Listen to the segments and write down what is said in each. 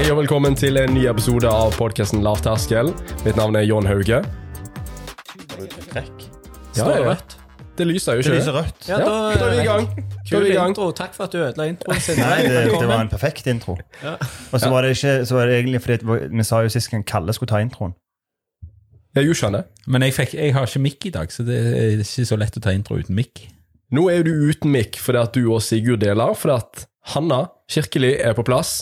Hei og velkommen til en ny episode av podkasten Lavterskel. Mitt navn er John Hauge. Trekk. Ja, Står det rødt? Det lyser jo ikke. Det lyser rødt. Ja, Ja, da er vi i gang. Da er Kul vi i gang. intro. Takk for at du ødela introen sin. Nei, det, det var en perfekt intro. Ja. Og så var det ikke så var det egentlig fordi vi sa jo sist gang Kalle skulle ta introen. Jeg gjorde ikke det. Men jeg, fikk, jeg har ikke mikk i dag, så det er ikke så lett å ta intro uten mikk. Nå er du uten mikk fordi at du og Sigurd deler, fordi at Hanna Kirkeli er på plass.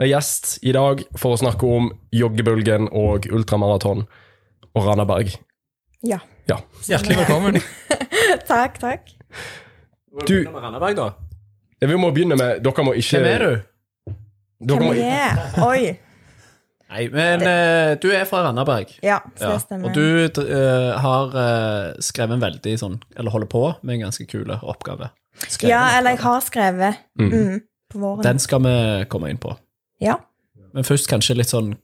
Er gjest i dag for å snakke om joggebølgen og ultramaraton og Randaberg. Ja. Ja. Hjertelig velkommen. Takk, takk. Du, Begynner med Randaberg, da. vi må begynne med Dere må ikke Hvem er du? Dere må, Hvem jeg er? Oi. Nei, men uh, du er fra Randaberg. Ja, så Ja. det stemmer. Og du uh, har uh, skrevet en veldig sånn Eller holder på med en ganske kule oppgave. Skrevet Ja, eller jeg har skrevet Mm. mm, på våren. Den skal vi komme inn på. Ja. Men først kanskje litt sånn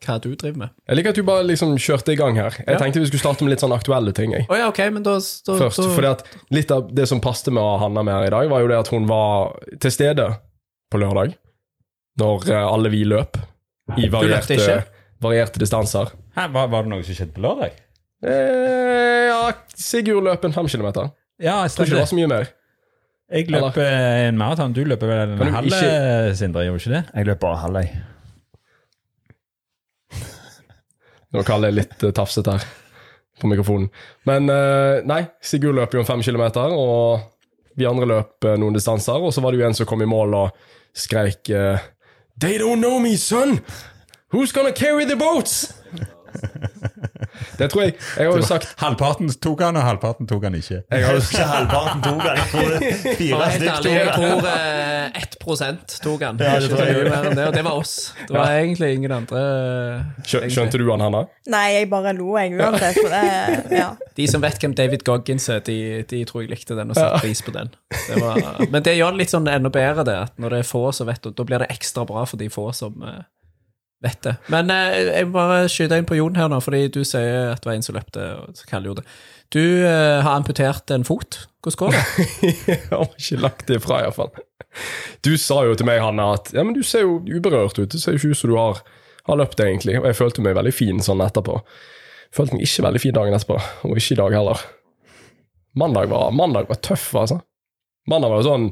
hva du driver med. Jeg liker at du bare liksom kjørte i gang her. Jeg Ja. tenkte vi skulle starte med litt sånn aktuelle ting. Jeg. Oh, ja, ok, men da, da Først, da, fordi at Litt av det som passet med å ha Hanna med her i dag, var jo det at hun var til stede på lørdag. Når eh, alle vi løp. I løpte varierte, ikke? varierte distanser. Hæ, var, var det noe som skjedde på lørdag? Eh, ja, Sigurd løp en fem kilometer. Ja, jeg Tror ikke det var så mye mer. Jeg løp eh, en maraton. Du løper vel en halv, eh, Sindre? Gjorde du ikke det? Jeg løper bare halv, jeg. Nå kaller jeg litt uh, tafsete her på mikrofonen. Men eh, nei, Sigurd løper jo om fem kilometer, og vi andre løp eh, noen distanser. Og så var det jo en som kom i mål og skreik eh, They don't know me, son! Who's gonna carry the boats? Det tror jeg Jeg har jo sagt Halvparten tok han, og halvparten tok han ikke. jeg har jo, Ikke halvparten tok han. Jeg tror fire stykker jeg tror eh, 1 tok han. Ja, det tror jeg. mer enn det, og det var oss. Det var egentlig ingen andre. skjø, Skjønte du han, Hanna? Nei, jeg bare lo, jeg, uansett. For det, ja. De som vet hvem David Goggins er, de, de tror jeg likte den og satte pris på den. Det var, men det gjør det litt sånn enda bedre, det. At når det er få som vet og da blir det ekstra bra for de få som eh, vet det. Men eh, jeg må bare skyte inn på Jon her nå, fordi du sier at det var en som løpte, og så Kalle gjorde det. Du eh, har amputert en fot. Hvordan går det? Jeg har ikke lagt det ifra, iallfall. Du sa jo til meg, Hanna, at ja, men du ser jo uberørt ut. Det ser jo ikke ut som du har, har løpt, egentlig. Og jeg følte meg veldig fin sånn etterpå. Følte meg ikke veldig fin dagen etterpå, og ikke i dag heller. Mandag var, mandag var tøff, altså. Mandag var jo sånn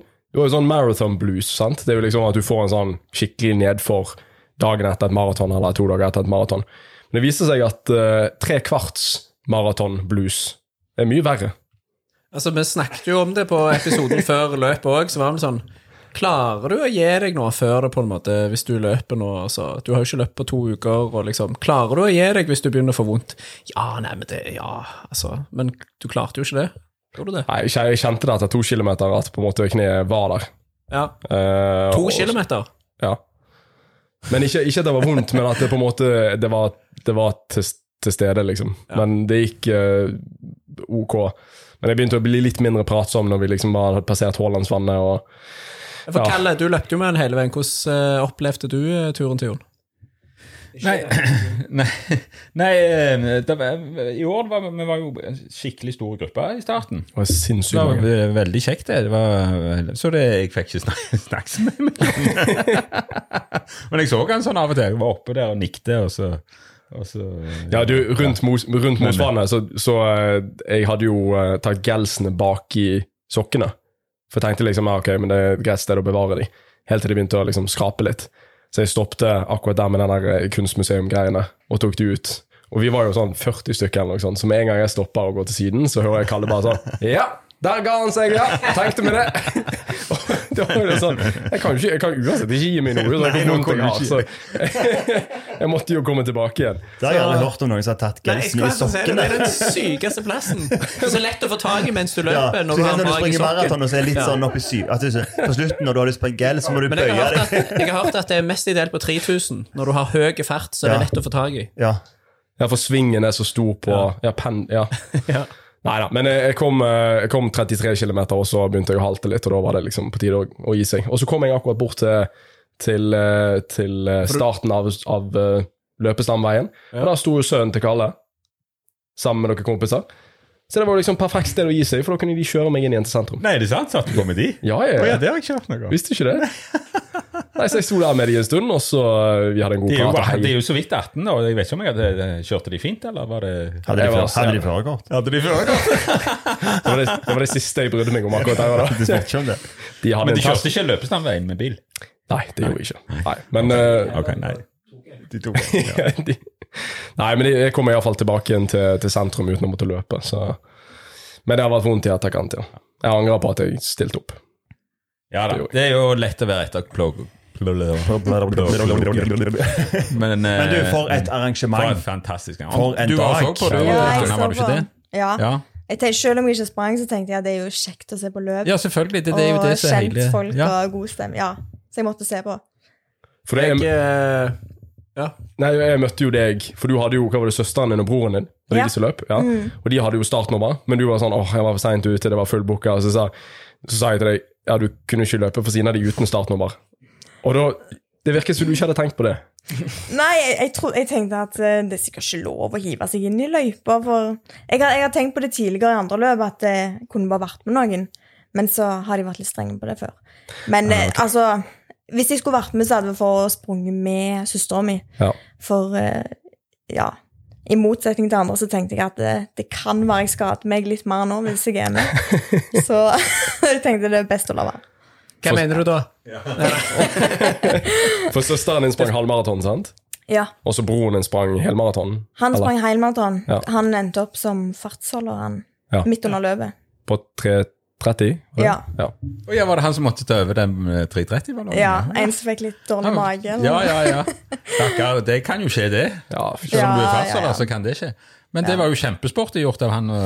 sånn marathon blues, sant. Det er jo liksom at du får en sånn skikkelig nedfor dagen etter et maraton, eller to dager etter et maraton. Men det viste seg at uh, tre kvarts maraton blues er mye verre. Altså, Vi snakket jo om det på episoden før løpet òg, så var det sånn Klarer du å gi deg nå før det, på en måte, hvis du løper nå? Altså, du har jo ikke løpt på to uker, og liksom Klarer du å gi deg hvis du begynner å få vondt? Ja, nei, men det Ja, altså Men du klarte jo ikke det. Gjorde du det? Nei, jeg kjente det etter to kilometer at på en måte kneet var der. Ja. Eh, To og- kilometer? Ja. Men ikke, ikke at det var vondt, men at det på en måte Det var, det var til, til stede, liksom. Men det gikk uh, ok. Men jeg begynte å bli litt mindre pratsom når vi liksom bare hadde passert Haalandsvannet. og For Ja. Kalle, du løpte jo med den hele veien. Hvordan eh, opplevde du eh, turen til Jon? Nei, nei, nei eh, det var, I år var vi, var jo en skikkelig stor gruppe i starten. Det var sinnssykt mange. Det var veldig kjekt, det. det var, så det, jeg fikk ikke snakke, snakke med meg. Men jeg så han sånn av og til. Jeg var oppe der og nikte, og så, og så Ja, du, rundt, Mos, rundt Mosvannet, så, så eh, jeg hadde jo eh, tatt gelsene bak i sokkene. For jeg tenkte liksom, ja, ok, men det er et greit sted å bevare dem Helt til de begynte å liksom skrape litt. Så jeg stoppet akkurat der med den eh, kunstmuseum-greiene og tok de ut. Og vi var jo sånn 40 stykker eller noe sånt, så med en gang jeg stopper og går til siden, så hører jeg Kalle bare sånn Ja, der ga han seg, ja! Tenkte vi det! Det var jo sånn Jeg kan jo ikke, jeg kan uansett ikke gi meg noe, så jeg, nå vondt jeg du så jeg måtte jo komme tilbake igjen. Det har jeg aldri hørt om noen som har tatt gelsen i sokkene. Det er den sykeste plassen. Det er så lett å få tak i mens du Ja, løper. så når du har når du i springer maraton og så er litt sånn oppi syv at du, På slutten, når du har lyst på en gel, så må du bøye deg. jeg har hørt at det er mest ideelt på 3000. Når du har høy fart, så er det lett å få tak i. Ja. Ja, for svingen er så stor på Ja, pen... Ja. Nei da, men jeg kom, eh, jeg kom 33 km, og så begynte jeg å halte litt, og da var det liksom på tide å, å gi seg. Og så kom jeg akkurat bort til, til, eh, til eh, starten av, av løpestamveien, ja. og der sto jo sønnen til Kalle sammen med noen kompiser. Så det var liksom perfekt sted å gi seg, for da kunne de kjøre meg inn igjen til sentrum. Nei, er det sant? Satt du på med de? Ja, jeg, ja, det har jeg ikke hørt noe om. visste ikke det. Nei, så jeg sto der med de en stund, og så eh, vi hadde en god er, prat. bare- de er jo så vidt 18, og jeg vet ikke om jeg hadde kjørte de fint, eller var det Hadde de, Det hadde de førerkort? Hadde de førerkort? Det var det, det var det siste jeg brydde meg om akkurat der. Du Da. De ikke om det. De hadde Men de kjørte ikke løpestandveien med bil? Nei, det gjorde vi ikke. Nei, men eh, Ok, nei. De tok de, Nei, men jeg kommer iallfall tilbake igjen til, til sentrum uten å måtte løpe. Så. Men det har vært vondt i etterkant. Ja. Jeg angrer på at jeg stilte opp. Ja da, det er jo lett å være etterklok. Men, Men du, for et For arrangement. et fantastisk gang. For en Du var dag. også på det, Ja, jeg så var du ikke på. det? Ja. Ja. Jeg tenkte, selv om jeg ikke sprang, så tenkte jeg at det er jo kjekt å se på løp. ja, selvfølgelig. Det, det er jo det som er kjent hele folk ja. og god stemme. Ja, så jeg måtte se på. For det, Jeg, eh, ja. nei, jeg møtte jo deg, for du hadde jo hva var det, søsteren din og broren din. Og Ja. de løp? Ja. Og de hadde jo startnummer, men du var sånn åh, jeg var for seint ute, det var fullbooka. Så sa, så sa jeg til deg ja, du kunne ikke løpe for siden av de uten startnummer. Og da Det virker som du ikke hadde tenkt på det. Nei, jeg, jeg, tro, jeg tenkte at eh, det er sikkert ikke lov å hive seg inn i løypa. For jeg har, jeg har tenkt på det tidligere i andre løp, at det kunne bare vært med noen. Men så har de vært litt strenge på det før. Men eh, altså Hvis jeg skulle vært med, så hadde vi fått sprunget med søstera mi. Ja. For eh, ja I motsetning til andre så tenkte jeg at det, det kan være jeg skader meg litt mer nå hvis jeg er med. så jeg tenkte det er best å la være. Hva mener du da? For søsteren din sprang halvmaraton, sant? Ja. Og så broren din sprang helmaraton. Han Eller? sprang helmaraton. Ja. Han endte opp som fartsholder han, Ja. midt under løpet. På 3.30? Var det? Ja. ja. Og ja, Var det han som måtte ta over den eh, 330? Var det? Ja, En som fikk litt dårlig mage. Ja, ja, ja. Takker, det kan jo skje, det. Ja, Selv om du er ja. så kan det skje. Men det var jo kjempesporty gjort av han. å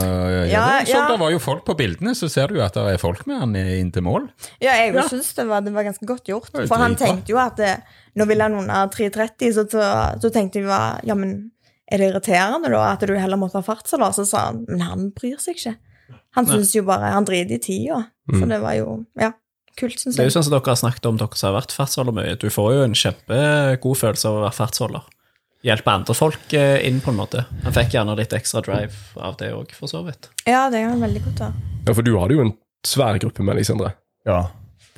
Ja. Så ja. det var jo folk på bildene, så ser du jo at det er folk med han inn til mål. Ja, jeg Ja. synes det var, det var ganske godt gjort. For han tenkte jo at det, nå vil han under 3.30, så, så, så tenkte jeg ja, men er det irriterende da at du heller måtte ha fartsholder? Så sa han men han bryr seg ikke. Han synes jo bare han driter i tida. Så det var jo ja, kult, syns Det er jo jeg. sånn som dere har snakket om, dere som har vært fartsholder mye. Du får jo en kjempegod følelse av å være fartsholder. Hjelpe andre folk eh, inn, på en måte. Han fikk gjerne litt ekstra drive av det òg, for så vidt. Ja, det kan veldig godt av. Ja, for du hadde jo en svær gruppe med deg, Sindre. Ja,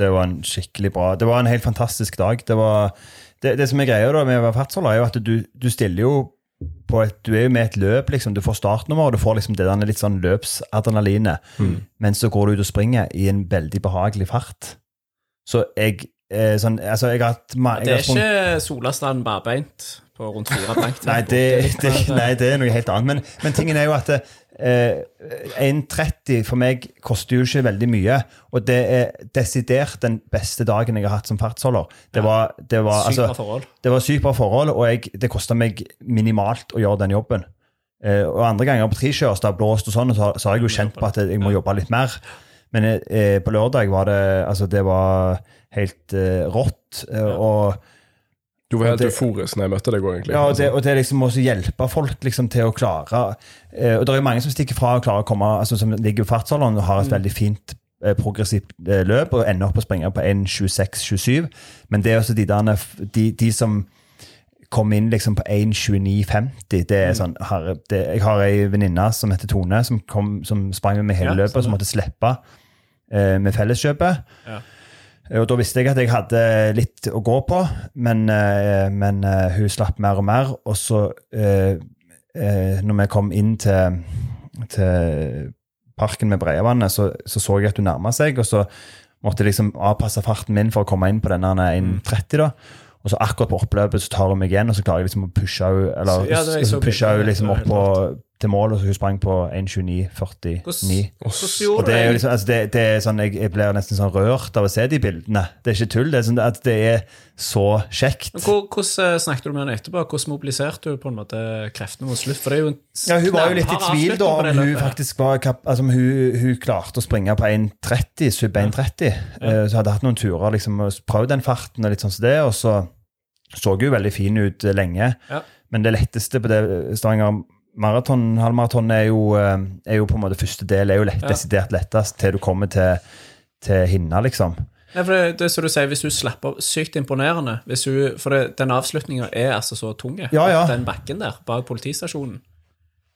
det var en skikkelig bra Det var en helt fantastisk dag. Det, var, det, det som er greia da med å være fartsholder, er jo at du, du stiller jo et, Du er jo med et løp, liksom. Du får startnummer, og du får liksom det der litt sånn løpsadrenalinet. Men så går du ut og springer i en veldig behagelig fart. Så jeg eh, sånn, altså jeg har hatt Det er sprung... ikke Solastrand barbeint på rundt fire blankt. Nei det, det, nei, det er noe helt annet. Men, men tingen er jo at eh, 1,30 for meg koster jo ikke veldig mye. Og det er desidert den beste dagen jeg har hatt som fartsholder. Det var, det var, altså, forhold. det var sykt bra forhold, og jeg, det kosta meg minimalt å gjøre den jobben. Eh, og andre ganger på trikjørs, da blåst og sånn, så, så har jeg jo kjent på at jeg må jobbe litt mer. Men eh, på lørdag var det Altså, det var helt eh, rått. eh, og Du var helt Det- euforisk når jeg møtte deg òg, egentlig. ja, og det, og det liksom også hjelpe folk liksom, til å klare eh, Og det er jo mange som stikker fra og klarer å komme altså, Som ligger i fartsalderen og har et veldig fint eh, progressivt eh, løp og ender opp å springe på 1.26,27. Men det er også de, der, de, de som kom inn liksom på 1.29,50 det er sånn, her, det, Jeg har ei venninne som heter Tone, som, kom, som sprang med meg hele Ja, løpet, og som måtte slippe eh, med felleskjøpet. Ja. Eh, Og Da visste jeg at jeg hadde litt å gå på, men, eh, men eh, hun slapp mer og mer. Og så, når vi kom inn til, til parken med Breiavannet, så, så så jeg at hun nærma seg, og så måtte jeg liksom avpasse farten min for å komme inn på denne 1,30. da. Og så akkurat på oppløpet så tar hun meg igjen, og så klarer jeg liksom å pushe henne eller, ja, liksom opp på, til mål, og så hun sprang på 1,29,49. Hvordan, hvordan Og det er jo liksom, altså det, det er sånn, jeg, jeg blir nesten sånn rørt av å se de bildene. Det er ikke tull. Det er sånn at det er så kjekt. Hvor- Hvordan eh, snakket du med henne etterpå? Hvordan mobiliserte hun på en måte kreftene mot slutt? For det er jo en Ja, Hun var jo litt i tvil da om hun faktisk var altså hun, hun klarte å springe på 1,30, sub 1,30. Ja. Så hadde hatt noen turer liksom, og prøvd den farten, og litt sånn som det, og så så hun veldig fin ut eh, lenge. Ja. Men det letteste på det Stavanger maraton, halvmaraton, er, jo, eh, er jo på en måte første del er jo lett, Ja. desidert lettest til du kommer til, til hinna, liksom. Nei, for det, det som du sier, Hvis hun slapper Sykt imponerende. Hvis hun, for det, den avslutninga er altså så tung. Ja, ja. Den bakken der, bak politistasjonen.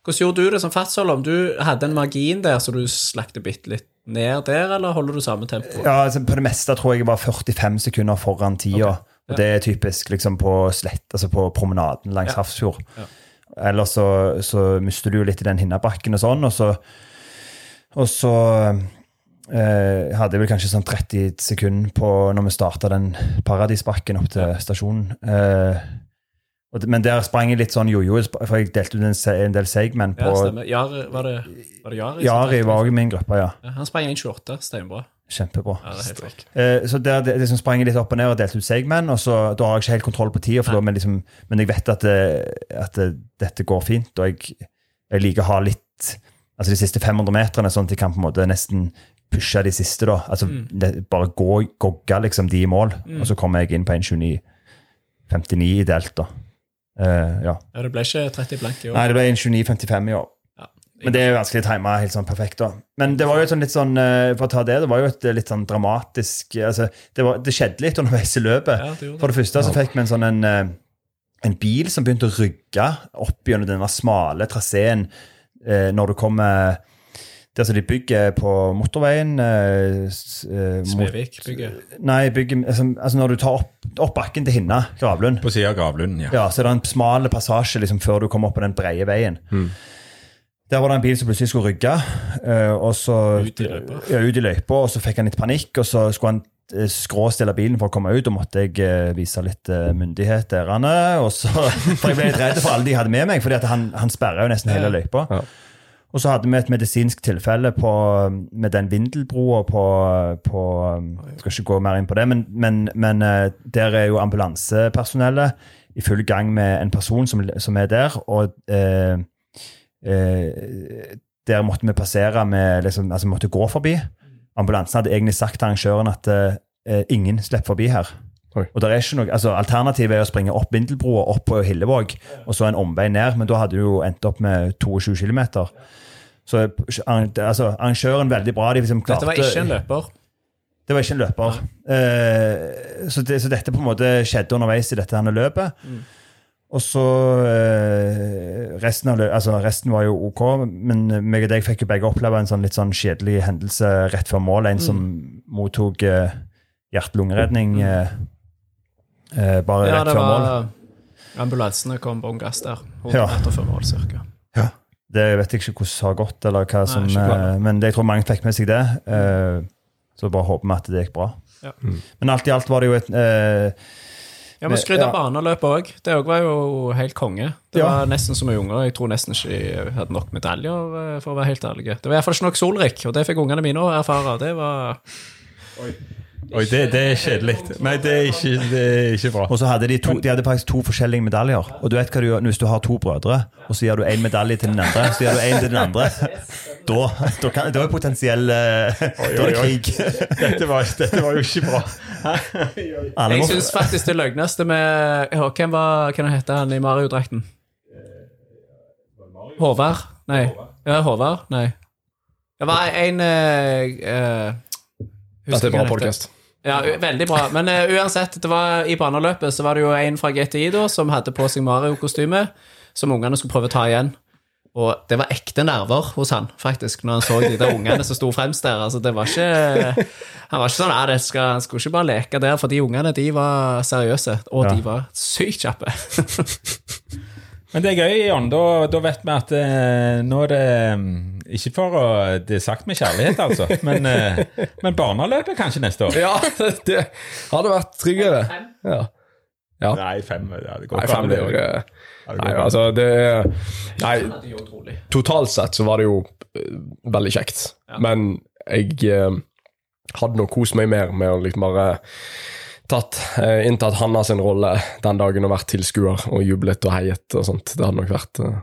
Hvordan gjorde du det som fartsholder? Om du hadde en margin der så du slakte bitte litt ned der, eller holder du samme tempo? Ja, altså, På det meste tror jeg jeg var 45 sekunder foran tida. Og det er typisk liksom på slett, altså på promenaden langs Ja. Hafrsfjord. Ja. Ellers så, så mister du jo litt i den hinnabakken og sånn, og så, og så eh, hadde jeg vel kanskje sånn 30 sekunder på når vi starta den paradisbakken opp til stasjonen. Eh, men der sprang jeg litt sånn jojo, for jeg delte ut en, en del seigmenn på Ja. Jari, var det, var det Jari? Jari var òg i min gruppe, ja. Ja, Han sprang 1,28. Steinbra. Kjempebra. Ja, det er helt rått. Eh, så der det, liksom sprang jeg litt opp og ned og delte ut segmen. og så da har jeg ikke helt kontroll på tida, men, liksom, men jeg vet at, det, at det, dette går fint, og jeg, jeg liker å ha litt altså de siste 500 meterne, sånn at jeg kan på en måte nesten pushe de siste, da. Altså det, bare gå, gogge liksom de i mål, og så kommer jeg inn på 1.29,59 ideelt, da. Eh, ja. Ja, det ble ikke 30 blank i år. Nei, det ble 1.29,55 i år. Men det er jo vanskelig tima helt sånn perfekt, da. Men det var jo et sånn litt sånn eh, For å ta det, det var jo et litt sånn dramatisk altså, det, var, det skjedde litt underveis i løpet. Ja, det det. For det første så fikk vi en sånn en, eh, en bil som begynte å rygge opp gjennom denne smale traseen eh, når du kommer der som de bygger på motorveien eh, s- eh, mot- Smedvik-bygget. Nei, bygger, altså, altså når du tar opp, opp bakken til Hinna, Gravlund, På sida av gravlunden, ja. ja, så er det en smal passasje liksom, før du kommer opp på den brede veien. Der var det en bil som plutselig skulle rygge. eh, og så, Ut i løypa. Ja, ut i løypa, og så fikk han litt panikk, og så skulle han eh, skråstille bilen for å komme ut, og måtte jeg eh, vise litt myndighet der. han er, Og så, for jeg ble litt redd for alle de hadde med meg, fordi han, han sperra jo nesten hele løypa. Ja. Og så hadde vi et medisinsk tilfelle på, med den vindelbroa på, på Jeg skal ikke gå mer inn på det, men, men, men der er jo ambulansepersonellet i full gang med en person som, som er der. Og eh, eh, der måtte vi passere med liksom, Altså, vi måtte gå forbi. Ambulansen hadde egentlig sagt til arrangøren at eh, ingen slipper forbi her. Oi. Og der er ikke noe, altså Alternativet er å springe opp Vindelbroa, opp på Hillevåg, og så en omvei ned, men da hadde du jo endt opp med 22 km. Så altså, arrangøren veldig bra. De liksom klarte, Dette var ikke en løper. det var ikke en løper. Eh, så, det, så dette på en måte skjedde underveis i dette løpet. Og så eh, resten, av altså, resten var jo ok, men meg og deg fikk jo begge oppleve en sånn litt sånn kjedelig hendelse rett før mål. En som mottok eh, hjerte-lungeredning eh, eh, bare Ja, rett det før mål. var Ambulansene kom bånn gass der. 100 Ja. meter før mål, cirka. Det vet jeg ikke hvordan har gått, eller hva som, eh, men det, jeg tror mange fikk med seg det. eh, så bare håper vi at det gikk bra. Ja. Men alt i alt var det jo et eh, Ja, men skryt av Ja. baneløpet òg. Det òg var jo helt konge. Det Ja. var nesten som mye unger. Jeg tror nesten ikke jeg hadde nok medaljer, eh, for å være helt ærlig. Det var iallfall ikke nok Solrik, og det fikk ungene mine å erfare. Det var Oi, det, det er kjedelig. Nei, det er ikke, det er ikke bra. Og så hadde de, to, de hadde faktisk to forskjellige medaljer. Og du vet hva du gjør hvis du har to brødre, og så gir du én medalje til den andre, så gir du én til den andre. Da, da, kan, da er potensiell eh, Da er det krig. Dette var, dette var jo ikke bra. Jeg syns faktisk det løgneste med Hvem var Hvem heter han i Mario-drakten? Håvard? Nei. Ja, Håvard? Nei. Det var en uh, eh, husker Dette er bra podkast. Ja, veldig bra. Men uh, uansett, det var i baneløpet så var det jo en fra GTI da, som hadde på seg Mario-kostyme, som ungene skulle prøve å ta igjen. Og det var ekte nerver hos han, faktisk, når han så de der ungene som sto fremst der. Altså, det var ikke Han var ikke sånn det skal, han skulle ikke bare leke der, for de ungene de var seriøse, og Ja. de var sykt kjappe. Men det er gøy, Jon. Da, da vet vi at eh, nå er det mm, Ikke for å Det er sagt med kjærlighet, altså, men, eh, men barneløpet kanskje neste år? Ja, det hadde vært tryggere. Ja. Ja. Nei, fem. Ja, det går Nei, ikke fem det det. det Nei, altså, det er Nei, Det jo utrolig. totalt sett så var det jo eh, veldig kjekt. Men jeg eh, hadde nok kost meg mer med å liksom bare tatt, eh, inntatt Hanna sin rolle den dagen og vært tilskuer og jublet og heiet og sånt. Det hadde nok vært eh,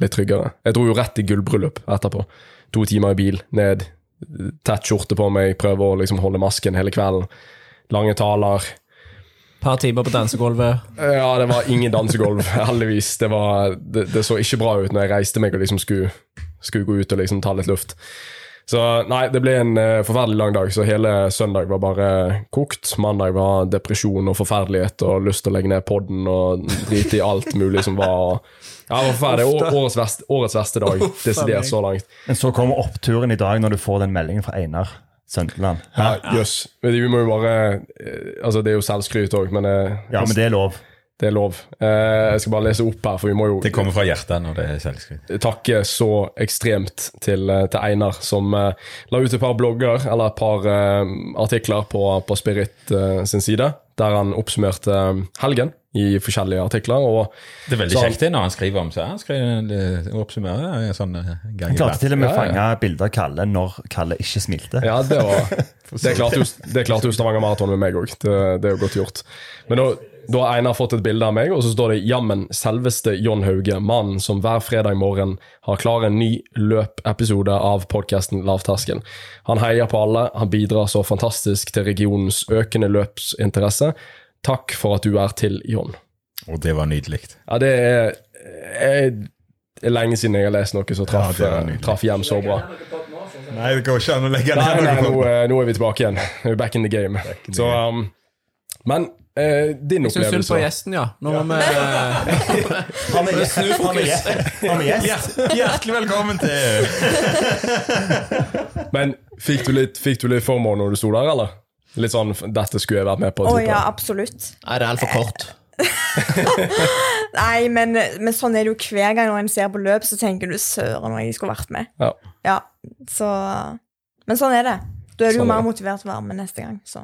litt tryggere. Jeg dro jo rett i gullbryllup etterpå. To timer i bil, ned, tett skjorte på meg, prøve å liksom holde masken hele kvelden. Lange taler. par timer på dansegulvet. Ja, det var ingen dansegulv, heldigvis. Det, var, det, det så ikke bra ut når jeg reiste meg og liksom skulle, skulle gå ut og liksom ta litt luft. Så nei, det ble en uh, forferdelig lang dag, så hele søndag var bare kokt. Mandag var depresjon og forferdelighet og lyst til å legge ned podden og drite i alt mulig som var Ja, det var forferdelig. Årets verste, årets verste dag, desidert så langt. men så kommer oppturen i dag når du får den meldingen fra Einar. Søndeland. Ja, Jøss. Yes. Vi må jo bare eh, Altså, det er jo selvskryt òg, men, eh, Ja, men det er lov. Det er lov. Eh, Jeg skal bare lese opp her, for vi må jo Det kommer fra hjertet når det er selvskritt takke så ekstremt til, eh, til Einar, som eh, la ut et par blogger, eller et par eh, artikler på, på Spirit eh, sin side, der han oppsummerte helgen i forskjellige artikler. Og Det er veldig Så han- kjekt det når han skriver om seg. Han skriver oppsummerer en sånn gang Han klarte til og med å Ja, ja. fange bilder av Kalle når Kalle ikke smilte. ja, det var Det klarte jo, det klarte jo Stavanger Maraton med meg òg. Det, det er jo godt gjort. Men da, da har Einar fått et bilde av meg, og så står det 'Jammen selveste John Hauge', mannen som hver fredag morgen har klar en ny løpepisode av podkasten Lavterskel. Han heier på alle, han bidrar så fantastisk til regionens økende løpsinteresse. Takk for at du er til, John. Og det var nydelig. Ja, det er, er, er lenge siden jeg har lest noe som traff, Ja, det traff hjem så bra. Nei, det går ikke an å legge Nei, nei, nå, eh, nå er vi tilbake igjen. Back in the game. in the Så, um, men eh, din Jeg syns synd på gjesten, ja. Nå må vi Har vi gjest? Han er gjest? Hjertelig velkommen til Men fikk du litt, fikk du litt formål når du sto der, eller? Litt sånn 'dette skulle jeg vært med på'? Å type. ja, absolutt. Er det er altfor kort. Nei, men, men sånn er det jo hver gang når en ser på løp, så tenker du 'søren, jeg skulle vært med'. Ja. Ja, så Men sånn er det. Da er du Sånn jo mer motivert til å være med neste gang. Så.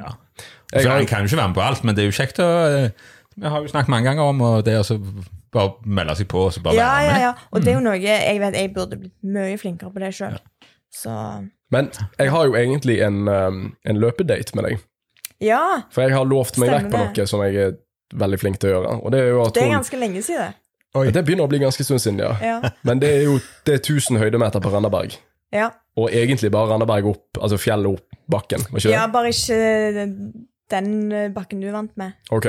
Jeg, Så jeg kan jo ikke være med på alt, men det er jo kjekt å eh, Vi har jo snakket mange ganger om og det å så bare melde seg på og så bare Ja, være ja, med. ja. Og det er jo noe jeg vet jeg burde blitt mye flinkere på det sjøl. Ja. men jeg har jo egentlig en, um, en løpedate med deg. ja, For jeg har lovt meg vekk på noe som jeg er veldig flink til å gjøre. Og det er jo at hun, det er ganske lenge siden. Oi. Det begynner å bli ganske stund siden, ja. Ja. Men det er jo det er 1000 høydemeter på Randaberg. ja. Og egentlig bare Randaberg opp, altså fjellet opp bakken. Ikke ja, bare ikke den eh, bakken du vant med. Ok.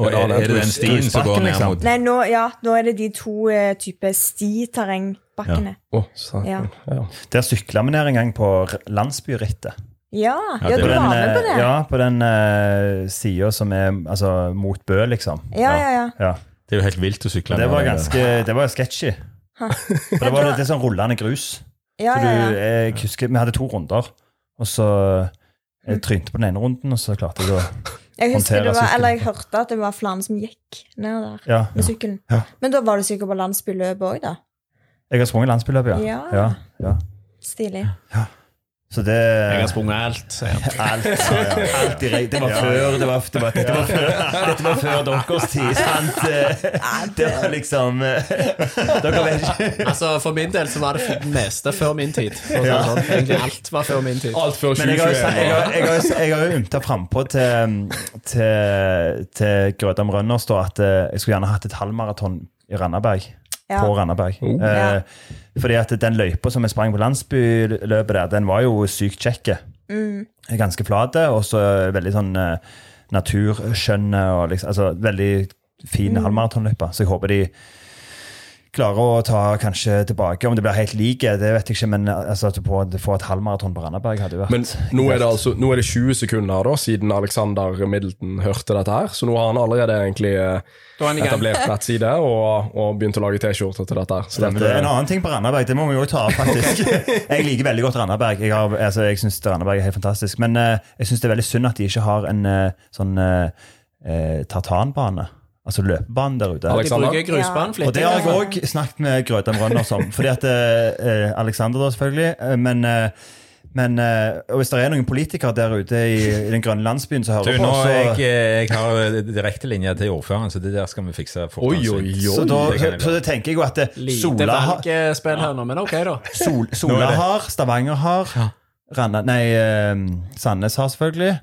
Og er, er det den stien som går ned liksom? mot Nei, nå, ja, nå er det de to uh, type stiterrengbakkene. Å, så- Ja. ja. Der sykla vi ned en gang på landsbyrittet. Ja, ja, du var Den, med på det. eh, Ja, på den uh, sida som er altså, mot Bø, liksom. Ja, ja, ja. ja. Det er jo helt vilt å sykle. Det var ganske Det var sketchy. For det var det er sånn rullende grus. ja, ja, du, ja. jeg husker, Vi hadde to runder, og så jeg trynte på den ene runden, og så klarte jeg å Jeg håndtere det var, sykkelen. eller jeg hørte at det var flere som gikk ned der Ja. med sykkelen. Ja. Men da var du sikkert på landsbyløpet òg, da? Jeg har sprunget landsbyløp, ja. Ja. ja. ja. Så det Jeg har sprunget alt, sier han. Alt, ja, ja. Alt i rei- Det var før det var, det var, dette, var før, dette var før deres tid, sant? Det var liksom Dere vet ikke Altså, For min del så var det det meste før min tid. Sånn. Egentlig alt var før min tid. Alt før jeg har jo 2021. Men jeg har jo- ymta frampå til, til, til Grødam Rønners da, at eh, jeg skulle gjerne hatt et halvmaraton i Randaberg. Ja. På Randaberg. Oh. Eh, fordi at den løypa som jeg sprang på landsbyløpet der, den var jo sykt kjekk. Mm. Ganske flat, og så veldig sånn eh, naturskjønne og liksom, altså veldig fin Mm. halvmaratonløype. Så jeg håper de klarer å ta kanskje tilbake. Om det blir helt like, det vet jeg ikke, men altså, at du får, få et halvmaraton på Randaberg hadde vært Men nå er, det altså, nå er det 20 sekunder da, siden Alexander Middleton hørte dette her, så nå har han allerede egentlig eh, er etablert nettside og, og begynt å lage T-skjorter til dette her. Så dette, det. En annen ting på Randaberg, det må vi jo ta av, faktisk. Jeg liker veldig godt Randaberg. Jeg, har, altså, jeg syns Randaberg er helt fantastisk. Men uh, jeg syns det er veldig synd at de ikke har en uh, sånn uh, tartanbane. Altså løpebanen der ute. Alexander. De bruker grusbanen Og det har jeg òg snakket med Grødam Rønners om. Fordi at eh, Alexander, da, selvfølgelig. eh, Men, eh, men eh, og hvis det er noen politikere der ute i, i den grønne landsbyen som Du, hører nå, på, så, jeg, jeg har direktelinje til ordføreren, så det der skal vi fikse oi. så, da, det så det tenker jeg jo at Sola har her nå, men ok, da. Sol, Sola har, Stavanger har, Randa, nei, eh, Sandnes har selvfølgelig.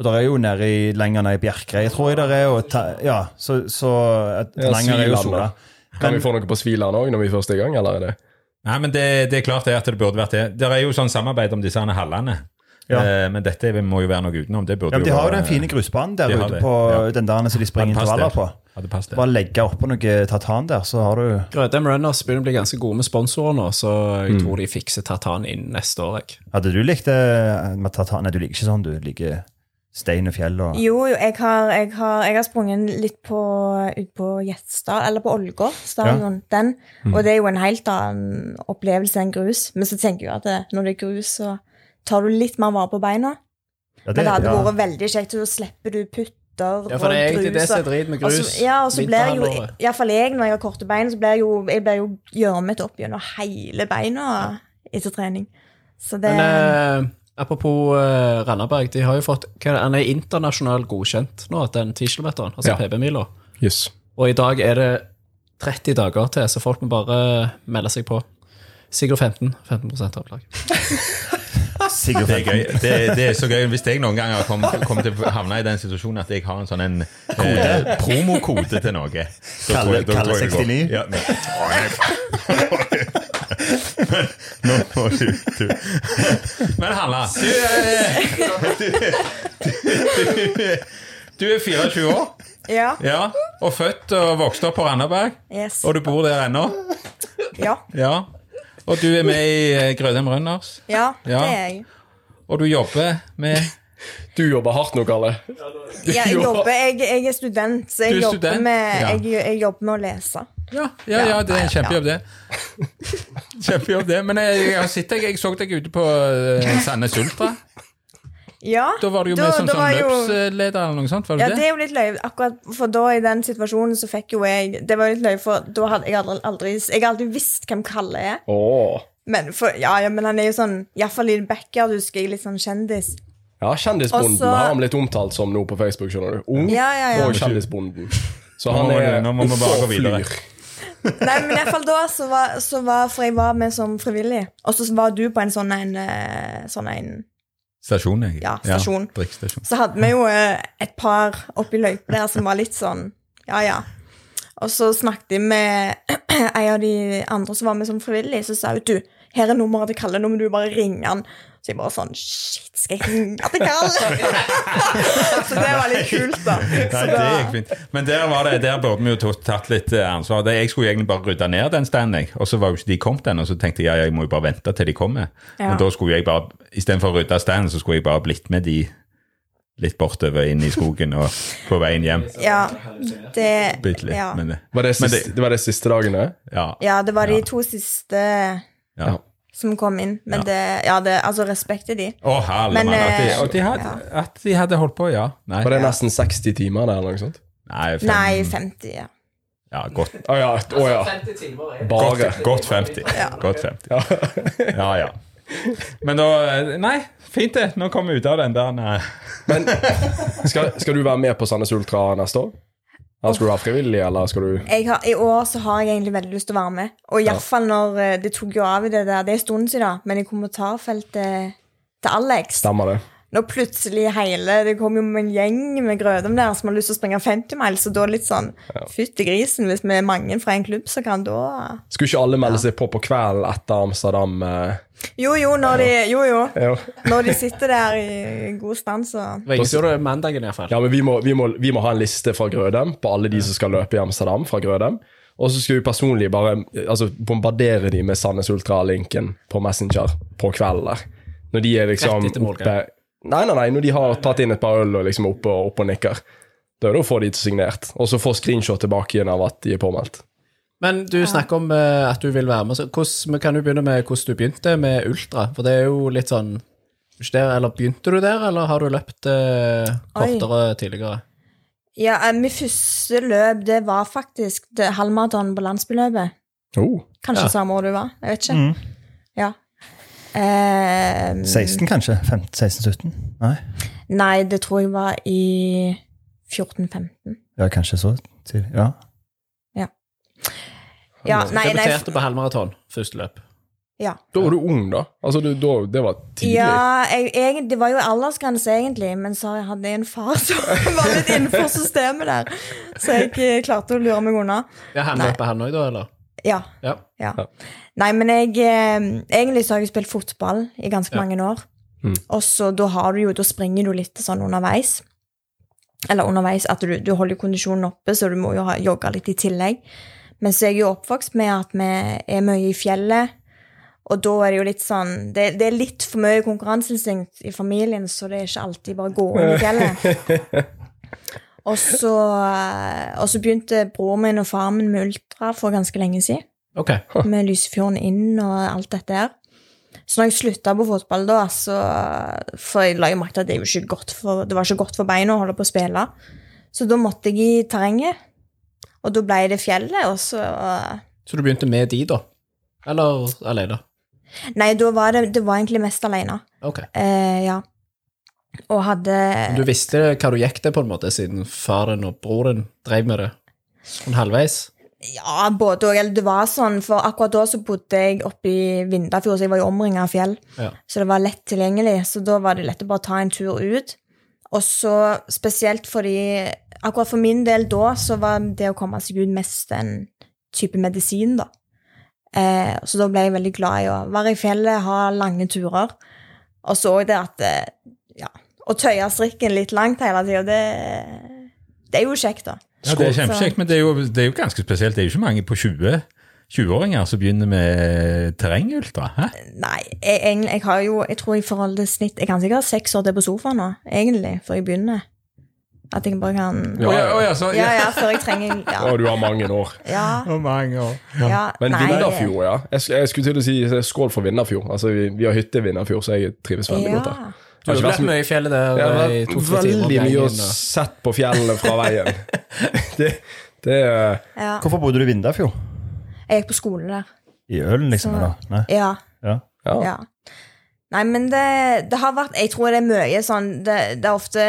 Og der er jo nede i, lenger nede i Bjerkreim, tror jeg der er. Og ta, ja, så, så et, Ja, Lenger er jo Sola. Kan vi få noe på Sviland òg når vi først er i gang, eller er det Nei, men det, det er klart det at det burde vært det. Det er jo sånn samarbeid om disse hallene. Ja. Eh, men dette må jo være noe utenom. Det burde Ja, men De har jo den fine grusbanen der De ute på ja. den der som de springer intervaller på. Bare legge oppå noe tartan der, så har du Grødem Runners begynner å bli ganske gode med sponsorer nå, så jeg tror de fikser tartan inn neste år. Jeg. Hadde du likt det med tartan? Nei, du liker ikke sånn. Du liker stein og fjell og Jo, jo, jeg har, jeg har, jeg har sprunget litt på, ut på Gjetstad, eller på Ålgård stadion, den. Mm. Og det er jo en helt annen opplevelse enn grus. Men så tenker jeg at det, når det er grus, så tar du litt mer vare på beina. Ja, Men det hadde ja. vært veldig kjekt, så slipper du putter Ja, for det er egentlig det som er drit med og grus. så- Ja, og så blir jo, iallfall jeg, når jeg har korte bein, så blir jeg jo, jeg blir jo gjørmet opp gjennom hele beina etter trening. Så det Men eh, apropos uh, Randaberg, de har jo fått hva er Han er internasjonalt godkjent nå, den 10 km, altså Ja. PB-mila. Yes. Og i dag er det 30 dager til, så folk må bare melde seg på. Sigurd 15. 15 avslag. Sigurd Det er gøy. Det, det er så gøy. Hvis jeg noen gang har kommet, kommet til å havne i den situasjonen at jeg har en sånn en eh, promokode til noe Kalle tror jeg det går. 69? Ja, men, Å, nei. men nå må du, du. Men Hanna, du, er- du, du, du er 24 år Ja. ja, og født og vokst opp på Randaberg. Yes. Og du bor der ennå. Ja. Ja. Og du er med i eh, Grødem Rønners. ja, det er jeg. Og du jobber med Du jobber hardt nå, Kalle. Ja, jeg, jobber, jeg, jeg er student, så jeg, Du er jobber, student? med, Ja. jeg, jeg jobber med å lese. Ja, ja, ja det er en kjempejobb, det. Kjempejobb, det. Men jeg, jeg har sett jeg så deg ute på uh, Sandnes Ultra. Ja, Da var du jo Da- med som da sånn løpsleder eller noe sånt, var du ja, det det? er jo litt løye. Akkurat for da i den situasjonen så fikk jo jeg Det var litt løye, for da hadde jeg aldri, aldri Jeg har alltid visst hvem Kalle er. Oh. Men, for, ja, ja, men han er jo sånn Iallfall i backyard husker jeg litt sånn kjendis. Ja, Kjendisbonden Også, har han blitt omtalt som nå på Facebook, skjønner du. Ung Ja, ja, ja. og Kjendisbonden. Så han er du- nå må vi bare oppe gå og videre. flyr. Nei, men iallfall da så var, så var For jeg var med som frivillig. Og så var du på en sånn en, eh, sånn en Stasjon, jeg. Ja, stasjon. drikkestasjon. Så hadde vi jo eh, et par oppi løypa der som var litt sånn Ja, ja. Og så snakket jeg med en av de andre som var med som frivillig, så sa hun du, her er nummeret til Kalle, nå må du bare ringe han. Så jeg bare sånn Shit, skal jeg ringe til Karl? så det var litt kult, da. Nei, det gikk fint. Men der, var det, der burde vi jo tatt- litt eh, ansvar. Jeg skulle egentlig bare rydde ned den standen, og så var jo ikke de kommet ennå. Så tenkte jeg ja, jeg må jo bare vente til de kommer. Ja. Men da skulle jeg bare, istedenfor å rydde standen, så skulle jeg bare blitt med de litt bortover inn i skogen og på veien hjem. Ja, det Bitte litt. ja. Men, Var det, Men siste, det- det var det siste dagene? ja, ja, det var de Ja. to siste ja. Som kom inn. Men Ja. det Ja, det, altså, respekt til de. Å, herlig, Men, men, At, de, eh, at, de hadde, at de hadde holdt på, ja. Nei, Var det nesten 60 timer der, eller noe sånt? nei, fem, Nei, 50, ja. Ja, godt, Å ja. Oh, ja. Bare. godt, godt 50. Godt 50. Ja, ja. Men da eh, Nei, fint det. Nå kommer vi ut av den der Nei. Men skal, skal du være med på Sandnes Ultra neste år? Eller skal du være frivillig, eller skal du har, I år så har jeg egentlig veldig lyst til å være med. Og iallfall når eh, det tok jo av i det der Det er en stund siden, men i kommentarfeltet til Alex Stemmer det? Når plutselig hele Det kommer jo en gjeng med Grødem der som har lyst til å springe 50 miles, så da litt sånn Fytti grisen, hvis vi er mange fra en klubb, så kan da Skulle ikke alle melde seg på på kvelden etter Amsterdam? eh? Jo, jo, når de, jo, jo. Jo. Når de sitter der i god stand, så Ringes jo det mandagen, iallfall. Ja, men vi må, vi, må, vi må ha en liste fra Grødem på alle de som skal løpe i Amsterdam fra Grødem. Og så skal vi personlig bare altså, bombardere de med Sandnes Ultra-linken på Messenger på kvelden der. Når de er liksom Rett etter målgang. oppe Nei, nei, nei, når de har tatt inn et par øl og liksom opp og, opp og nikker. Da er det å få de til signert. Og så få screenshot tilbake igjen av at de er påmeldt. Men du snakker om eh, at du vil være med. Så hvordan, kan du begynne med hvordan du begynte med ultra. For det er jo litt sånn Eller begynte du der, eller har du løpt eh, kortere tidligere? Ja, eh, mitt første løp, det var faktisk det halvmaraton på landsbyløpet. Oh. Kanskje Ja. samme år du var. Jeg vet ikke. Ja. Eh, 16, kanskje? 15-16-17? Nei? Nei, det tror jeg var i 14-15. Ja, kanskje så tidlig. Ja. Ja, nei, nei, Debuterte på halvmaraton, første løp. ja. Da var du ung, da. Altså, du, da det var tidlig. Ja, jeg, jeg, det var jo aldersgrense egentlig, men så hadde jeg en far som var litt innenfor systemet der. Så jeg eh, klarte å lure meg unna. Ja, Han løp han òg, da, eller? Ja. Ja. ja. Nei, men jeg eh, Egentlig så har jeg spilt fotball i ganske Ja. mange år. Mm. Og så da har du jo Da springer du litt sånn underveis. Eller underveis at du, du holder kondisjonen oppe, så du må jo ha jogga litt i tillegg. Men så er jeg jo oppvokst med at vi er mye i fjellet. Og da er det jo litt sånn Det, det er litt for mye konkurranseinstinkt i familien, så det er ikke alltid bare gå inn i fjellet. Og så, eh, og så begynte broren min og faren min med ultra for ganske lenge siden Ok. med Lysefjorden inn og alt dette her. Så når jeg slutta på fotball da, så For jeg la jo merke til at det, ikke for, det var ikke godt for beina å holde på å spille. Så da måtte jeg i terrenget. Og da ble det fjellet, og så Så du begynte med de, da? Eller alene? Nei, da var det, det var egentlig mest alene. Ok. Eh, ja. Og hadde Du visste hva du gikk til, på en måte, siden faren og broren drev med det? Sånn halvveis? Ja, både og. Eller det var sånn, for akkurat da så bodde jeg oppe i Vindafjord, så jeg var jo omringa av fjell. Ja. Så det var lett tilgjengelig. Så da var det lett å bare ta en tur ut. Og så spesielt fordi Akkurat for min del da så var det å komme seg ut mest en type medisin, da. Eh, så da ble jeg veldig glad i å være i fjellet, ha lange turer. Og så det at eh, Ja. Å tøye strikken litt langt hele tida, det, det er jo kjekt, da. Ja, det er kjempekjekt, men det er, jo, det er jo ganske spesielt. Det er jo ikke mange på 20 20-åringer som begynner med terrengultra. Hæ? Nei, jeg, jeg, jeg har jo Jeg tror i forhold til snitt Jeg kan sikkert ha seks år til på sofaen nå, egentlig, før jeg begynner. At jeg bare kan Ja, ja, ja, så, Ja, ja, før jeg trenger Ja. Og du har mange år. ja, Og mange år? ja Men nei, Vindafjord, ja. Jeg, jeg skulle til å si skål for Vindafjord. Altså, vi, vi har hytte i Vindafjord, så jeg trives veldig godt der. Ja. Du har vært mye i fjellet der Jeg har i om veldig mye og gangen, og- sett på fjellet fra veien. det, det er ja. Hvorfor bodde du i Vindafjord? Jeg gikk på skole der. I Ølen, liksom? Så- eller? Nei? Ja. Ja. Ja. ja. Nei, men det, det har vært Jeg tror det er mye sånn Det, det er ofte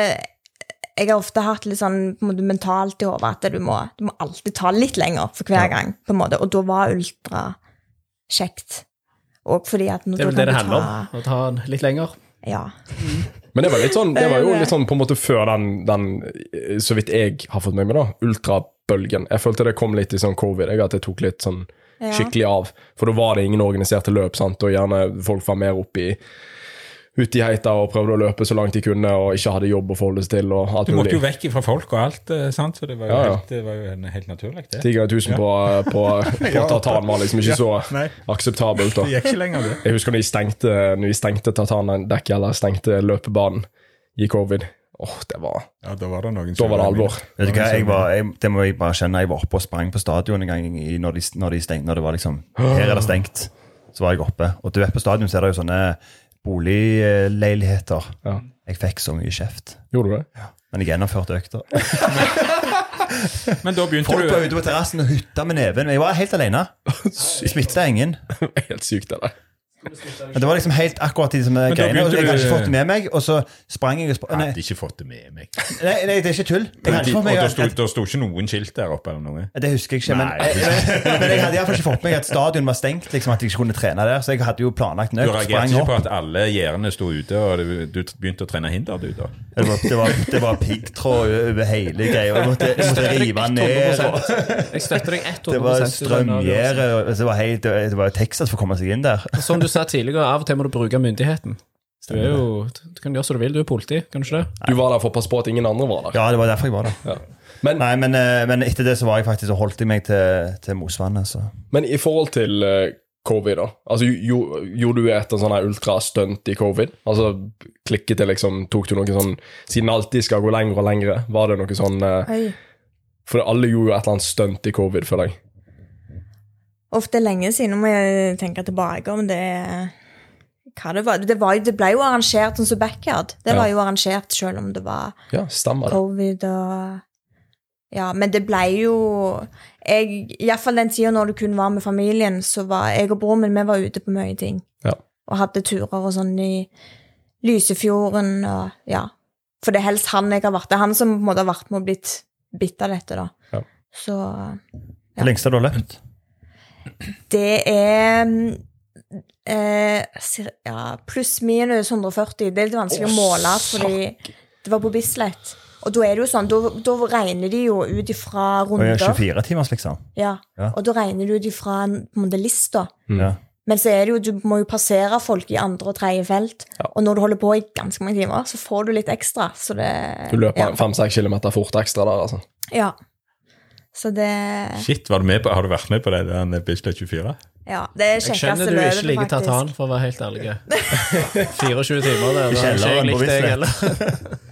Jeg har ofte hatt litt sånn på en måte mentalt i hodet at du må, du må alltid ta litt lenger for hver gang. på en måte, Og da var ultra kjekt. Og fordi at Det er vel det det handler om. Å ta litt lenger. Ja. Men det var, litt sånn, det var jo litt sånn på en måte før den, den eh, så vidt jeg har fått med meg, da, ultrabølgen. Jeg følte det kom litt i sånn covid, jeg, at det tok litt sånn skikkelig av. For da var det ingen organiserte løp, sant, og gjerne folk var mer oppe i ute i heita og prøvde å løpe så langt de kunne, og ikke hadde jobb å forholde seg til, og alt Du måtte jo mulig. vekk fra folk og alt, eh, sant? så det var jo, Ja, ja. Helt, det var jo en- helt naturlig, det. Ti ganger tusen på, på, på tartan var liksom ikke så Nei, akseptabelt. da. det gikk ikke lenger, det. Jeg husker når de stengte, når de stengte tartandekket, eller stengte løpebanen i covid. Åh, det var Ja, Da var det noen Da var det alvor. Vet du hva, jeg var, jeg, Det må jeg bare kjenne. Jeg var oppe og sprang på stadion en gang i, når, de, når, de stengte, når det var liksom Her er det stengt. Så var jeg oppe. Og du vet, på stadion så er det jo sånne boligleiligheter. Ja. Jeg fikk så mye kjeft. Gjorde du det? Men jeg gjennomførte økta. Men da begynte Folk du var ute på terrassen og hytta med neven. Jeg var helt alene. Smitta ingen. Helt sykt, det der. Men det var liksom helt akkurat de som da greiene. Og jeg hadde ikke fått det med meg, og så sprang jeg og sprang. Nei, hadde ikke fått det med meg. nei, nei, det er ikke tull. Jeg hadde ikke Og fått med meg sto, ikke noen skilt der oppe eller noe. Det husker jeg ikke, men, jeg, men, men jeg hadde iallfall ikke fått med meg at stadion var stengt. Liksom At jeg ikke kunne trene der Så jeg hadde jo planlagt en Du reagerte ikke på at alle gjerdene sto ute, og du, du begynte å trene hinder, du, da? Det var, det var, det var piggtråd over hele greia. Jeg måtte, jeg måtte rive ned. Jeg støtter deg 100 det var strømgjerde. Det var helt Det var Texas for å komme seg inn der. Som du sa tidligere, av og til må du bruke myndigheten. Du, er jo, du kan gjøre som du vil, du er politi, kan du ikke det? Du var der for å passe på at ingen andre var der. Ja, det var derfor jeg var der. Ja. Men, Nei, men, eh, men etter det så var jeg faktisk og holdt jeg meg til, til Mosvannet. Så. men i forhold til eh, covid, da. Altså, jo, Gjorde du et sånn ultrastunt i covid? Altså, klikket det liksom Tok du noe sånn Siden alltid skal gå lenger og lengre, var det noe sånn eh, Oi. For alle gjorde jo et eller annet stunt i covid, føler jeg. Ofte lenge siden, nå må jeg tenke tilbake om det hva det var. Det, var, det ble jo arrangert sånn som backyard. Det var Ja. jo arrangert selv om det var Ja, stemmer det. covid og Ja, men det ble jo jeg, Iallfall den tida når du kun var med familien, så var jeg og broren min vi var ute på mye ting. Ja. Og hadde turer og sånn i Lysefjorden og ja. For det er helst han jeg har vært. Det er han som på en måte har vært med og blitt bitt av dette, da. Ja. Så Hvor lengst har du løpt? Det er mm, eh, ja, pluss minus 140. Det er litt vanskelig å måle, fordi det var på Bislett. Og da er det jo sånn, da, regner de jo ut ifra Og er runder. 24 timers, liksom. Ja. Ja. Og da regner du ut ifra lista. Ja. Men så er det jo, du må jo passere folk i andre og tredje felt. Ja. Og når du holder på i ganske mange timer, så får du litt ekstra. Så det Du løper ja. fem-seks kilometer fort ekstra der, altså. ja. Så det Shit, var du med på, Har du vært med på det der Bislett 24? Ja, det er Jeg kjekkeste skjønner du løpet, ikke liker faktisk. tartan, for å være helt ærlig. 24 timer det har ikke jeg likt deg heller.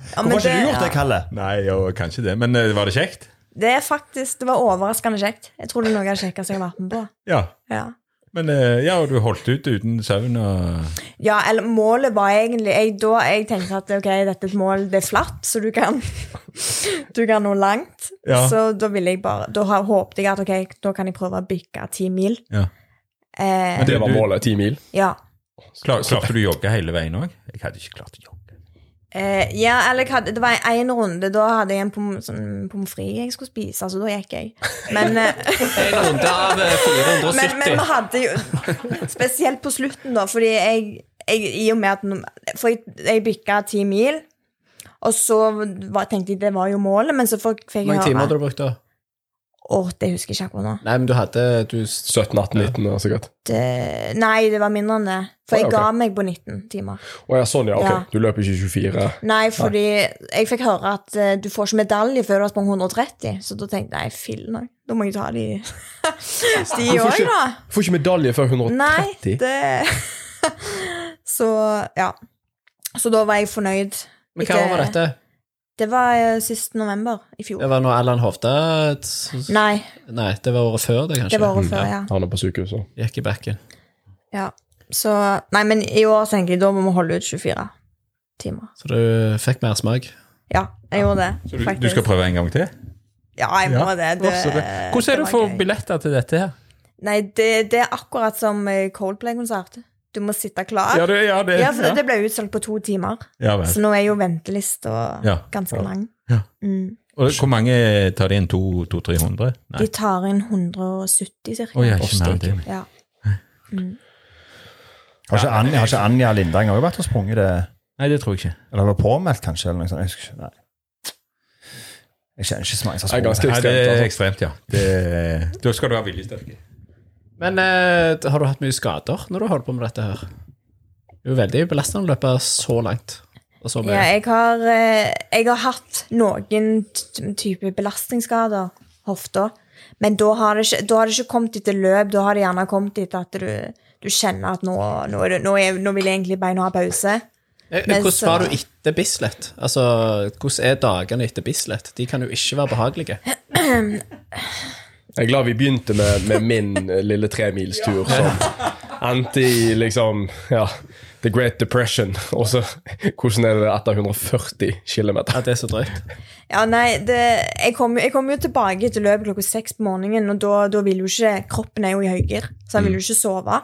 Ja, Hvorfor har ikke du gjort ja. det, Kalle? Nei, jo, kanskje det. Men uh, var det kjekt? Det er faktisk, det var overraskende kjekt. Jeg tror det er noe av det kjekkeste jeg har vært med på. Ja. Ja. Men eh, ja, og du holdt ut uten søvn og Ja, eller målet var egentlig jeg, Da jeg tenkte at ok, dette er et mål, det er flatt, så du kan Du kan nå langt. Ja. Så da ville jeg bare Da har- håpte jeg at ok, da kan jeg prøve å bygge ti mil. Ja. Eh, Det var målet. Ti mil. ja. Klar, Klarte du å jogge hele veien òg? Jeg hadde ikke klart å jogge. Eh, ja, eller jeg hadde, det var én runde. Da hadde jeg en pom, sånn pommes frites jeg skulle spise, så da gikk jeg. Men, eh, En runde av 470. men, 470. men vi hadde jo Spesielt på slutten, da, fordi jeg, jeg I og med at For jeg, jeg bikka ti mil, og så var, tenkte jeg det var jo målet, men så fikk fikk Hvor mange timer hadde du brukt da? Å, det husker jeg ikke akkurat nå. Nei, men du hadde du, 17, 18, 19 år sikkert. Det, nei, det var mindre enn det. For ja, jeg ok. ga meg på 19 timer. Å ja, sånn, ja. Ok. Ja. Du løper ikke 24. Nei, fordi jeg fikk høre at uh, du får ikke medalje før du har sprunget 130, så da tenkte jeg nei, fillen òg. Da må jeg ta de De får òg, da. Du får ikke medalje før 130. Nei, det Så ja. Så da var jeg fornøyd. Men hva var dette? Det var eh, sist november i fjor. Det var når Allan Hovda Nei, Nei, det var året før det, kanskje. det var året før, ja. Han er på sykehuset. Gikk i bekken. ja. Så Nei, men i år tenker jeg da må vi holde ut 24 timer. Så du fikk mer smak. Ja, jeg gjorde det. Så du, du skal prøve en gang til? Ja, jeg må det. det Hvordan er det det å få billetter til dette her? Nei, det, det er akkurat som eh, Coldplay-konsert. Du må sitte klar. Ja, det, ja, det, Ja, for det ble utsolgt på to timer. ja. Så nå er jo ventelista Ja. ganske lang. Ja. Mm. Og hvor mange tar de inn? 200-300? Nei. De tar inn 170 cirka. Å ja, ikke mer enn det. Har ikke Anja, har ikke Anja Lindang også vært og sprunget det? Nei, det tror jeg ikke. Eller var påmeldt, kanskje? eller noe sånt? Jeg husker ikke. Nei. Jeg kjenner ikke så mange som har Det sprunget. Det er ekstremt. Altså. ja. Det, da skal du ha viljesterk. Men eh, har du hatt mye skader når du holder på med dette her? Det er jo veldig belastende å løpe så langt. Og så mye. Ja, jeg har, eh, jeg har hatt noen type belastningsskader, hofta. Men da har, det ikke, da har det ikke kommet etter løp, da har det gjerne kommet etter at du, du kjenner at nå, nå, nå, er, nå vil jeg egentlig beina ha pause. Eh, men Hvordan var du etter Bislett? Altså, hvordan er dagene etter Bislett? De kan jo ikke være behagelige. Jeg er glad vi begynte med, med min eh, lille tremilstur som endte i liksom ja, The Great Depression. Og så hvordan er det etter 140 km? At det er så drøyt. Ja, nei, det, jeg kom, jeg kom jo tilbake etter løpet klokka seks på morgenen, og da, da vil jo ikke Kroppen er jo i høygir, så han vil jo ikke sove.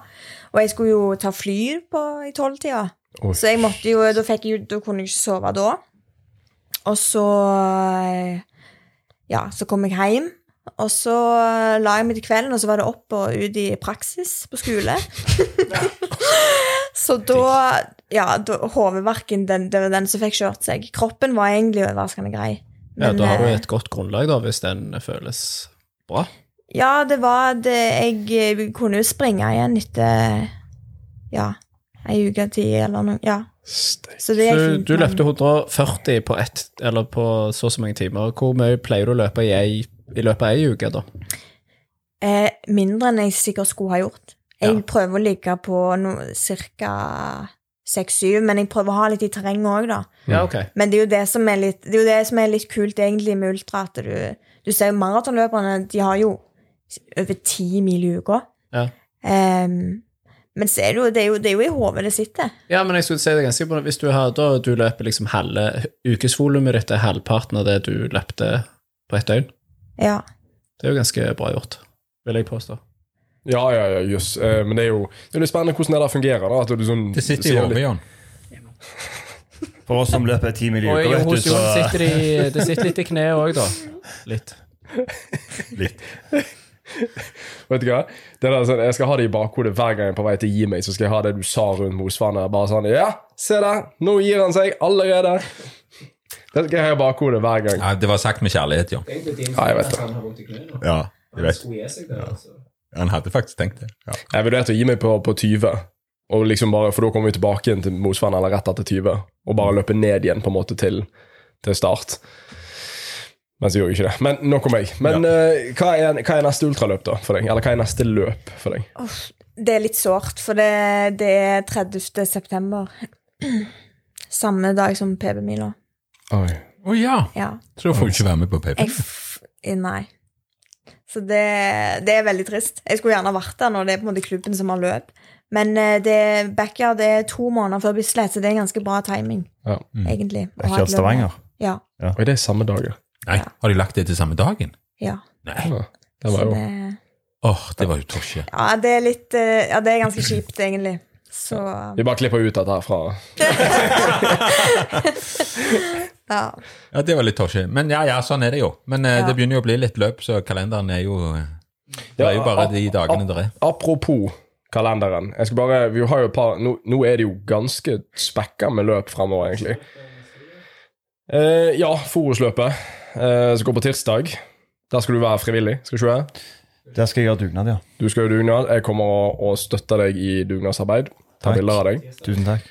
Og jeg skulle jo ta fly på, i tolvtida, så jeg måtte jo, da, fikk jeg, da kunne jeg ikke sove da. Og så eh, Ja, så kom jeg hjem. Og så la jeg meg til kvelden, og så var det opp og ut i praksis på skole. så da Ja, hodeverken, den, det var den som fikk kjørt seg. Kroppen var egentlig overraskende grei. Ja, Da har du eh, et godt grunnlag, da, hvis den føles bra. Ja, det var det Jeg eh, kunne jo springe igjen etter Ja, ei uke tid eller noe. Ja. Så det Så er du, du løpte 140 på ett, eller på så og så mange timer. Hvor mye pleier du å løpe i, ei, i løpet av ei uke, da? eh, mindre enn jeg sikkert skulle ha gjort. Jeg Ja. prøver å ligge på no, ca. seks-syv, men jeg prøver å ha litt i terrenget òg, da. Ja, okay. Men det er jo det som er litt, det er, jo det som er litt kult egentlig med ultra, at du, du ser jo maratonløperne, de har jo over ti mil i uka. Ja. Um, men er det, jo, det, er jo, det er jo i hodet det sitter. Ja, men jeg skulle si det ganske på Hvis du har da du løper liksom halve ukesvolumet ditt er halvparten av det du løpte på ett døgn, Ja. det er jo ganske bra gjort, vil jeg påstå. Ja, ja, ja, jøss. Eh, Men det er jo det er litt spennende hvordan det der fungerer. da, at du sånn, Det sitter i over hodet, Jan. For oss som løper ti mil i Og uka, vet hos du, Jon så sitter de, det sitter litt i kneet òg, da. Litt. Vet du hva? Det der, sånn, jeg skal ha det i bakhodet hver gang jeg er på vei til å gi meg. Så skal jeg ha det du sa rundt Mosvannet. Bare sånn Ja, se der! Nå gir han seg allerede! Det skal jeg ha i bakhodet hver gang. Ja, det var sagt med kjærlighet, jo. Ja, jeg vet det. Ja, jeg vet. Han hadde faktisk tenkt det. Ja. Jeg vurderte å gi meg på, på 20. Og liksom bare, For da kommer vi tilbake igjen til motstanderen eller rett etter 20. Og bare løpe ned igjen på en måte til, til start. Men så gjorde jeg ikke det. Men nok om meg. Men eh, hva, er, hva er neste ultraløp da for deg? Eller hva er neste løp for deg? Det er litt sårt, for det, det er 30. september. Samme dag som PB-mila. Oi. oh, ja! Ja. Så da får du ikke være med på paper? Nei. Så det, det er veldig trist. Jeg skulle gjerne vært der når det er på en måte klubben som har løp. Men eh, det, backyard det er to måneder før Bislett, så det er ganske bra timing, Ja. egentlig. å ha Backyard. Stavanger. Ja. Oi, det er samme dag, ja. Nei, har de lagt det til samme dagen? ja. Nei. Ja, Det var jo Åh, Åh, det var jo tosje. ja, det er litt eh, Ja, det er ganske kjipt, egentlig. Så Vi bare klipper ut dette her fra ja. Ja, det var litt tosje. Men ja, ja, sånn er det jo. Men eh, Ja. det begynner jo å bli litt løp, så kalenderen er jo Det er jo bare de dagene det er. Apropos kalenderen. Jeg skal bare, vi har jo et par, nå, nå er det jo ganske spekka med løp fremover, egentlig. Eh, ja, Forusløpet eh, som går på tirsdag. Der skal du være frivillig. skal ikke du det? Der skal jeg gjøre dugnad, ja. Du skal gjøre dugnad. Jeg kommer å, å støtte deg i dugnadsarbeid. Ta bilder av deg. Tusen takk.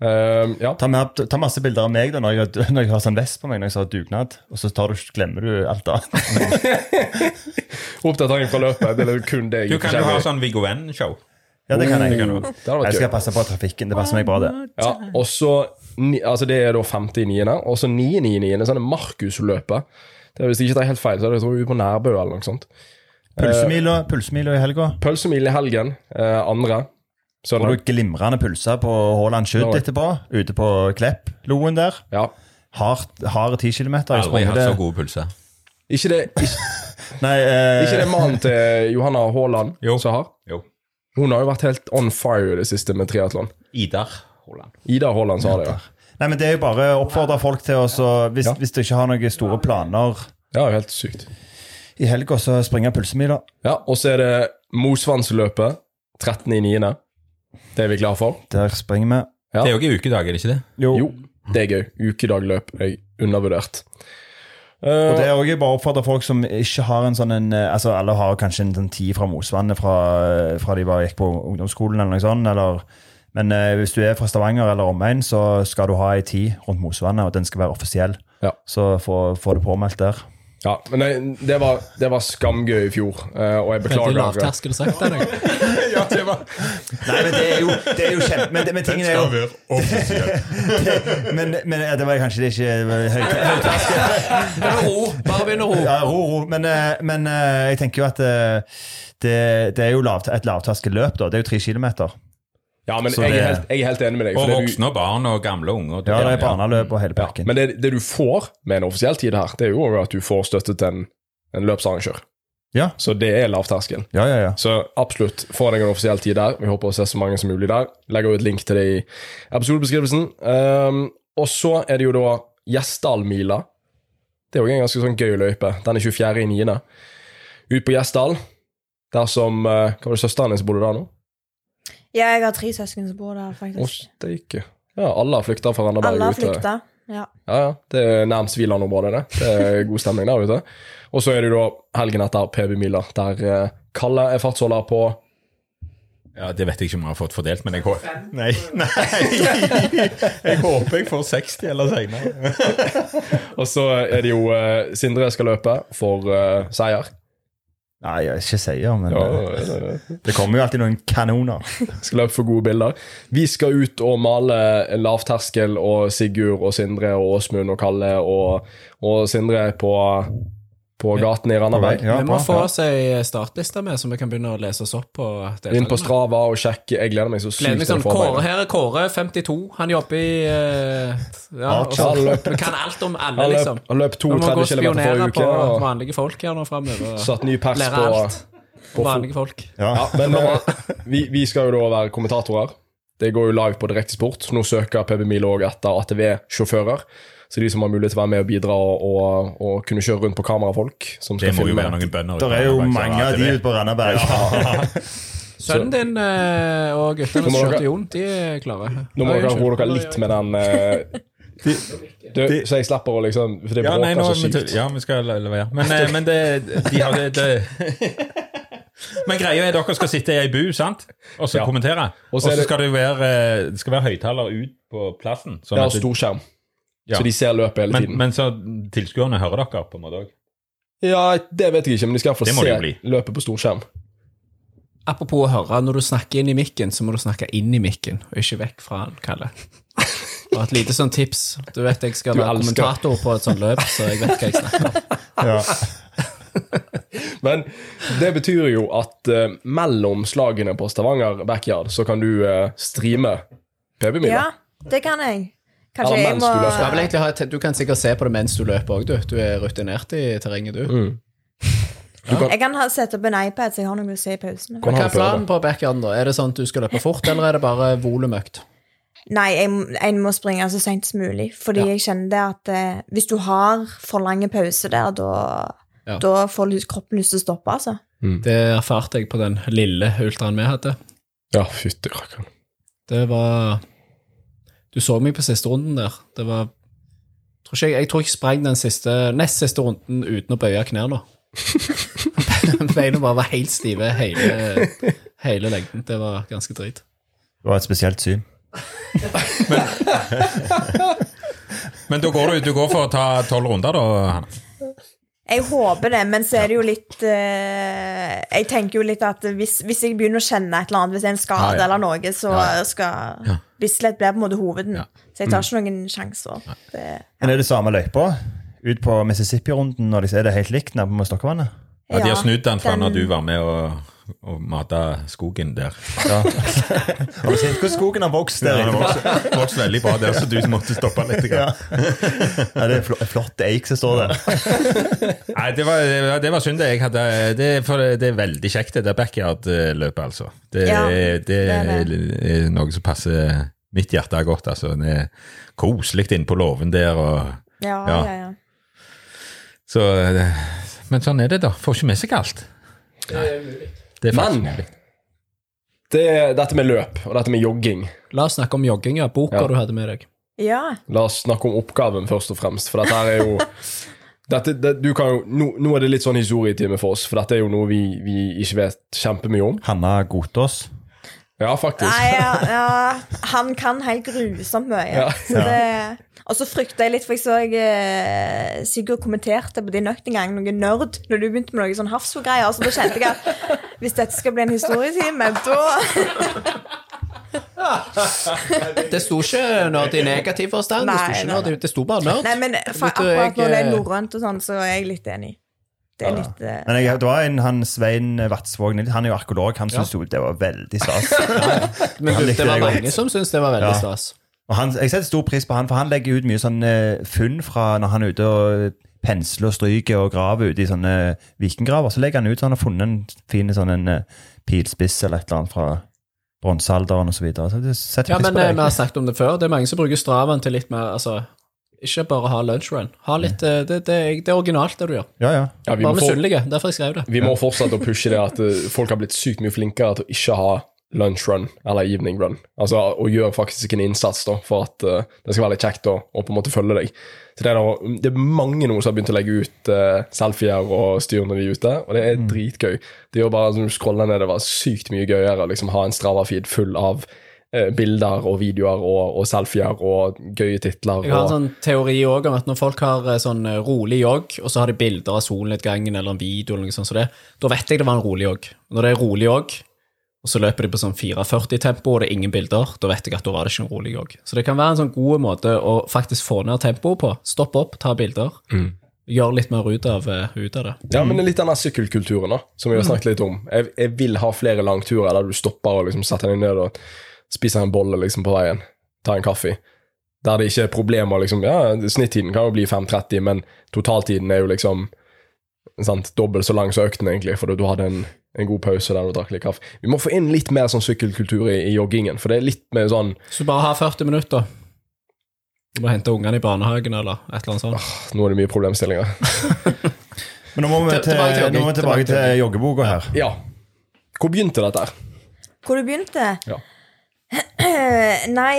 Eh, ja. Ta, med, ta masse bilder av meg da, når jeg, har- når jeg har sånn vest på meg når jeg har dugnad, og så tar du, glemmer du alt annet. Oppdatering fra løpet. Det er kun deg. Du kan jo ha sånn Viggo Venn-show. Ja, det kan jeg. Det hadde Jeg skal passe på trafikken. Det passer meg bra, det. Ja, og så altså Det er da 5.9., og så 9.9. Sånn det Markusløpet. Det Hvis jeg ikke tar helt feil, så er det tror jeg, på Nærbø eller noe sånt. Pulsemila, pulsemila i helga. Pølsemila i helgen, eh, andre. Får Søndag. du glimrende pulser på Haaland Skydd etterpå, ute på Klepp-loen der. Ja. Harde 10 kilometer Jeg Aldri hatt så gode pulser. Ikke det, ikke, Nei, eh, ikke det mannen til Johanna Haaland Jo. som har? Jo. Hun har jo vært helt on fire i det siste med triatlon. Idar Haaland. Idar Haaland sa det, ja. Nei, men det er jo bare å oppfordre folk til å hvis, Ja. hvis du ikke har noen store planer Ja, helt sykt. i helga, så springe pulsemila. Ja, Og så er det Mosvannsløpet 13.9. Det er vi klare for. Der springer vi. Ja. Det er jo ikke ukedag, er det ikke det? Jo, det er gøy. Ukedagløp er undervurdert. Og Eh, det er også bare å oppfordre folk som ikke har en sånn en, eh, Altså, alle har kanskje en sånn tid fra Mosvannet fra, fra de bare gikk på ungdomsskolen eller noe sånt, eller Men uh, hvis du er fra Stavanger eller omegn, så skal du ha ei tid rundt Mosvannet, og den skal være offisiell. Ja. Så få, få det påmeldt der. Ja, men det, det, var, det var skamgøy i fjor, eh, og jeg Veldig beklager. lavterskel sagt av deg. Ja, det var Nei, men det er jo, det er jo kjempe... Men, men tingen er jo være offisiell. men, men ja, det var kanskje det ikke høyterskel. Ro. Bare begynn å ro. Ja, ro, ro. Men, eh, men eh, jeg tenker jo at det, det er jo lavt, et lavterskelløp, da. Det er jo tre kilometer. Ja, men jeg, det- er helt, jeg er helt enig med deg. Og voksne og barn og gamle unger. Ja, det er barneløp og hele Ja, men det, det du får med en offisiell tid her, det er jo at du får støtte til en, en løpsarrangør. Ja. Så det er lavterskel. Ja, ja, ja. Så absolutt, få deg en offisiell tid der. Vi håper å se så mange som mulig der. Legger ut link til det i episodebeskrivelsen. Um, og så er det jo da Gjesdalmila. Det er jo en ganske sånn gøy løype. Den er 24.9. Ut på Gjesdal. Der som uh, Hva var det søsteren din som bodde der nå? Ja, jeg har tre søsken som bor der, faktisk. Å, steike. Ja, alle har flykta fra Randaberg Alle har ute. flykta. Ja. Ja, ja. Det er nærmest Viland-området, det. Det er god stemning der ute. Og så er det jo da helgen etter PB-mila, der eh, Kalle er fartsholder på Ja, Det vet jeg ikke om jeg har fått fordelt, men jeg håper Nei, nei. Jeg håper jeg får 60 eller senere. Og så er det jo eh, Sindre skal løpe for eh, seier. Nei, jeg ikke sier, men Ja, eh, det- det- det kommer jo alltid noen kanoner. skal løpe for gode bilder. Vi skal ut og male lavterskel, og Sigurd og Sindre og Åsmund og Kalle og, og Sindre på, på gaten i Randaberg. Ja, Vi må få oss ei startliste med, så vi kan begynne å lese oss opp på Inn på. Strava og sjekke. Jeg gleder meg så sykt til sånn, å få Kåre, meg. her er Kåre, 52. Han jobber i eh, ja, så- kan alt om alle, Han løp, liksom. han løp Vi må gå 32 og km forrige spionere uke på og vanlige folk her nå framover. satt ny pers Lære på, alt på vanlige folk. Ja. Ja, men vi, vi skal jo da være kommentatorer. Det går jo live på Direktesport. Nå søker PB Milo òg etter ATV-sjåfører. Så de som har mulighet til å være med og bidra og, og, og kunne kjøre rundt på kamerafolk som Det skal må jo være noen bønder. Det er jo mange av de ute på Randaberg. Sønnen din eh, og guttene som kjørte Jon, de er klare. Nå må dere roe dere litt med den eh, du, Så jeg slipper å liksom For det Ja, nei, bråker nå, så men, sykt. ja, vi skal levere. Men, eh, men det, de har det, det Men greia er dere skal sitte i ei bu, sant? Og så Ja. kommentere. Og så det- skal det være Det skal være høyttaler ut på plassen. Sånn Det at har stor storskjerm, Ja. så de ser løpet hele men, tiden. men så tilskuerne hører dere på en måte òg. Ja, det vet jeg ikke, men de skal iallfall se løpet på storskjerm. Apropos å høre, når du snakker inn i mikken, så må du snakke inn i mikken, og ikke vekk fra den, Kalle. Og et lite sånn tips. Du vet jeg skal Du være elsker- kommentator på et sånt løp, så jeg vet hva jeg snakker om. Ja. Men det betyr jo at uh, mellom slagene på Stavanger backyard så kan du uh, streame PB-middag. Ja, det kan jeg. Kanskje Ja, jeg må du. Du, ha et, du kan sikkert se på det mens du løper òg, du. Du er rutinert i terrenget, du. Mm. Jeg kan ha, sette opp en iPad, så jeg har noe å se i pausene. Hva er planen på backyarden, da? Er det sånn at du skal løpe fort, eller er det bare volumøkt? Nei, jeg, jeg må springe så seint som mulig. Fordi jeg kjenner det at eh, hvis du har for lange pauser der, da, Ja. da får kroppen lyst til å stoppe, altså. Det erfarte jeg på den lille ultraen vi hadde. Ja, fytti rakkeren. Det var Du så meg på siste runden der. Det var tror ikke jeg, tror jeg sprang den siste, nest siste runden uten å bøye knærne. Beina bare var helt stive hele, hele lengden. Det var ganske drit. Det var et spesielt syn. Men da går du, du går for å ta tolv runder, da, Hanne? Jeg håper det, men så er det jo litt eh, Jeg tenker jo litt at hvis, hvis jeg begynner å kjenne et eller annet, hvis det er en skade Ja, ja. eller noe, så skal Bislett blir på en måte hoveden. Ja. Så jeg tar ikke noen sjanser. Det, Men er det samme løypa? Ut på Mississippi-runden, er de det helt likt nede på Stokkevannet? Ja, de har snudd den fra den- når du var med og, og mata skogen der. Ja. Har du sett hvordan skogen har vokst der? Ja, det etterpå? vokste, vokste veldig bra der, så du måtte stoppe litt. Ja. Ja, det er fl flott eik som står der. Nei, det var, det var- synd jeg hadde det, For det, er veldig kjekt, det der backyard-løpet, altså. Det, Ja, det, det er er noe som passer mitt hjerte godt, altså. Det er koselig inne på låven der og ja, Ja. ja, ja. Så eh, Men sånn er det, da. Får ikke med seg alt. Det er faktisk Men- mulig. Det, dette med løp og dette med jogging La oss snakke om jogging, ja. Boka Ja. du hadde med deg. ja. La oss snakke om oppgaven først og fremst, for dette er jo dette, det, du kan jo, nå, nå er det litt sånn historietime for oss, for dette er jo noe vi, vi ikke vet kjempemye om. Hanna Godtås. Ja, faktisk. Nei, ja, ja, han kan helt grusomt mye. Ja. Så det, og så frykta jeg litt, for jeg så jeg, eh, Sigurd kommenterte på din økt en gang, noe nerd, når du begynte med noe sånn Hafsfjord-greier. Så da kjente jeg at hvis dette skal bli en historietime, da Det sto ikke nerd i negativ forstand. Det sto, ikke nei, nerd, det sto bare nerd. Nei, men for akkurat når det er jeg- norrønt og sånn, så er jeg litt enig. Det er litt eh, Men jeg, det var en han Svein Vatsvåg han er jo arkeolog, han syntes jo det var veldig stas. Men du, det var mange som syntes det var veldig Ja. stas. Og han, jeg setter stor pris på han, for han legger ut mye sånn eh, funn fra når han er ute og pensler og stryker og graver ute i sånne vikinggraver. Så legger han ut så han har funnet en fin sånn en eh, pilspiss eller et eller annet fra bronsealderen osv. Så, videre. så Ja, men eh, vi har snakket om det før. Det er mange som bruker straven til litt mer altså, Ikke bare ha lunchrun. Ha litt, eh, det, det, det er originalt, det du gjør. Ja, ja. Ja, vi, Bare misunnelige. Derfor jeg skrev det. vi må fortsette å pushe det at eh, folk har blitt sykt mye flinkere til å ikke ha lunch run eller evening run. Altså å gjøre faktisk en innsats da, for at uh, det skal være litt kjekt å, på en måte følge deg. Så det, er da, det er mange nå som har begynt å legge ut uh, selfier og styr når de er ute, og det er dritgøy. Det gjør bare Når du scroller ned, det var sykt mye gøyere å liksom, ha en Strava-feed full av bilder og videoer og, og selfier og gøye titler. Jeg har en sånn teori også om at når folk har eh, sånn eh, rolig jogg, og så har de bilder av solnedgangen eller en video, eller noe sånt så det, da vet jeg det var en rolig jogg. Når det er rolig jogg, og så løper de på sånn 4,40-tempo, og det er ingen bilder, da vet jeg at da var det ikke en rolig jogg. Så det kan være en sånn god måte å faktisk få ned tempoet på. Stoppe opp, ta bilder. Gjøre litt mer ut av, eh, ut av det. Ja, men det er litt den sykkelkulturen da, som vi har snakket litt om. Jeg, jeg vil ha flere langturer der du stopper og liksom setter deg ned og spiser en bolle liksom på veien. Tar en kaffe. Der det ikke er problemer liksom, ja, Snittiden kan jo bli 5.30, men totaltiden er jo liksom sant, dobbelt så lang som økten, egentlig, for du hadde en, en god pause der du drakk litt kaffe. Vi må få inn litt mer sånn sykkelkultur i, i joggingen, for det er litt mer sånn Så bare ha 40 minutter. Du må hente ungene i barnehagen, eller et eller annet sånt. Nå er det mye problemstillinger. Men nå må vi Til- til, tilbake til nå må vi tilbake Tilbake til til joggeboka her. Ja. Hvor begynte dette? Hvor det begynte? Ja. Nei,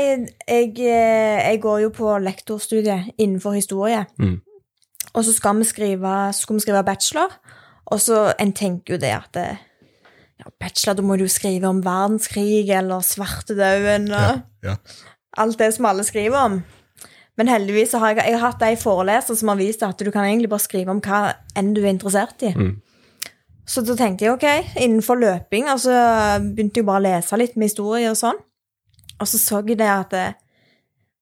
jeg, eh, jeg går jo på lektorstudiet innenfor historie. Mm. Og så skal vi skrive, så skal vi skrive bachelor. Og så en tenker jo det at det, ja, bachelor, da må du skrive om verdenskrig eller svartedauden og ja. alt det som alle skriver om. Men heldigvis har jeg, jeg har hatt ei foreleser som har vist at du kan egentlig bare skrive om hva enn du er interessert i. Så da tenkte jeg ok, innenfor løping, og så begynte jeg bare å lese litt med historie og sånn. Og så så jeg det at,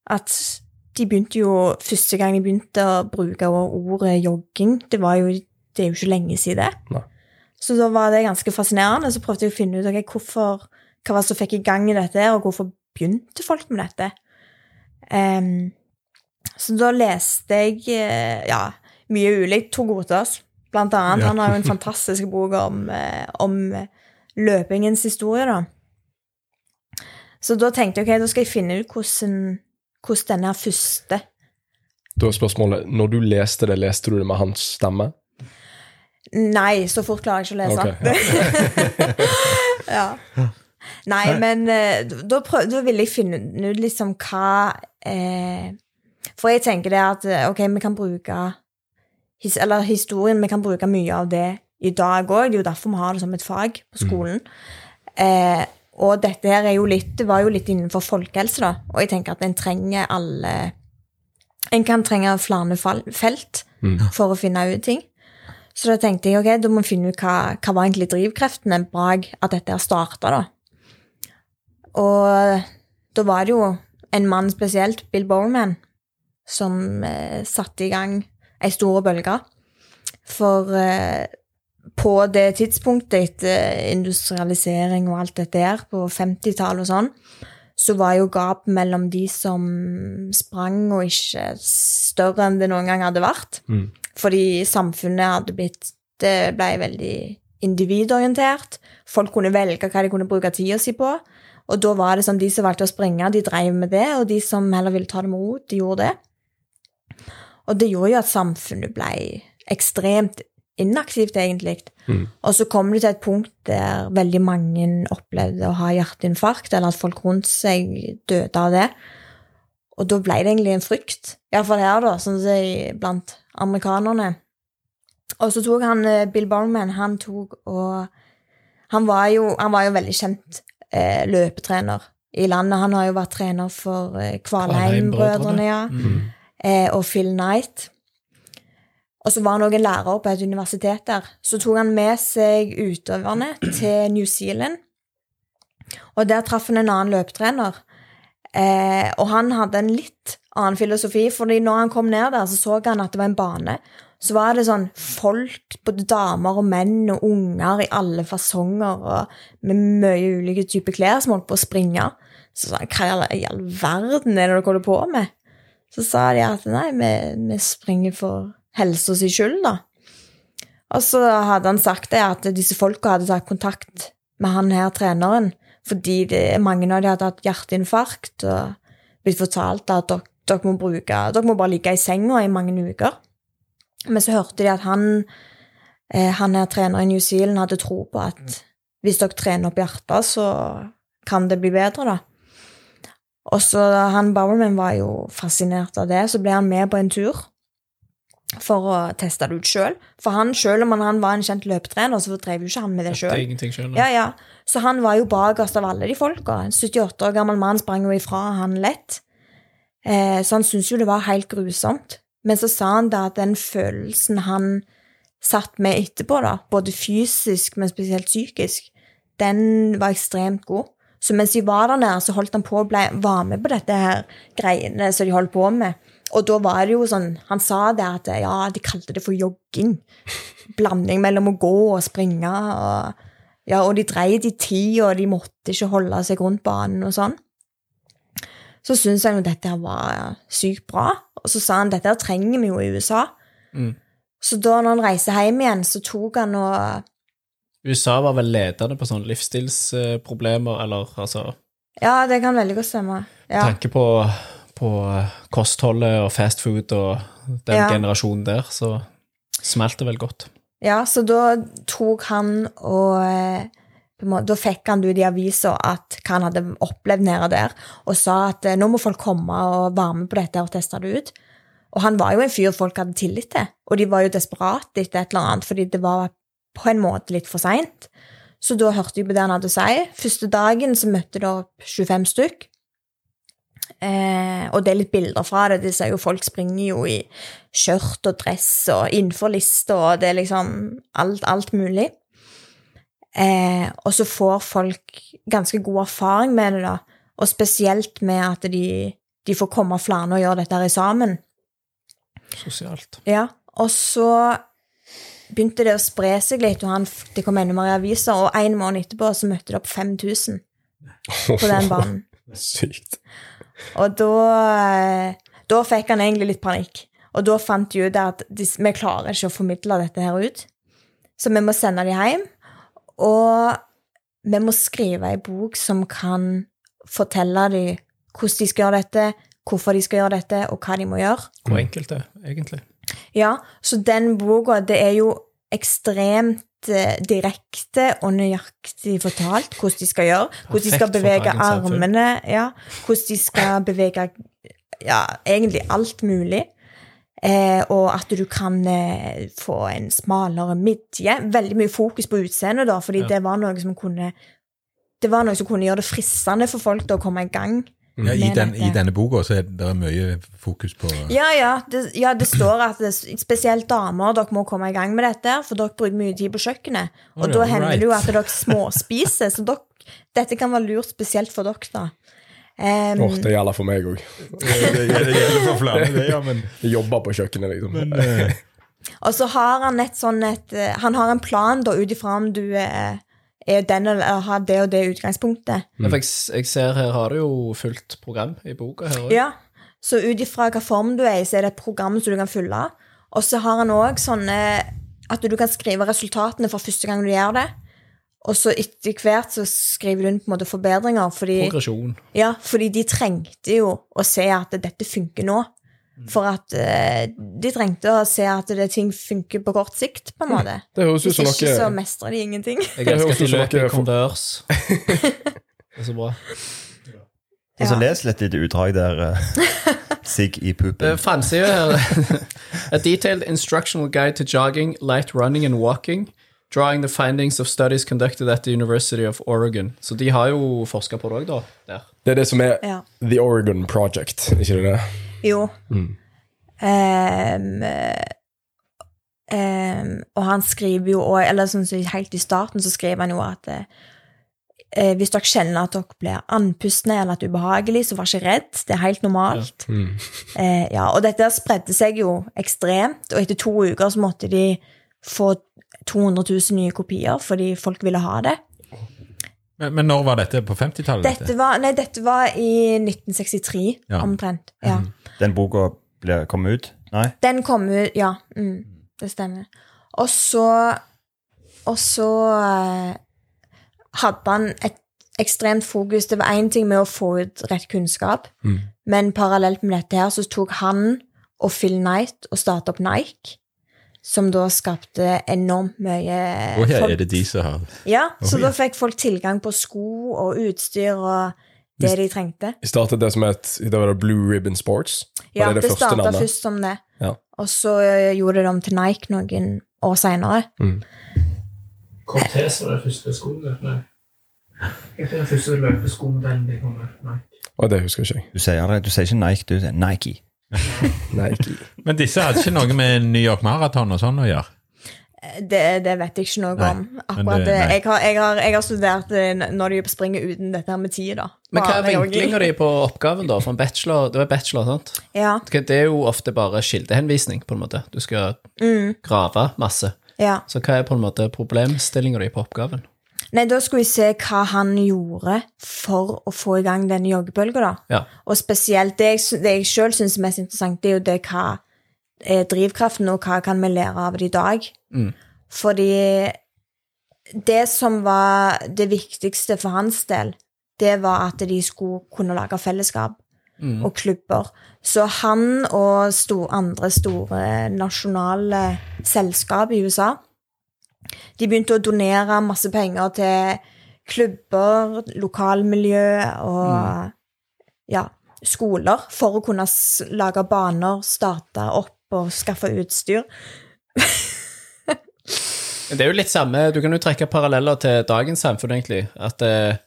at de begynte jo Første gang de begynte å bruke ordet jogging, det var jo det er jo ikke lenge siden. Nei. Så da var det ganske fascinerende. Så prøvde jeg å finne ut okay, hvorfor, hva var det som fikk i gang i dette, og hvorfor begynte folk med dette. Um, så da leste jeg eh, ja, mye ulikt. Tor Gotaas, blant annet. Ja. Han har jo en fantastisk bok om, eh, om løpingens historie, da. Så da tenkte jeg ok, da skal jeg finne ut hvordan, hvordan denne første Da er spørsmålet, når du leste det, leste du det med hans stemme? Nei, så fort klarer jeg ikke å lese. Okay, ja. Nei, men eh, da, prøv, da ville jeg finne ut liksom hva eh, For jeg tenker det at eh, ok, vi kan bruke his, Eller historien, vi kan bruke mye av det i dag òg. Det er jo derfor vi har det som et fag på skolen. Eh, og dette her er jo litt, var jo litt innenfor folkehelse, da. Og jeg tenker at en trenger alle En kan trenge flere felt for å finne ut ting. Så da tenkte jeg ok, da må vi finne ut hva, hva var egentlig drivkreftene bak at dette her starta, da. Og da var det jo en mann spesielt, Bill Bowman, som eh, satte i gang ei stor bølge. For eh, på det tidspunktet etter industrialisering og alt dette her, på 50-tallet og sånn, så var jo gapet mellom de som sprang og ikke større enn det noen gang hadde vært. Mm. Fordi samfunnet hadde blitt Det ble veldig individorientert. Folk kunne velge hva de kunne bruke tida si på. Og da var det sånn, de som valgte å springe, de drev med det, og de som heller ville ta det med ro, de gjorde det. Og det gjorde jo at samfunnet ble ekstremt inaktivt, egentlig. Og så kom det til et punkt der veldig mange opplevde å ha hjerteinfarkt, eller at folk rundt seg døde av det. Og da ble det egentlig en frykt, iallfall her, da, sånn er blant amerikanerne. Og så tok han eh, Bill Bowman, han tok og Han var jo, han var jo veldig kjent eh, løpetrener i landet. Han har jo vært trener for eh, Kvalheim-brødrene, ja. Eh, og Phil Knight. Og så var han òg en lærer på et universitet der. Så tok han med seg utøverne til New Zealand. Og der traff han en annen løpetrener. Eh, og han hadde en litt annen filosofi, fordi når han kom ned der, så så han at det var en bane. Så var det sånn folk, både damer og menn og unger i alle fasonger, og med mye ulike typer klær, som holdt på å springe. Så sa han, hva i all- verden er det dere holder på med? Så sa de at nei, vi, vi springer for helsa si skyld, da. Og så hadde han sagt det at disse folka hadde tatt kontakt med han her treneren, fordi det, mange av dem hadde hatt hjerteinfarkt og blitt fortalt at dere, dere, må bruke, dere må bare ligge i senga i mange uker. Men så hørte de at han, eh, han her trener i New Zealand hadde tro på at hvis dere trener opp hjertet, så kan det bli bedre, da. Og så han Bowerman var jo fascinert av det, så ble han med på en tur for å teste det ut sjøl. For han, selv om han, var en kjent løpetrener, så drev jo ikke han med det sjøl. Ja, ja. Så han var jo bakerst av alle de folka. En 78 år gammel mann sprang jo ifra han lett. Eh, så han syntes jo det var helt grusomt. Men så sa han da at den følelsen han satt med etterpå, da, både fysisk, men spesielt psykisk, den var ekstremt god. Så mens de var der nede, så holdt han på å ble, var med på dette her greiene som de holdt på med. Og da var det jo sånn Han sa det at ja, de kalte det for jogging. Blanding mellom å gå og springe. Og, ja, og de dreide i tid, og de måtte ikke holde seg rundt banen og sånn. Så syntes han jo dette var sykt bra. Og så sa han dette trenger vi jo i USA. Mm. Så da når han reiste hjem igjen, så tok han og USA var vel ledende på sånne livsstilsproblemer, eller altså Ja, det kan veldig godt stemme. Ja. Tenke på, på kostholdet og fast food og den Ja. generasjonen der, så smalt det vel godt. Ja, så da tok han og eh, Da fikk han det ut i avisa at hva han hadde opplevd nede der, og sa at eh, nå må folk komme og være med på dette og teste det ut. Og han var jo en fyr folk hadde tillit til, og de var jo desperate etter et eller annet, fordi det var på en måte litt for seint. Så da hørte de på det han hadde å si. Første dagen så møtte det opp 25 stykk. Eh, og det er litt bilder fra det. De ser jo folk springer jo i skjørt og dress og innenfor lista, og det er liksom alt, alt mulig. Eh, og så får folk ganske god erfaring med det, da. Og spesielt med at de, de får komme flere og gjøre dette her sammen. Sosialt. Ja, og så begynte det å spre seg litt, og han, det kom enda mer aviser, og en måned etterpå så møtte det opp 5000 på den banen. Sykt. Og da, eh, da fikk han egentlig litt panikk. Og da fant de ut at de, vi klarer ikke å formidle dette her ut. Så vi må sende dem hjem. Og vi må skrive ei bok som kan fortelle dem hvordan de skal gjøre dette, hvorfor de skal gjøre dette, og hva de må gjøre. Hvor enkelt det egentlig. Ja, så den boka, det er jo ekstremt direkte og nøyaktig fortalt hvordan de skal gjøre. Hvordan de skal bevege armene, ja. Hvordan de skal bevege ja, egentlig alt mulig. Eh, og at du kan eh, få en smalere midje. Veldig mye fokus på utseendet, da, fordi det var noe som kunne det var noe som kunne gjøre det fristende for folk da, å komme i gang. Ja, i, den. I denne boka så er det mye fokus på Ja, ja. Det, ja, det står at det, spesielt damer dere må komme i gang med dette, for dere bruker mye tid på kjøkkenet. Og Oh, da ja, hender right. det jo at dere småspiser, så dere, dette kan være lurt spesielt for dere, da. Um, Åh, det gjelder for meg òg. Det gjelder for flere, det, ja, men, Jeg jobber på kjøkkenet, liksom. men uh... og så har han et sånn et eh, Han har en plan da ut ifra om du er, er den eller har det og det utgangspunktet. Mm. jeg, jeg ser her har du jo fullt program i boka her også. Ja, så ut ifra hva form du er i, så er det et program som du kan fylle. Og så har han òg sånne at du kan skrive resultatene for første gang du gjør det. Og så etter hvert så skriver du inn på en måte forbedringer, fordi, Progresjon. ja, fordi de trengte jo å se at dette funker nå. For at eh, de trengte å se at det ting funker på kort sikt, på en måte. Det høres ut Hvis som ikke så noe mestrer de ingenting. Jeg elsker at de løper i kondørs Converse. Det er så bra. Og så Ja. les litt lite utdrag der. eh, Sigg i Uh, puppen. Framsida her. A detailed instructional guide to jogging, light running and walking. Drawing the findings of studies conducted at the University of Oregon. Så de har jo forska på det òg, da. Der. Det er det som er Ja. The Oregon Project, ikke det det? Jo. Mm. Um, um, og han skriver jo òg, eller sånn som helt i starten, så skriver han jo at eh, hvis dere kjenner at dere blir andpustne eller at det er ubehagelig, så vær ikke redd. Det er helt normalt. Eh, ja, og dette spredde seg jo ekstremt, og etter to uker så måtte de få 200 000 nye kopier fordi folk ville ha det. Men, men når var dette? På 50-tallet? Dette var, nei, dette var i 1963, Ja. omtrent. Ja. Den boka ble- kom ut? Nei? Den kom ut, ja. Mm, det stemmer. Og så Og så eh, hadde han et ekstremt fokus. Det var én ting med å få ut rett kunnskap, men parallelt med dette her så tok han og Phil Knight og starta opp Nike. Som da skapte enormt mye Å ja, folk- er det de som har Ja, så Å, da fikk folk tilgang på sko og utstyr og det de trengte. Vi startet det som het Det var det Blue Ribbon Sports. Ja, det det, det starta navnet? først som det. Ja. Og så eh, gjorde de om til Nike noen år seinere. Cortez var den første skoen. Nei. Hva er den første løpeskoen de kom med? Nike. Og det husker ikke jeg. Du sier, det, du sier ikke Nike, du sier Nike. Nike. Men disse hadde ikke noe med New York Marathon og sånn å gjøre? Det, det vet jeg ikke noe Nei, om. Akkurat det- jeg, har, jeg, har, jeg har studert eh, når de springer uten dette her med tid, da. Men hva er vinklinga di på oppgaven, da? For en bachelor, det er bachelor, sant? Ja, Det er jo ofte bare kildehenvisning, på en måte. Du skal grave masse. ja. Så hva er på en måte problemstillinga di på oppgaven? Nei, da skulle vi se hva han gjorde for å få i gang denne joggebølga, da. Ja. Og spesielt det jeg, det jeg sjøl syns er mest interessant, det er jo det hva er drivkraften, og hva kan vi lære av det i dag. Mm. Fordi det som var det viktigste for hans del, det var at de skulle kunne lage fellesskap Mm. og klubber. Så han og store, andre store nasjonale selskap i USA de begynte å donere masse penger til klubber, lokalmiljø og ja, skoler for å kunne lage baner, starte opp og skaffe utstyr. Det er jo litt samme, Du kan jo trekke paralleller til dagens samfunn, egentlig. At eh,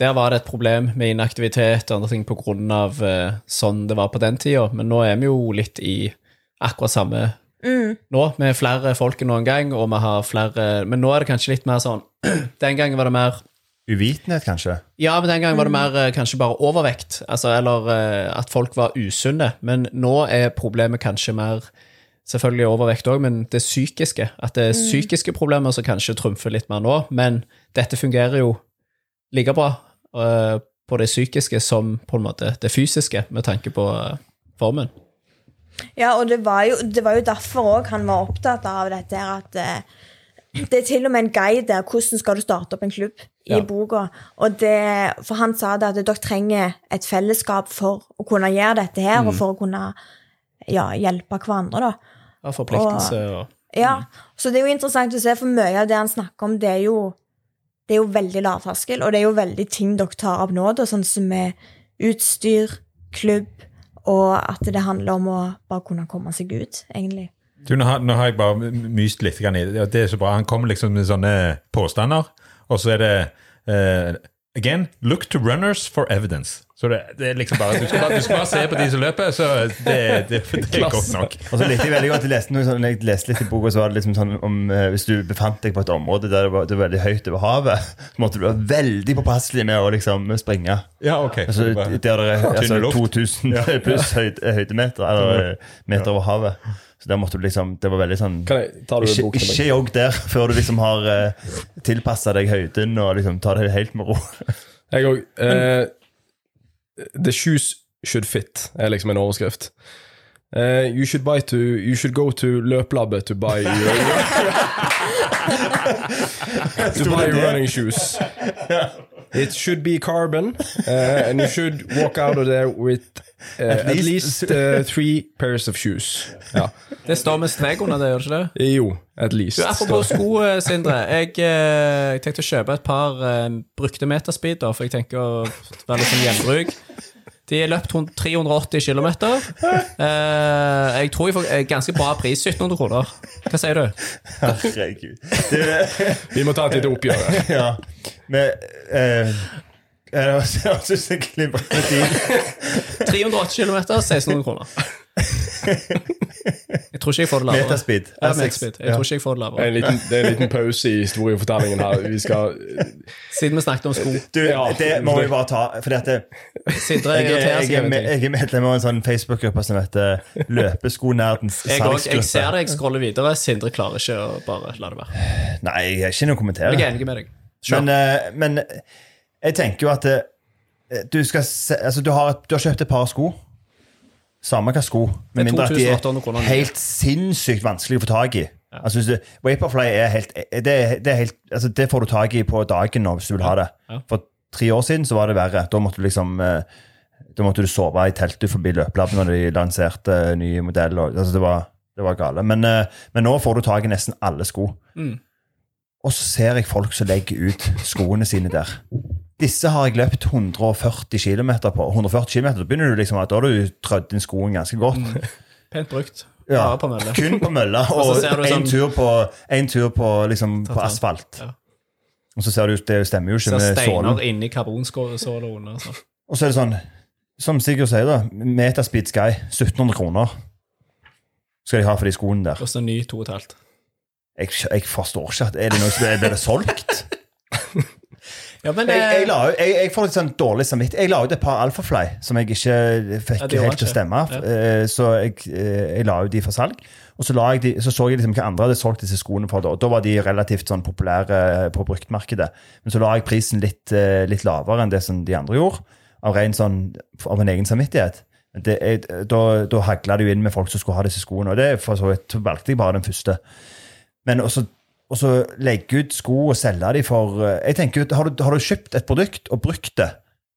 der var det et problem med inaktivitet og andre ting på grunn av eh, sånn det var på den tida. Men nå er vi jo litt i akkurat samme nå, med flere folk enn noen gang, og vi har flere Men nå er det kanskje litt mer sånn Den gangen var det mer Uvitenhet, kanskje? Ja, men den gangen var det mer eh, kanskje bare overvekt, altså, eller eh, at folk var usunne. Men nå er problemet kanskje mer selvfølgelig overvekt òg, men det psykiske. At det er psykiske problemer som kanskje trumfer litt mer nå, men dette fungerer jo like bra uh, på det psykiske som på en måte det fysiske, med tanke på uh, formen. Ja, og det var jo, det var jo derfor òg han var opptatt av dette her at uh, det er til og med en guide der hvordan skal du starte opp en klubb i Ja. boka. Og det, for han sa det at dere trenger et fellesskap for å kunne gjøre dette her, og for å kunne ja, hjelpe hverandre. da. Ja, forpliktelse og Ja, Så det er jo interessant å se, for mye av det han snakker om, det er jo, det er jo veldig lavterskel, og det er jo veldig ting dere tar opp nå, da, sånn som med utstyr, klubb, og at det handler om å bare kunne komme seg ut, egentlig. Du, nå, har, nå har jeg bare myst litt i det. Det er så bra. Han kommer liksom med sånne påstander, og så er det uh, Again, look to runners for evidence. Så det, det er liksom bare, Du skal bare, du skal bare se på de som løper, så det, det, det er godt nok. Og så likte jeg veldig godt, jeg leste, noe sånn, jeg leste litt i boka, så var det liksom sånn om eh, hvis du befant deg på et område der det var, det var veldig høyt over havet, så måtte du være veldig påpasselig med å liksom springe. Ja, ok. Altså, der det er altså, Tynne luft. 2000 pluss høyd, høydemeter, eller eh, meter over havet. Så der måtte du liksom, det var veldig sånn Kan jeg ta ikke, ikke jogg der før du liksom har eh, tilpassa deg høyden og liksom tar det helt med ro. Jeg òg. The shoes should fit er liksom en overskrift. Uh, you should buy to You should go to løplabbet to buy your, to buy your running shoes. It should be carbon, uh, and you should walk out of there with uh, at least, least- uh, three pairs of shoes. Ja. Det står med strek under det, gjør det ikke det? Jo, at least. Du, Apropos sko, eh, Sindre. Jeg, jeg tenkte å kjøpe et par eh, brukte meterspeeder, for jeg tenker å være litt sånn gjenbruk. De har løpt 380 km. Uh, jeg tror jeg får ganske bra pris, 1700 kroner. Hva sier du? Herregud. Det, Vi må ta et lite oppgjør. ja. Men uh, jeg syns jeg glimrende deal. 380 km, 1600 kroner. Jeg tror ikke jeg får det lavere. Metaspeed. Ja, R6. Jeg tror ikke jeg får det Det er lavere. en liten, det er en liten pause i historiefortellingen her. Vi skal Siden vi snakket om sko. Du, Ja. det må vi bare ta. Fordi at det, Sindre jeg, jeg, ting. jeg er medlem av en sånn Facebook-gruppe som heter Løpeskonerdens salgsgruppe. jeg ser det, jeg scroller videre. Sindre klarer ikke å bare la det være. Nei, jeg har ikke noe å kommentere. Jeg er enig med deg. Kjør. Men, eh, men jeg tenker jo at eh, du skal se, altså, du, har, du har kjøpt et par sko. Samme hva sko. Med mindre at de 2800 kroner er helt sinnssykt vanskelig å få tak i. Altså, hvis du, Vaporfly er helt, det, er, det, er helt altså, det får du tak i på dagen nå hvis du vil ha det. For tre år siden så var det verre. Da måtte du liksom eh, da måtte du sove i teltet forbi løpelabben når de lanserte eh, nye modeller. Altså, det, var, det var gale. Men, eh, men nå får du tak i nesten alle sko. Mm. Og så ser jeg folk som legger ut skoene sine der. Disse har jeg løpt 140 km på. 140 km, Da begynner du liksom at da har du trødd inn skoen ganske godt. Pent brukt. Ja, Bare på mølle. Kun på mølla, Og så og en sånn- tur på, en tur på, liksom, på asfalt. Ja. Og så ser du, det stemmer jo ikke med sålen. steiner inni karbonsåla under. Så. Og så er det sånn, som Sigurd sier, da, Metaspeed Sky, 1700 kroner skal de ha for de skoene der. Koster ny 2,5. Jeg, jeg forstår ikke at Er det noe som blir det solgt? Ja, men Jeg, jeg, eh, la, jeg, jeg får litt sånn dårlig samvittighet. Jeg la ut et par Alphafly som jeg ikke fikk Ja, helt til å stemme. Ja. Så jeg, eh, la ut de for salg. Og så, la jeg de, så så jeg liksom hva andre hadde solgt disse skoene for. Da, og da var de relativt sånn populære på bruktmarkedet. Men så la jeg prisen litt, eh, litt lavere enn det som de andre gjorde. Av ren sånn, av en egen samvittighet. Det, jeg, da da hagla det jo inn med folk som skulle ha disse skoene. Og det for så vidt valgte jeg bare den første. Men også, også legge ut sko og selge de for eh, jeg tenker, har du, har du kjøpt et produkt og brukt det,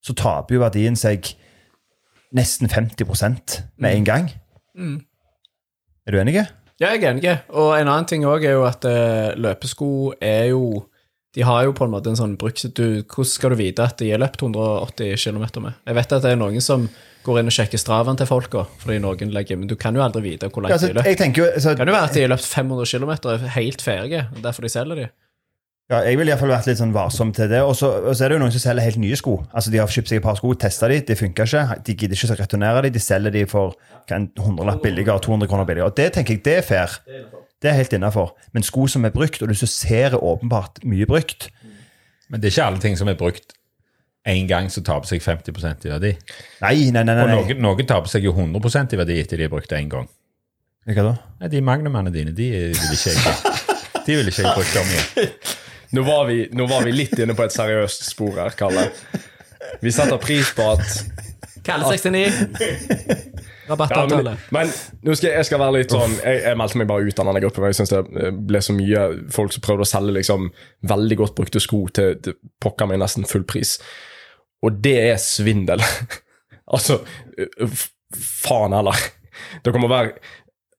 så taper jo verdien seg nesten 50% med en gang. Er du enig? Ja, jeg er enig. Og en annen ting òg er jo at eh, løpesko er jo De har jo på en måte en sånn bruks... Hvordan skal du vite at de er løpt 180 km med? Jeg vet at det er noen som går inn og sjekker straven til folka, fordi noen legger Men du kan jo aldri vite hvor langt Altså, de løper. tenker jo, altså, Kan det være at de har løpt 500 km og er helt ferdige, derfor de selger de? ja, jeg vil i hvert fall vært litt sånn varsom til det. Og så, er det jo noen som selger helt nye sko. Altså De har kjøpt seg et par sko, testa de, det funka ikke. De gidder ikke å returnere de, de selger de for en hundrelapp billigere, 200 kroner billigere. Og det tenker jeg det er fair. Det er helt innafor. Men sko som er brukt, og du ser er åpenbart mye brukt Men det er ikke alle ting som er brukt én gang, så taper seg 50% i verdi. Nei, nei, nei. nei, Og noen, noen taper seg jo 100% i verdi etter de har brukt én gang. Hva da? Nei, De magnumene dine, de vil ikke jeg De vil ikke jeg bruke om igjen. Nå var, vi, nå var vi litt inne på et seriøst spor her, Kalle. Vi setter pris på at Kalle 69. ja, men, men nå skal jeg, jeg skal være litt sånn Jeg, jeg meldte meg bare ut av denne gruppen. Jeg synes det ble så mye folk som prøvde å selge liksom veldig godt brukte sko til, til pokker meg nesten full pris. Og det er svindel. altså Faen heller. Det kommer å være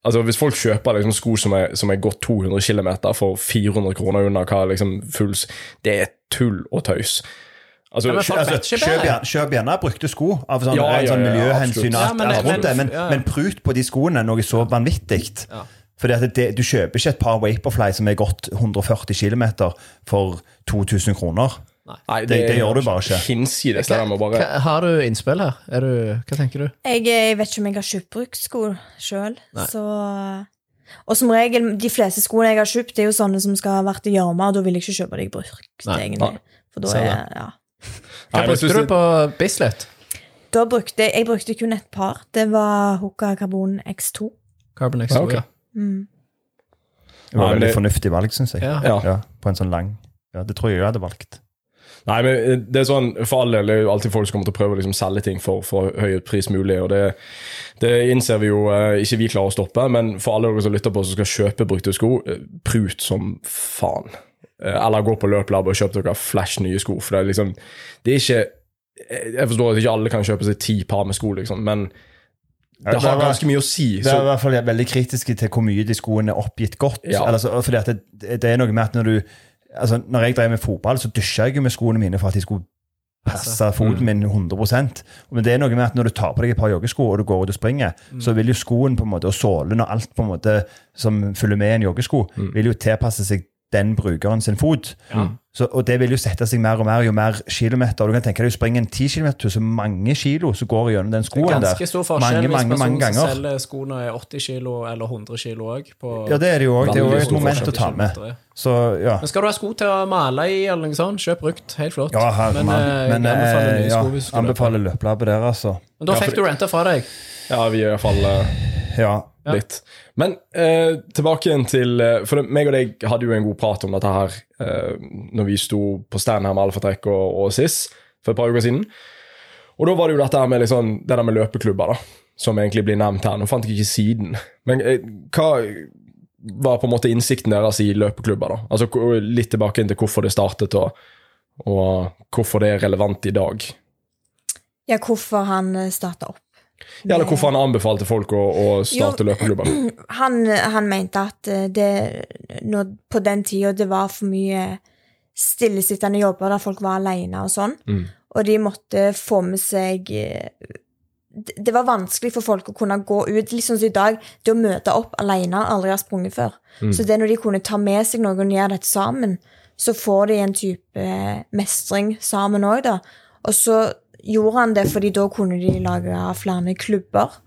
Altså Hvis folk kjøper liksom sko som er, som er gått 200 km for 400 kroner under hva liksom fulls Det er tull og tøys. Altså, Ja, ikke Kjøp gjerne, brukte sko av sånn, Ja, ja, sånn ja, miljøhensyn Ja, men- men, men- ja, ja. men prut på de skoene er noe så vanvittig. Ja. Fordi at det, Du kjøper ikke et par Vaporfly som er gått 140 km for 2000 kroner. Nei, Det- det gjør du bare ikke. Hinsides det å bare Hva, har du innspill her? Er du, hva tenker du? Jeg, jeg vet ikke om jeg har kjøpt bruktsko sjøl, så Og som regel, de fleste skoene jeg har kjøpt, det er jo sånne som skal ha vært i gjørma, og da vil jeg ikke kjøpe de brukt, Nei, egentlig. For da er ja. Hva Nei, brukte du på Bislett? Da brukte jeg brukte kun et par. Det var Hoka Carbon X2. Carbon X2, Ja, Okay. Mm. Det var et veldig fornuftig valg, syns jeg. Ja. Ja. Ja, på en sånn lang Ja, Det tror jeg jeg hadde valgt. Nei, men eh, det er sånn, For all del det er jo alltid folk som kommer til å prøve å liksom selge ting for, for høy pris mulig. og Det, det innser vi jo eh, ikke vi klarer å stoppe. Men for alle dere som lytter på som skal kjøpe brukte sko, eh, prut som faen. Eller gå på Løplab og kjøp dere flash nye sko. For det er liksom Det er ikke Jeg forstår at ikke alle kan kjøpe seg ti par med sko, liksom, men det har ganske mye å si. Det er i hvert fall veldig kritiske til hvor mye de skoene er oppgitt godt. Ja. Altså, fordi det, det er noe med at når du altså, Når jeg drev med fotball, så dusja jeg jo med skoene mine for at de skulle passe foten min 100% Men det er noe med at når du tar på deg et par joggesko og du går ut og springer, så vil jo skoen på en måte, og sålen og alt på en måte som følger med en joggesko, vil jo tilpasse seg den brukeren sin fot. Så, og det vil jo sette seg mer og mer jo mer kilometer. Du kan tenke deg å springe en 10 km, så mange kilo som går gjennom den skoen der. Ganske stor forskjell mange, hvis mange, mange personen som selger skoene er 80 kilo eller 100 kilo òg. Ja, det er det jo òg. Det er jo et moment å ta med. Så ja. Men skal du ha sko til å male i, eller noe sånt, kjøp brukt. Helt flott. Ja, herre men, eh, Men jeg anbefaler eh, ja, hvis anbefaler der, altså. Men da Ja, fikk for- du renta fra deg. ja, vi gjør iallfall uh, Ja. litt. Men eh, tilbake igjen til eh, For det, meg og deg hadde jo en god prat om dette her eh, når vi sto på stand her med Alfatrekk og, og SIS for et par uker siden. Og da var det jo dette her med liksom, det der med løpeklubber, da, som egentlig blir nevnt her. Nå fant jeg ikke siden. Men eh, hva var på en måte innsikten deres i løpeklubber? da? Altså Litt tilbake inn til hvorfor det startet, og, og hvorfor det er relevant i dag. Ja, hvorfor han starta opp. Ja, eller hvorfor han anbefalte folk å, å starte løpeklubben? Han, han mente at eh, det når, på den tida det var for mye stillesittende jobber der folk var alene og sånn, Mm. og de måtte få med seg eh, det var vanskelig for folk å kunne gå ut. Sånn som i dag, det å møte opp alene, aldri har sprunget før. Så det når de kunne ta med seg noen og gjøre dette sammen, så får de en type eh, mestring sammen òg, da. Og så gjorde han det fordi da kunne de lage flere klubber.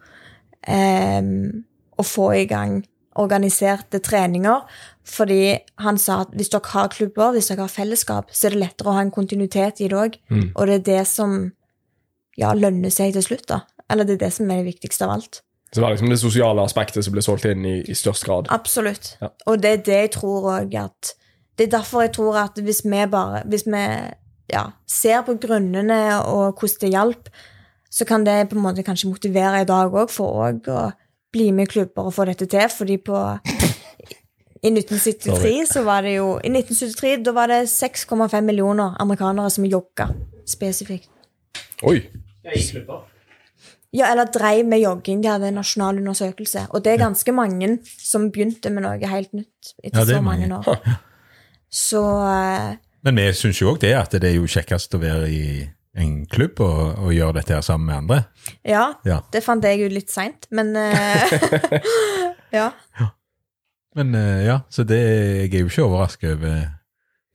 Ehm, og få i gang organiserte treninger. Fordi han sa at hvis dere har klubber, hvis dere har fellesskap, så er det lettere å ha en kontinuitet i det òg. Og det er det som ja, lønner seg til slutt, da. Eller det er det som er det viktigste av alt. Så det var liksom det sosiale aspektet som ble solgt inn i, i størst grad. Absolutt. Ja. Og det er det jeg tror òg at Det er derfor jeg tror at hvis vi bare Hvis vi ja, ser på grunnene og hvordan det hjalp, så kan det på en måte kanskje motivere i dag òg for òg å bli med i klubber og få dette til, fordi på i 1973 så var det jo I 1973 da var det 6,5 millioner amerikanere som jogga spesifikt. Oi! Ja, eller dreiv med jogging. De hadde en nasjonal undersøkelse. Og det er ganske mange som begynte med noe helt nytt etter Ja, så mange mange. år. Så eh, Men vi syns jo òg det, at det er jo kjekkest å være i en klubb og, og gjøre dette her sammen med andre. ja, Ja. det fant jeg ut litt seint, men eh, Ja. Men eh, ja, så det, jeg er jo ikke overrasket over,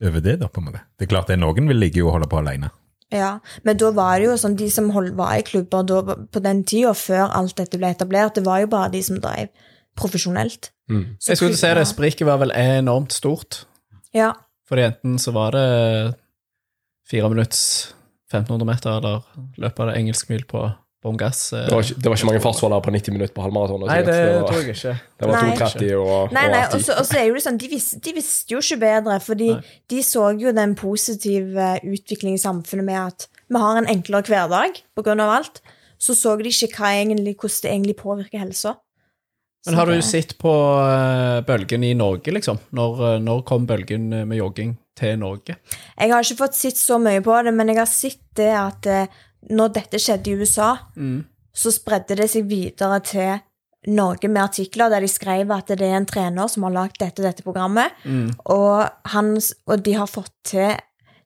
over det, da, på en måte. Det er klart det er noen vil ligge og holde på alene. Ja, men da var det jo sånn, de som hold, var i klubber da, på den tida, før alt dette ble etablert, det var jo bare de som drev profesjonelt. Så Jeg skulle si det, spriket var vel enormt stort. Ja, Fordi jentene så var det fire minutts 1500 meter, eller løp av det engelsk mil på bånn gass. eh. Det var, ikke, det var ikke mange fartsholdere på 90 minutter på halvmaraton. Nei, det det var, tror jeg ikke. det var Nei. 2.30 og, Nei, nei, og og så og så er jo det sånn, de, vis, de visste jo ikke bedre, fordi de så jo den positive utviklingen i samfunnet med at vi har en enklere hverdag av alt. Så så de ikke hva egentlig, hvordan det egentlig påvirker helsa. Men har du det- sett på eh, bølgen i Norge, liksom? Når, eh, når kom bølgen eh, med jogging til Norge? Jeg har ikke fått sett så mye på det, men jeg har sett det at når dette skjedde i USA, så spredde det seg videre til Norge med artikler der de skrev at det er en trener som har lagd dette og dette programmet, og, han, og de har fått til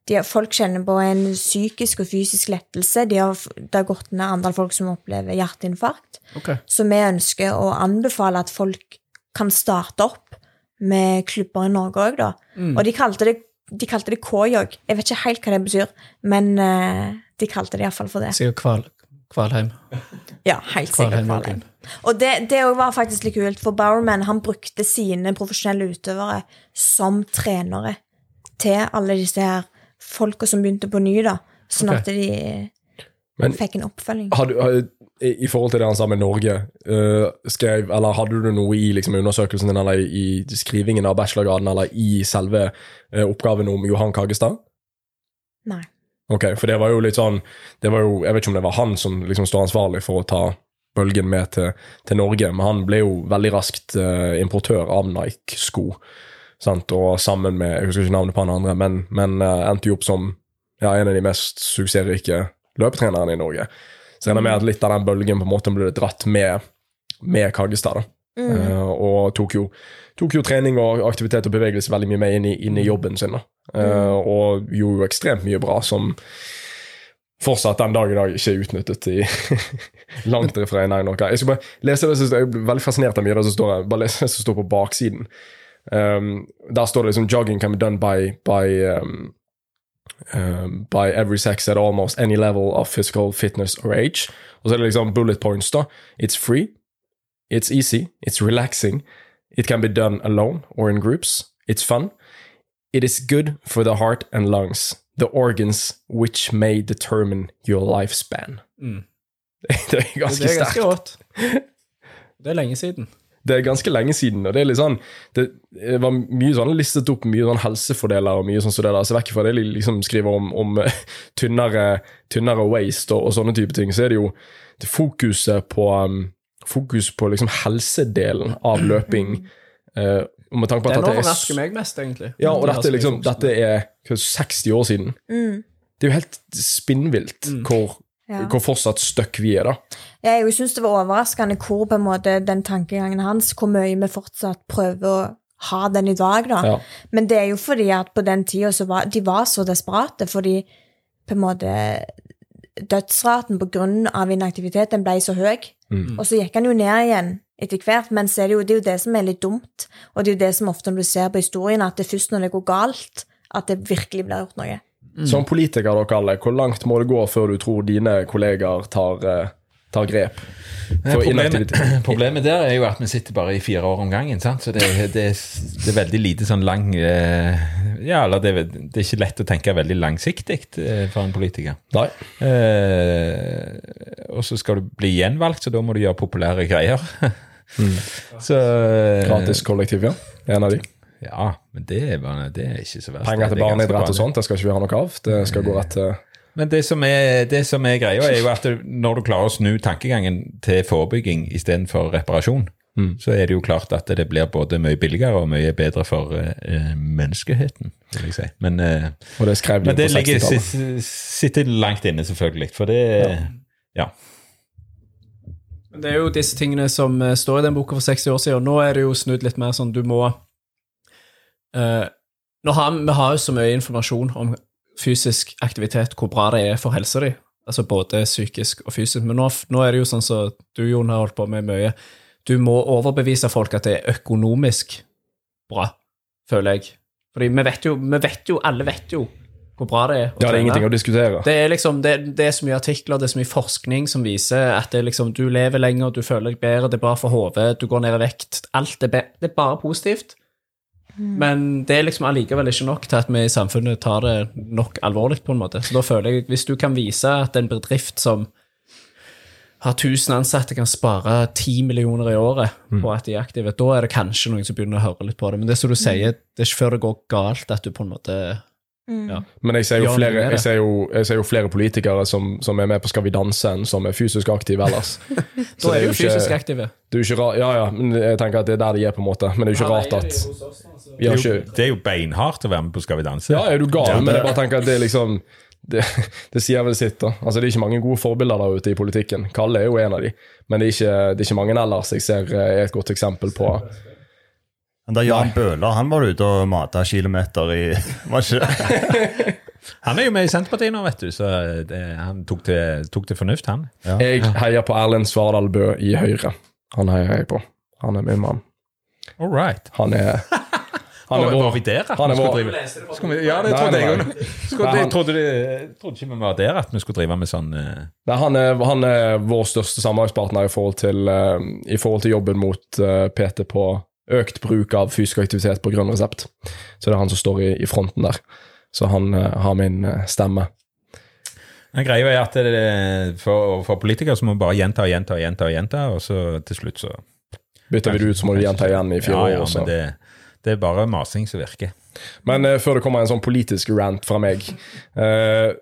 de Folk kjenner på en psykisk og fysisk lettelse. De har, det har gått ned antall folk som opplever hjerteinfarkt. Okay. Så vi ønsker å anbefale at folk kan starte opp med klubber i Norge òg, da. Og de kalte det, de kalte det K-jog. Jeg vet ikke helt hva det betyr, men eh, de kalte det iallfall for det. Sikkert Kval, Kvalheim. Ja, helt sikkert Kvalheim Kvalheim. Og det, det var faktisk litt kult, for Bowerman han brukte sine profesjonelle utøvere som trenere til alle disse her folka som begynte på ny, da. Sånn okay. at de Men- fikk en oppfølging. Har du, har, i, forhold til det han sa med Norge, uh, skrev, eller hadde du noe i liksom, undersøkelsen din, eller i, skrivingen av bachelorgraden, eller i selve uh, oppgaven om Johan Kagestad? Nei. Ok, for det var jo litt sånn det var jo, Jeg vet ikke om det var han som liksom står ansvarlig for å ta bølgen med til, til Norge, men han ble jo veldig raskt uh, importør av Nike-sko. Sant, Og sammen med Jeg husker ikke navnet på han andre, men, men uh, endte jo opp som ja, en av de mest suksessrike løpetrenerne i Norge. Så jeg regner med at litt av den bølgen på en måte ble dratt med, med Kaggestad. da. Uh, og tok jo, tok jo trening og aktivitet og bevegelse veldig mye med inn i, inn i jobben sin. da. mm. og gjorde jo ekstremt mye bra som fortsatt den dag i dag ikke er utnyttet i langt noe. Jeg skal bare lese det, jeg jeg veldig fascinert av mye av det som står. Bare lese det som står på baksiden. Um, der står det liksom 'jogging can be done by, by um, um, by every sex at almost any level of physical fitness or age. Og så er det liksom bullet points, da. It's free. It's easy. It's relaxing. It can be done alone or in groups. It's fun. It is good for the heart and lungs, the organs which may determine your lifespan. Det er ganske Det er sterkt. ganske rått. Det er lenge siden. Det er ganske lenge siden, og det er litt sånn Det, var mye sånn listet opp mye sånn helsefordeler og mye sånn som det der, så vekk fra det de liksom skriver om, om tynnere, tynnere waste og, og sånne type ting, så er det jo det fokuset på um, Fokus på liksom helsedelen av løping. Uh, med tanke på at Den er overrasker meg mest, egentlig. Ja, og dette, liksom, dette er hva, 60 år siden. Det er jo helt spinnvilt hvor, Ja. hvor fortsatt støkk vi er, da. Jeg syns det var overraskende hvor på en måte den tankegangen hans, hvor mye vi fortsatt prøver å ha den i dag, da. Ja. Men det er jo fordi at på den tida så var de var så desperate, fordi på en måte dødsraten av inaktivitet den ble så høy. Og så gikk han jo ned igjen etter hvert, men så er det, jo, det er jo det som er litt dumt. Og det er jo det som ofte når du ser på historien, at det er først når det går galt, at det virkelig blir gjort noe. Som politiker, dere alle, hvor langt må det gå før du tror dine kollegaer tar, eh, tar grep? For Problemet, problemet der er jo at vi sitter bare i fire år om gangen. Sant? Så det, det, det er veldig lite sånn lang eh, Ja, eller det, er- det ikke lett å tenke veldig langsiktig eh, for en politiker. Nei. Eh, og så skal du bli gjenvalgt, så da må du gjøre populære greier. Så eh, Gratis kollektiv, ja. En av de. Ja, men det er, bare, det er ikke så verst. Penger til barneidrett og sånt, det skal ikke vi ha noe av. Det skal gå rett til Men det som, er, det som er greia, er jo at når du klarer å snu tankegangen til forebygging istedenfor reparasjon, så er det jo klart at det blir både mye billigere og mye bedre for uh, menneskeheten, vil jeg si. Men, uh, Og det skrev de men det ligger, sitter langt inne, selvfølgelig. For det Ja. ja. det er jo disse tingene som eh, står i den boka for 60 år siden. Nå er det jo snudd litt mer sånn du må eh, har, Vi har jo så mye informasjon om fysisk aktivitet, hvor bra det er for helsa di. Altså både psykisk og fysisk. Men nå, nå er det jo sånn som du, Jon, har holdt på med mye. Du må overbevise folk at det er økonomisk bra, føler jeg. Fordi vi vet jo, vi vet jo alle vet jo hvor bra det er. Ja, det er ingenting å diskutere. Det er liksom, det, det er så mye artikler, det er så mye forskning som viser at det liksom, du lever lenger, du føler deg bedre, det er bra for hodet, du går ned i vekt. Alt er, det er bare positivt. Men det er liksom allikevel ikke nok til at vi i samfunnet tar det nok alvorlig, på en måte. Så da føler jeg, hvis du kan vise at en bedrift som har 1000 ansatte, kan spare 10 millioner i året Mm. på at de er aktive, da er det kanskje noen som begynner å høre litt på det. Men det som du sier, det er ikke før det går galt at du på en måte ja. Men jeg ser jo flere, det er det. jeg ser jo, jeg ser jo flere politikere som, som er med på Skal vi danse, enn som er fysisk aktive ellers. Da er de jo ikke- fysisk aktive. Det er jo ikke rart, ja, ja, men jeg tenker at det er der de er, på en måte. Men det er jo ikke rart at vi Det har er, jo, ikke det er jo beinhardt å være med på Skal vi danse. Ja, er du gal? Ja, men jeg bare tenker at det er liksom det, det sier vel sitt, da. Altså, det er ikke mange gode forbilder der ute i politikken. Kalle er jo en av de. Men det er ikke, det er ikke mange ellers jeg ser eh, er et godt eksempel på Men da Jan Bøhler han var ute og mata kilometer i var ikke, Han er jo med i Senterpartiet nå, vet du, så det, han tok til, tok til fornuft, han. Jeg heier på Erlend Svardal Bø i Høyre. Han heier jeg på. Han er min mann. All right. Han er Han er vår han er vår- drive Ja, det trodde jeg òg. Jeg trodde, ikke vi var der at vi skulle drive med sånn eh, Nei, han, er, han er vår største samarbeidspartner i forhold til, eh, i forhold til jobben mot uh, PT på økt bruk av fysisk aktivitet på grønn resept. Så det er han som står i, i fronten der. Så han uh, har min uh, stemme. Men Greia er at det, for, for politikere så må vi bare gjenta og gjenta og gjenta, og gjenta, og så til slutt så Bytter vi det ut, så må du gjenta igjen i fire Ja, ja, år. Så. men det, det er bare masing som virker. Men uh, før det kommer en sånn politisk rant fra meg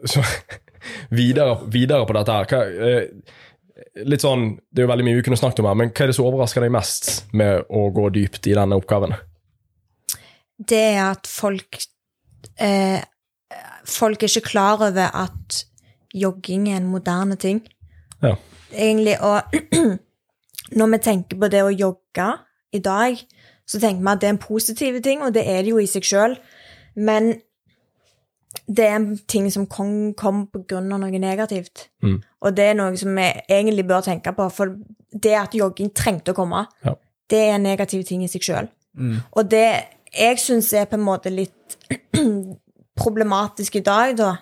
Så videre, videre på dette her hva, Litt sånn, Det er jo veldig mye vi kunne snakket om her, men hva er det som overrasker deg mest med å gå dypt i denne oppgaven? Det er at folk eh, Folk er ikke klar over at jogging er en moderne ting. Ja. Egentlig, og når vi tenker på det å jogge i dag, så tenker vi at det er en positiv ting, og det er det jo i seg sjøl. Men det er en ting som kom, kom på grunn av noe negativt. Mm. Og det er noe som vi egentlig bør tenke på, for det at jogging trengte å komme, Ja. det er en negativ ting i seg sjøl. Og det jeg syns er på en måte litt problematisk i dag, da,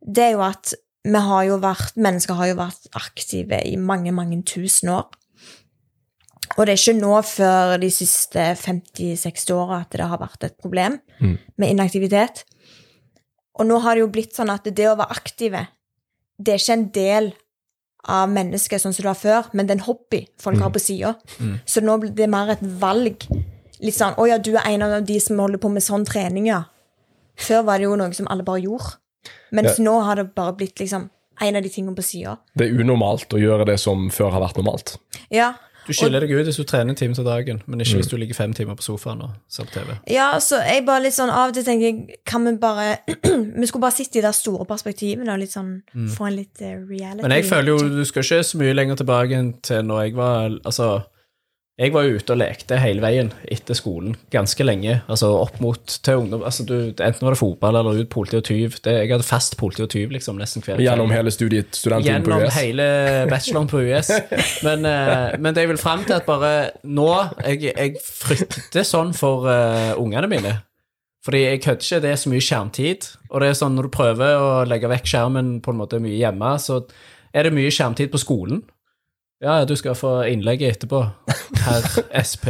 det er jo at vi har jo vært, mennesker har jo vært aktive i mange, mange tusen år. Og det er ikke nå før de siste 50-60 åra at det har vært et problem med inaktivitet. Og nå har det jo blitt sånn at det å være aktive, det er ikke en del av mennesket sånn som det var før, men det er en hobby folk har på sida. Så nå blir det mer et valg. Litt sånn 'Å ja, du er en av de som holder på med sånn trening', ja. Før var det jo noe som alle bare gjorde. Mens Ja. nå har det bare blitt liksom en av de tingene på sida. Det er unormalt å gjøre det som før har vært normalt. Ja. Du skiller deg ut hvis du trener en time til dagen, men ikke hvis du ligger fem timer på sofaen og ser på TV. Ja, så jeg bare litt sånn Av og til tenker jeg Kan vi bare Vi skulle bare sitte i de store perspektivene og litt sånn få en litt eh, reality. Men jeg føler jo du skal ikke så mye lenger tilbake enn til når jeg var Altså, jeg var jo ute og lekte hele veien etter skolen ganske lenge. Altså opp mot til ungdom altså du, Enten var det fotball eller ut politi og tyv. Det, jeg hadde fast politi og tyv liksom nesten hver Gjennom hele studiet, studenttiden på US? Gjennom hele bacheloren på US. Men, uh, men det jeg vil fram til, at bare nå Jeg, jeg frykter sånn for uh, ungene mine. Fordi jeg kødder ikke, det er så mye skjermtid. Og det er sånn når du prøver å legge vekk skjermen på en måte mye hjemme, så er det mye skjermtid på skolen. Ja, du skal få innlegget etterpå, herr SP.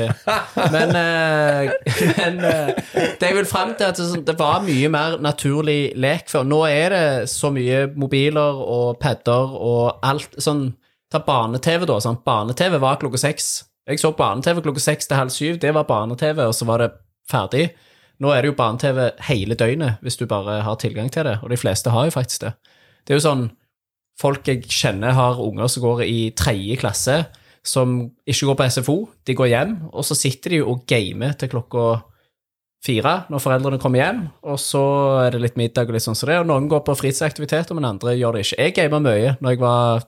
Men, eh, men eh, det jeg vil frem til, at sånn- det var mye mer naturlig lek før. Nå er det så mye mobiler og padder og alt sånn Ta barne-TV, da. Sant? Barne-TV var klokka seks. Jeg så barne-TV klokka seks til halv syv. Det var barne-TV, og så var det ferdig. Nå er det jo barne-TV hele døgnet, hvis du bare har tilgang til det. Og de fleste har jo faktisk det. Det er jo sånn Folk jeg kjenner har unger som går i tredje klasse, som ikke går på SFO. De går hjem, og så sitter de og gamer til klokka fire når foreldrene kommer hjem, og så er det litt middag og litt sånn som det, og noen går på fritidsaktiviteter, men andre gjør det ikke. Jeg gamer mye når jeg var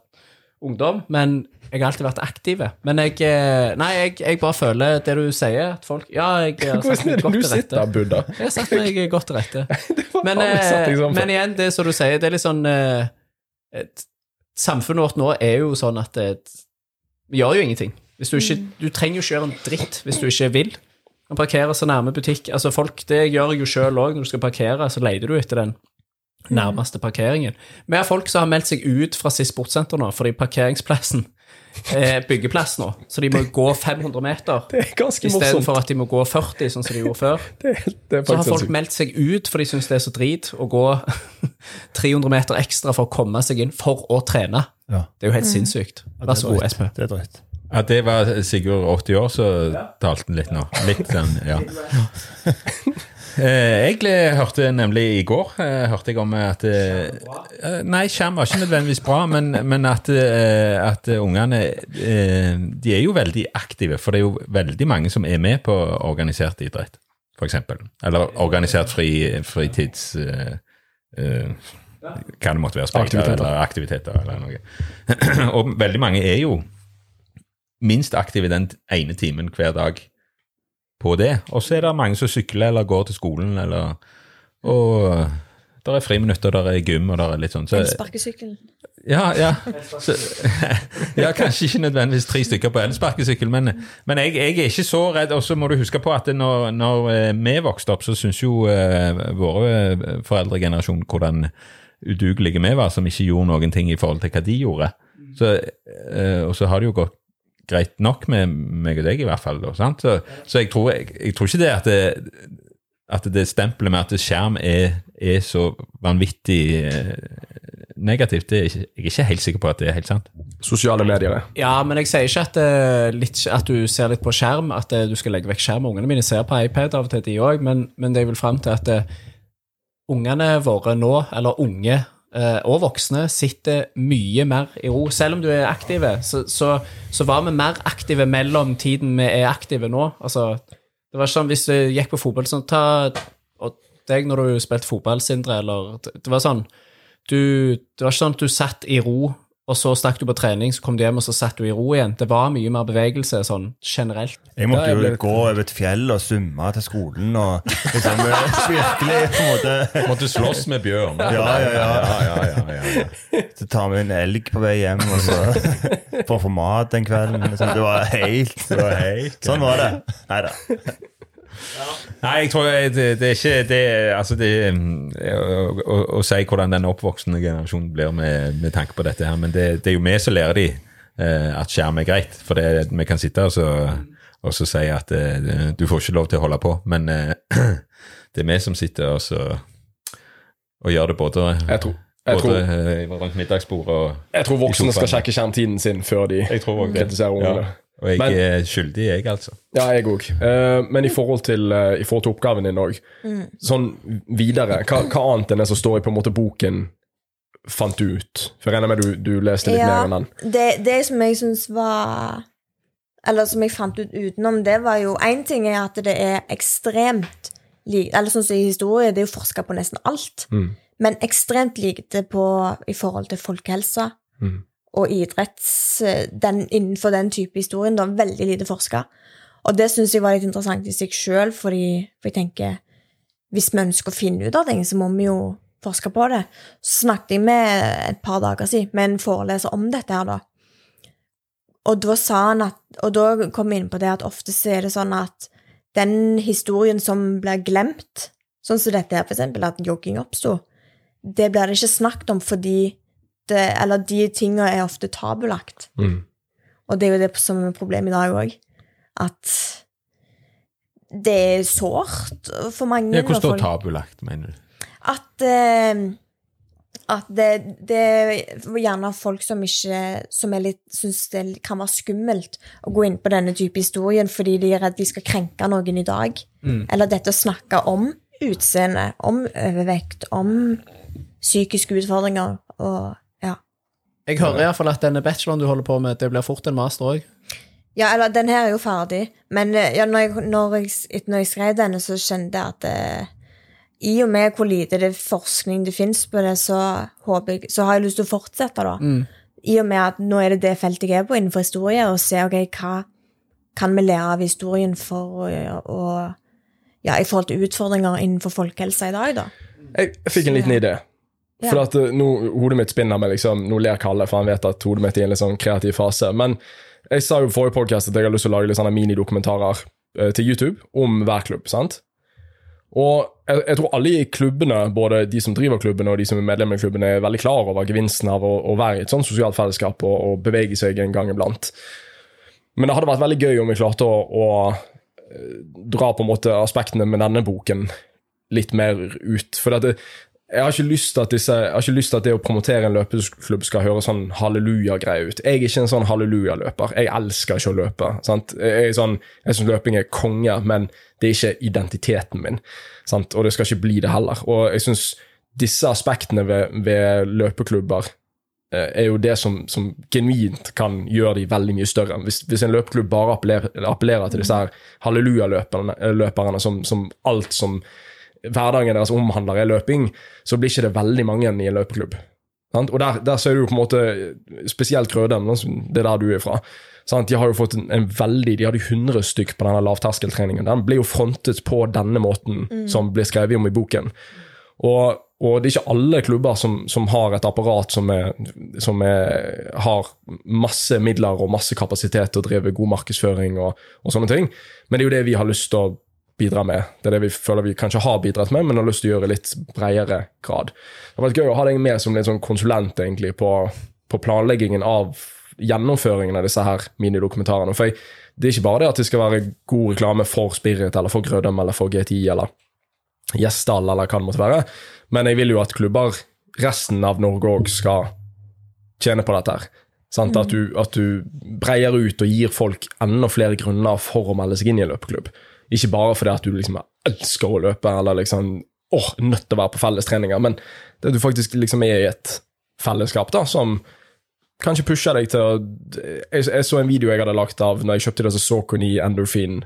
ungdom, men jeg har alltid vært aktiv. Men jeg eh, Nei, jeg, jeg bare føler det du sier, at folk Ja, jeg har satt Hvordan er det du sitter, Buddha? Jeg har satt meg godt til rette. Men, deg eh, men igjen, det som du sier, det er litt sånn eh, et, Samfunnet vårt nå er jo sånn at et, vi gjør jo ingenting. Hvis du, ikke, du trenger jo ikke gjøre en dritt hvis du ikke vil. Du kan parkere så nærme butikk. Altså folk, Det gjør jeg jo sjøl òg. Når du skal parkere, så leter du etter den nærmeste parkeringen. Vi har folk som har meldt seg ut fra SIS sportssenter nå fordi parkeringsplassen er byggeplass nå. Så de må gå 500 meter er istedenfor at de må gå 40, sånn som de gjorde før. Det det er Så har folk meldt seg ut, for de syns det er så drit å gå 300 meter ekstra for å komme seg inn for å trene. Ja. Det er jo helt sinnssykt. Det Vær så god. Espen. Det er drøyt. At det var Sigurd 80 år, så talte han litt nå. Litt den, ja. Eh, Jeg hørte nemlig i går eh, hørte jeg om at eh, Nei, skjerm var ikke nødvendigvis bra, men, men at, at ungene De er jo veldig aktive, for det er jo veldig mange som er med på organisert idrett, f.eks. Eller organisert fri, fritids... hva det måtte være. Aktiviteter. Eller aktiviteter eller noe. Og veldig mange er jo minst aktive den ene timen hver dag på det. Og så er det mange som sykler eller går til skolen, eller Og der er friminutter, der er gym, og der er litt sånn. Så, Elsparkesykkel. ja, ja. Så, ja, kanskje ikke nødvendigvis tre stykker på elsparkesykkel, men, men jeg, jeg er ikke så redd. Og så må du huske på at når, når eh, vi vokste opp, så syns jo uh, våre eh, foreldregenerasjon hvordan udugelige vi var, som ikke gjorde noen ting i forhold til hva de gjorde. Så, uh, og så har det jo gått greit nok med meg og deg, i hvert fall. Da, sant? Så, så jeg, tror, jeg, jeg tror ikke det at det, at det stempelet med at skjerm er, er så vanvittig eh, negativt, det er ikke, jeg er ikke helt sikker på at det er helt sant. Sosiale medier. Ja, men jeg sier ikke at, eh, litt, at du ser litt på skjerm, at eh, du skal legge vekk skjerm. Ungene mine ser på iPad av og til, de òg, men, men det jeg vil fram til at ungene våre nå, eller unge og voksne, sitter mye mer i ro. Selv om du er aktive, så, så, så var vi mer aktive mellom tiden vi er aktive nå. Altså, det var sånn hvis du gikk på fotball sånn, ta og deg når du spilte fotball, Sindre, eller Det var sånn du, Det var ikke sånn at du satt i ro, og så stakk du på trening, så kom du hjem, og så satt du i ro igjen. Det var mye mer bevegelse sånn generelt. Jeg måtte jo ble- gå over et fjell og summe til skolen og liksom virkelig på en måte Måtte slåss med bjørn. Ja, ja, ja. ja, ja, ja, ja. Så tar vi en elg på vei hjem og så for å få mat den kvelden. Liksom. Det var helt, det var helt Sånn var det. Nei da. Nei, jeg tror det, det er ikke det Altså, det å, å, å si hvordan den oppvoksende generasjonen blir med, med tanke på dette her, men det, det er jo vi som lærer de eh, at skjerm er greit. For det, vi kan sitte og så, og så si at eh, du får ikke lov til å holde på, men eh, det er vi som sitter og så og gjør det både, Jeg tror, jeg både tror, eh, rundt middagsbordet og jeg tror voksne skal sjekke skjermtiden sin før de kritiserer ungene. Ja. Og jeg Men- er skyldig, jeg, altså. Ja, jeg òg. men i forhold, til, uh, i forhold til oppgaven din òg, sånn videre, hva, hva annet enn det som står i på en måte boken, fant du ut? For jeg regner med du, du leste litt mer enn den. det, det som jeg syns var Eller som jeg fant ut utenom det, var jo Én ting er at det er ekstremt lik Eller sånn som i historie, det er jo forska på nesten alt. Mm. Men ekstremt lite på i forhold til folkehelsa. Mm. Og idretts den, Innenfor den type historien. Det veldig lite forska. Og det syns jeg var litt interessant i seg sjøl, for jeg tenker Hvis vi ønsker å finne ut av ting, så må vi jo forske på det. Så snakket jeg med et par dager siden med en foreleser om dette her, da. Og da sa han at Og da kom vi inn på det at ofte så er det sånn at den historien som blir glemt, sånn som dette her, for eksempel, at jogging oppsto, det blir det ikke snakket om fordi Eller de tinga er ofte tabulagt. Mm. Og det er jo det som er problemet i dag òg. At det er sårt for mange. Ja, Hvordan folk- tabulagt, mener du? at eh, at det, det er gjerne folk som ikke Som syns det kan være skummelt å gå inn på denne type historien fordi de er redd de skal krenke noen i dag. Eller dette å snakke om utseende, om overvekt, om psykiske utfordringer og. Jeg hører iallfall at denne bacheloren du holder på med, det blir fort en master òg. Ja, eller den her er jo ferdig, men eh, ja, når, jeg, når, jeg, når jeg skrev denne, så kjente jeg at det, i og med hvor lite det forskning det fins på det, så, håper jeg, så har jeg lyst til å fortsette, da. I og med at nå er det det feltet jeg er på innenfor historie, og se ok, hva kan vi lære av historien for å, å ja, i forhold til utfordringer innenfor folkehelsa i dag, da. Jeg, jeg fikk en liten idé. Ja. For at eh, nå, Hodet mitt spinner med liksom, Nå ler Kalle, for han vet at hodet mitt er i en litt sånn kreativ fase. Men jeg sa jo i forrige podcast at jeg har lyst til å lage litt sånne minidokumentarer eh, til YouTube om hver klubb. sant? Og jeg, jeg tror alle i klubbene, både de som driver klubbene og de som er medlemmer i klubbene, er veldig klar over gevinsten av å, å være i et sånt sosialt fellesskap og, og bevege seg en gang iblant. Men det hadde vært veldig gøy om vi klarte å, å eh, dra på en måte aspektene med denne boken litt mer ut. For det, jeg har disse, jeg har ikke lyst til at det å promotere en løpeklubb skal høre sånn halleluja-greie ut. Jeg er ikke en sånn halleluja-løper. Jeg elsker ikke å løpe. Sant? Jeg, sånn, jeg syns løping er konge, men det er ikke identiteten min. Sant? Og det skal ikke bli det heller. Og jeg syns disse aspektene ved, ved løpeklubber eh, er jo det som, som genuint kan gjøre de veldig mye større. Hvis, hvis en løpeklubb bare appellerer, appellerer til disse halleluja-løperne løperne som, som alt som hverdagen deres omhandler er løping, så blir ikke det veldig mange i en løpeklubb. Sant? Og der, der ser du på en måte spesielt Krødem, det er der du er fra. Sant? De har jo fått en, en veldig, de hadde 100 stykk på denne lavterskeltreningen. Den ble jo frontet på denne måten som ble skrevet om i boken. Og, og det er ikke alle klubber som, som har et apparat som, er, som er, har masse midler og masse kapasitet til å drive god markedsføring og, og sånne ting. Men det er jo det vi har lyst til å bidra med. Det er det vi føler vi kanskje har bidratt med, men har lyst til å gjøre i litt bredere grad. Det har vært gøy å ha deg med som litt sånn konsulent egentlig på, på planleggingen av gjennomføringen av disse her minidokumentarene. For jeg, det er ikke bare det at det skal være god reklame for Spirit eller for Grødem eller for GTI eller Gjesdal eller hva det måtte være, men jeg vil jo at klubber resten av Norge òg skal tjene på dette. her. Sant? At, du, at du breier ut og gir folk enda flere grunner for å melde seg inn i en løpeklubb. Ikke bare fordi at du liksom elsker å løpe eller liksom åh, nødt til å være på fellestreninger, men det at du faktisk liksom er i et fellesskap da, som kanskje pusher deg til å Jeg, jeg så en video jeg hadde lagt av når jeg kjøpte som Saucony Endorphin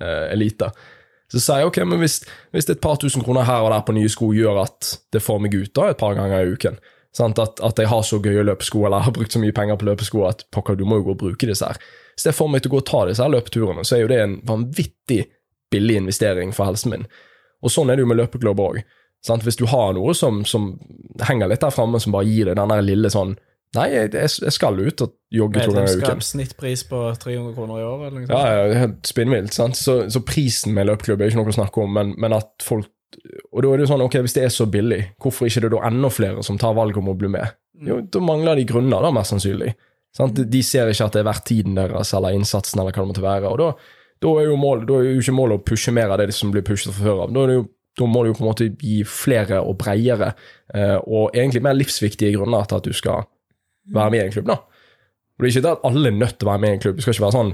eh, Elite. Så sier jeg ok, men hvis, hvis et par tusen kroner her og der på nye sko gjør at det får meg ut da et par ganger i uken? At, at jeg har så gøye løpesko eller har brukt så mye penger på løpesko at pokker, du må jo gå og bruke disse her. Hvis det får meg til å gå og ta disse her løpeturene, så er jo det en vanvittig billig investering for helsen min. Og sånn er det jo med løpeklubb òg. Hvis du har noe som, som henger litt der framme, som bare gir deg den der lille sånn Nei, jeg, jeg skal ut og jogge to ganger i uken. Snittpris på 300 kroner i år, eller noe sånt? Ja, ja, er helt spinnvilt. sant? Så, så prisen med løpeklubb er ikke noe å snakke om, men, men at folk Og da er det jo sånn, ok, hvis det er så billig, hvorfor ikke det da enda flere som tar valget om å bli med? Jo, da mangler de grunner, da, mest sannsynlig. Sant? De ser ikke at det er verdt tiden deres eller innsatsen eller hva det måtte være. og da, da er jo målet, da er jo ikke målet å pushe mer av det som blir pushet fra før av. Da, jo, da må du jo på en måte gi flere og bredere, eh, og egentlig mer livsviktige grunner til at du skal være med i en klubb. da. Og Det er ikke det at alle er nødt til å være med i en klubb. Det skal ikke være sånn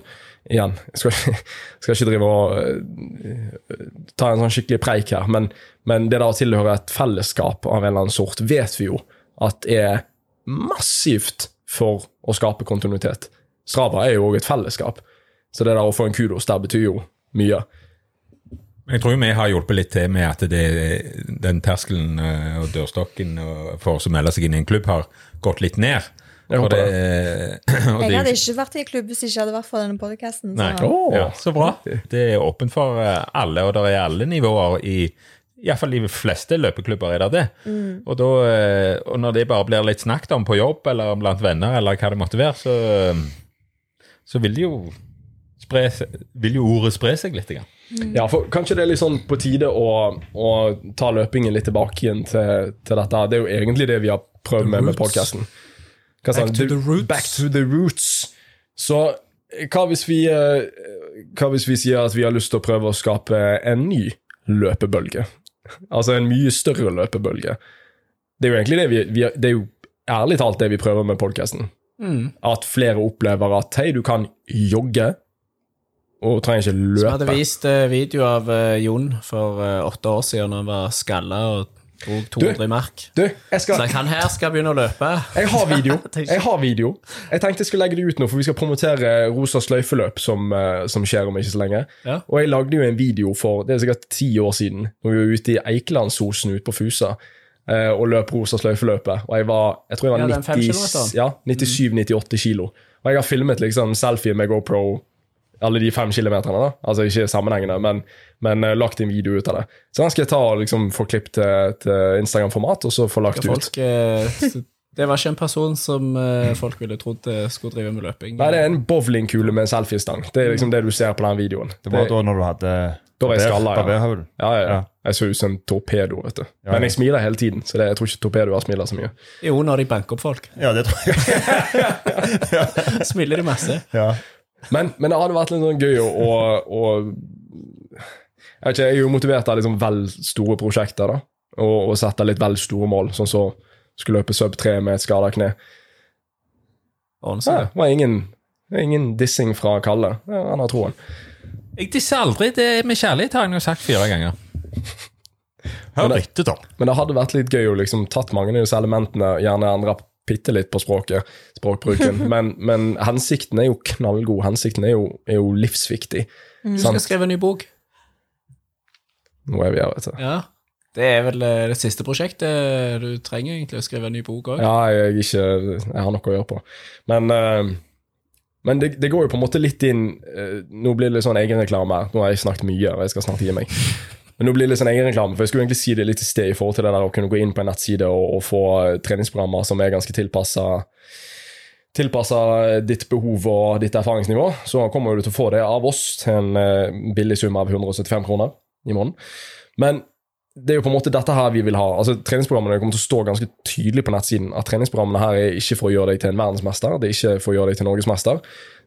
igjen, jeg skal, skal ikke drive og uh, ta en sånn skikkelig preik her, men, men det der å tilhøre et fellesskap av en eller annen sort, vet vi jo at er massivt for å skape kontinuitet. Strava er jo òg et fellesskap, så det der å få en kudos der betyr jo mye. Jeg tror jo vi har hjulpet litt til med at det, den terskelen eh, og dørstokken for å melde seg inn i en klubb har gått litt ned. Jeg det, det. og Jeg det er hadde ikke vært i klubb hvis det ikke hadde vært for denne podkasten. Så. Oh, Ja, så bra. Det er åpent for eh, alle, og det er alle nivåer i Iallfall i de fleste løpeklubber er det det. Og, da, eh, og når det bare blir litt snakket om på jobb eller blant venner, eller hva det måtte være, så, så vil det jo spre, vil jo ordet spre seg litt. Grann. Ja, for Kanskje det er litt sånn på tide å, å ta løpingen litt tilbake igjen til, til dette. Det er jo egentlig det vi har prøvd med med podkasten. Back to the roots. Back to the roots. Så hva hvis vi eh, Hva hvis vi sier at vi har lyst til å prøve å skape en ny løpebølge? Altså en mye større løpebølge. Det er jo egentlig det vi, vi Det er jo ærlig talt det vi prøver med podkasten. At flere opplever at hei, du kan jogge, og trenger ikke løpe. Som hadde vist eh, video av eh, Jon for eh, åtte år siden når han var skalla og drog 200 i mark. Du, jeg skal Så han her skal begynne å løpe. Jeg har video. Jeg har video. Jeg tenkte jeg skulle legge det ut nå, for vi skal promotere Rosa sløyfeløp som, som skjer om ikke så lenge. Ja. Og jeg lagde jo en video for det er sikkert ti år siden, når vi var ute i Eikelandsosen ute på Fusa og løp Rosa sløyfeløpet. Og jeg var jeg tror jeg Ja, var den fem 90 kilometeren. ja, 97-98 kilo. Og jeg har filmet liksom selfie med GoPro alle de fem kilometerne. da. Altså ikke sammenhengende, men, men uh, lagt en video ut av det. Så den skal jeg ta og liksom få klipp til, til Instagram-format, og så få lagt ut. Folk, eh, det var ikke en person som eh, folk ville trodd skulle drive med løping. Nei, det er en bowlingkule med en selfiestang. Det er liksom det du ser på den videoen. Det var da når du hadde Da var jeg skalla, ja. Ja, ja, ja. Ja. Jeg så ut som en torpedo, vet du. Men jeg smiler hele tiden, så det, jeg tror ikke torpedoer smiler så mye. Jo, når de banker opp folk. Ja, det tror jeg. Smiler de masse. Ja. Men, men det hadde vært litt sånn gøy å, å, å Jeg vet ikke, jeg er jo motivert av liksom vel store prosjekter, da. og, og sette litt vel store mål, sånn som skulle løpe sub 3 med et skada kne. Så det var ingen, ingen dissing fra Kalle. Ja, Han har troen. Jeg disser aldri. Det er med kjærlighet, har han jo sagt fire ganger. Hør Men det- etter, da. Men det hadde vært litt gøy å liksom tatt mange av disse elementene, gjerne endra bitte litt på språket, språkbruken, men, men hensikten er jo knallgod. Hensikten er jo, er jo livsviktig. Du skal skrive en ny bok. Nå er vi her, vet du. Ja. Det er vel eh, det siste prosjektet du trenger egentlig å skrive en ny bok òg. Ja, jeg, ikke, jeg har noe å gjøre på. Men, eh, men det, det går jo på en måte litt inn eh, Nå blir det litt sånn egenreklame her. Nå har jeg snakket mye, og jeg skal snart gi meg. Men nå blir det litt sånn egenreklame, for jeg skulle egentlig si det litt i sted i forhold til det der å kunne gå inn på en nettside og, og få eh, treningsprogrammer som er ganske tilpassa tilpassa ditt behov og ditt erfaringsnivå, så kommer du til å få det av oss til en eh, billig sum av 175 kroner i måneden. Men det er jo på en måte dette her vi vil ha. Altså, Treningsprogrammene kommer til å stå ganske tydelig på nettsiden at treningsprogrammene her er ikke for å gjøre deg til en verdensmester, det er ikke for å gjøre deg til norgesmester.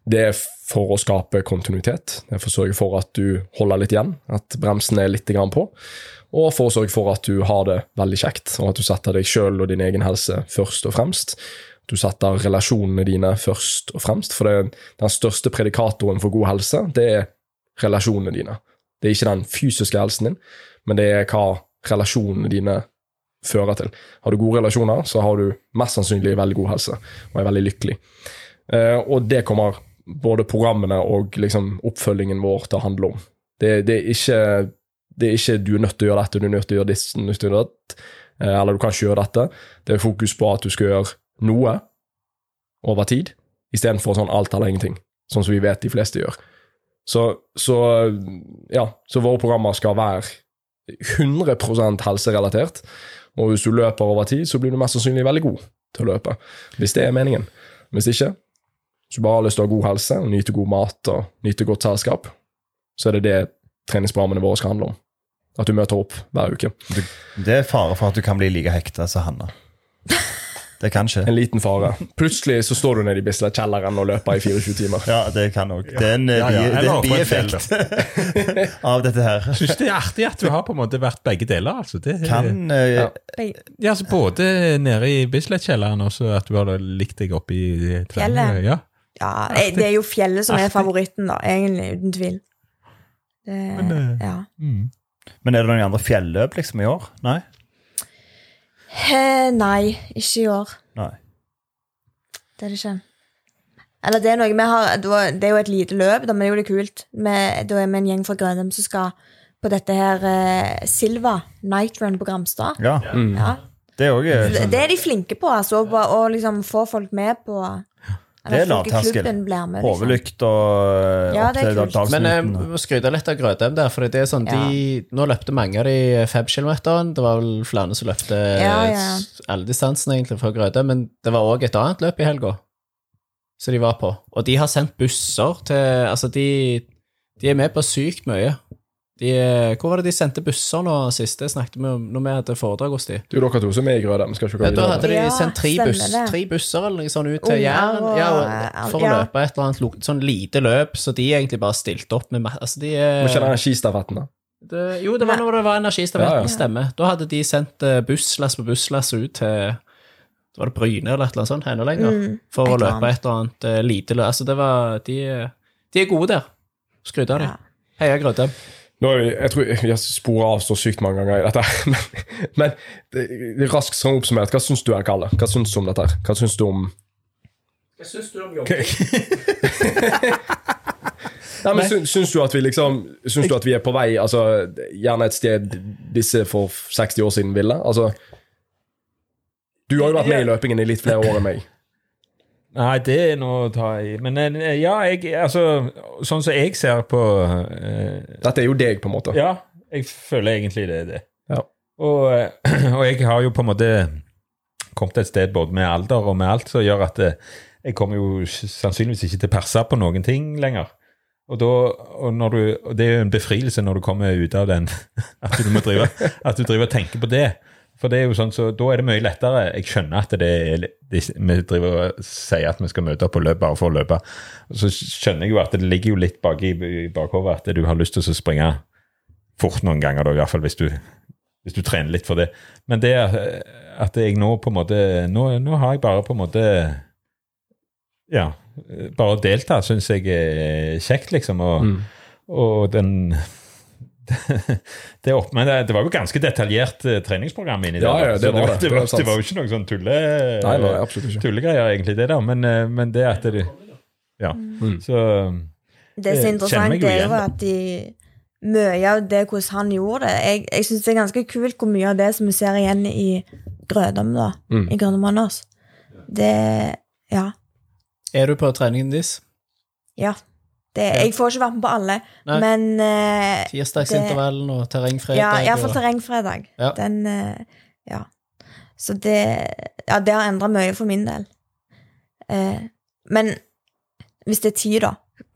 Det er for å skape kontinuitet. Det er for å sørge for at du holder litt igjen, at bremsen er litt på. Og for å sørge for at du har det veldig kjekt, og at du setter deg sjøl og din egen helse først og fremst. Du setter relasjonene dine først og fremst, for det, den største predikatoren for god helse, det er relasjonene dine. Det er ikke den fysiske helsen din, men det er hva relasjonene dine fører til. Har du gode relasjoner, så har du mest sannsynlig veldig god helse og er veldig lykkelig. Eh, og det kommer både programmene og liksom oppfølgingen vår til å handle om. Det, det, er ikke, det er ikke du er nødt til å gjøre dette, du er nødt til å gjøre dette, nødt til å gjøre datt, eh, eller du kan ikke gjøre dette. Det er fokus på at du skal gjøre noe over tid, istedenfor sånn alt eller ingenting, sånn som vi vet de fleste gjør. Så, så ja, så våre programmer skal være 100 helserelatert. Og hvis du løper over tid, så blir du mest sannsynlig veldig god til å løpe. Hvis det er meningen. Hvis ikke, hvis du bare har lyst til å ha god helse, nyte god mat og nyte godt selskap, så er det det treningsprogrammene våre skal handle om. At du møter opp hver uke. Det er fare for at du kan bli like hekta som Hanna. Det kan skje. En liten fare. Plutselig så står du nede i Bislett-kjelleren og løper i 24 timer. Ja, det kan nok. Det er en Ja, ja, det en bieffekt av dette her. Syns det er artig at du har på en måte vært begge deler. altså. Det, Kan eh, Ja. Ja, altså Både nede i Bislett-kjelleren og så at du har likt deg oppe i. Fjellet. Ja. Ja, eh, det er jo fjellet som er favoritten, da. Egentlig, uten tvil. Det, Men, det, ja. Mm. Men er det noen andre fjelløp liksom i år? Nei? He, nei, ikke i år. Nei. Det er det ikke. Eller det er noe vi har Det er jo et lite løp, da, men det er jo litt kult. Vi- Da er vi en gjeng fra Grønheim som skal på dette her eh, Silva Night Run på Gramstad. Ja, Ja. det er også, Det, det er de flinke på, altså. Å liksom få folk med på Det er lavterskel. med, liksom. Og Ja, opp det til kult. Men jeg vi må skryte litt av Grødem der, for det er sånn de Nå løpte mange av de fem-kilometeren. Det var vel flere som løpte Ja, ja. alle distansene egentlig fra Grødem, men det var òg et annet løp i helga som de var på. Og de har sendt busser til Altså, de, de er med på sykt mye. De, eh, hvor var det de sendte busser nå sist? Det snakket vi om når vi hadde foredrag hos de. Du, dere to som er i Grødem, skal ikke Ja, da hadde de Ja, sendt tre, buss, tre busser eller noe sånt ut til Jæren ja, for å ja. løpe et eller annet sånn lite løp, så de egentlig bare stilte opp med Altså, de er Må ikke den da. det, jo, det var når det var energistafetten, Ja, ja. stemmer. Da hadde de sendt eh, busslass på busslass ut til det var det Bryne eller et eller annet sånt, enda lenger, Mm, for å løpe et eller annet eh, lite løp. Altså, det var De, eh, de er gode der. Skryt av dem. Ja. Heia Grødem. Nå jeg tror jeg har sporet av så sykt mange ganger i dette. Men, men det, raskt sånn oppsummert, hva syns du er, Kalle? Hva syns du om dette? Hva syns du om Hva syns du om jobbing? Nei, men syns, syns du at vi liksom Syns du at vi er på vei Altså, gjerne et sted disse for 60 år siden ville? Altså Du har jo vært med i løpingen i litt flere år enn meg. Nei, det er noe å ta i. Men eh, ja, jeg Altså, sånn som jeg ser på eh, Dette er jo deg, på en måte. Ja, jeg føler egentlig det er det. Ja. Og, eh, og jeg har jo på en måte kommet et sted både med alder og med alt som gjør at eh, jeg kommer jo sannsynligvis ikke til å perse på noen ting lenger. Og, da, og, når du, og det er jo en befrielse når du kommer ut av den, at du drive, at du driver og tenker på det. For det er jo sånn, så da er det mye lettere. Jeg skjønner at det er, de, vi driver og sier at vi skal møte opp og løpe bare for å løpe. Så skjønner jeg jo at det ligger jo litt bak i, i bakhodet at du har lyst til å springe fort noen ganger, da, i hvert fall hvis du hvis du trener litt for det. Men det at, jeg nå på en måte Nå, nå har jeg bare på en måte Ja. Bare å delta syns jeg er kjekt, liksom. Og, Mm. og den det, opp, men det, det var jo ganske detaljert eh, treningsprogram inni Ja, der. ja, det var det. var, Det var, var det var jo ikke noen sånn tulle, Nei, nei, ikke. tullegreier, egentlig, det der. Men, eh, men det at det Ja. Mm. Så Det som er meg interessant, det er jo at de mye av det hvordan han gjorde det Jeg, jeg syns det er ganske kult hvor mye av det som vi ser igjen i Grødom, da. Mm. I Grødom Anders. Det Ja. Er du på treningen deres? Ja. Det, jeg får ikke vært med på alle, Nei. men uh, Tirsdagsintervallen og terrengfredag? Ja, iallfall terrengfredag. Ja. Den uh, Ja. Så det Ja, det har endra mye for min del. Uh, men hvis det er tid, da,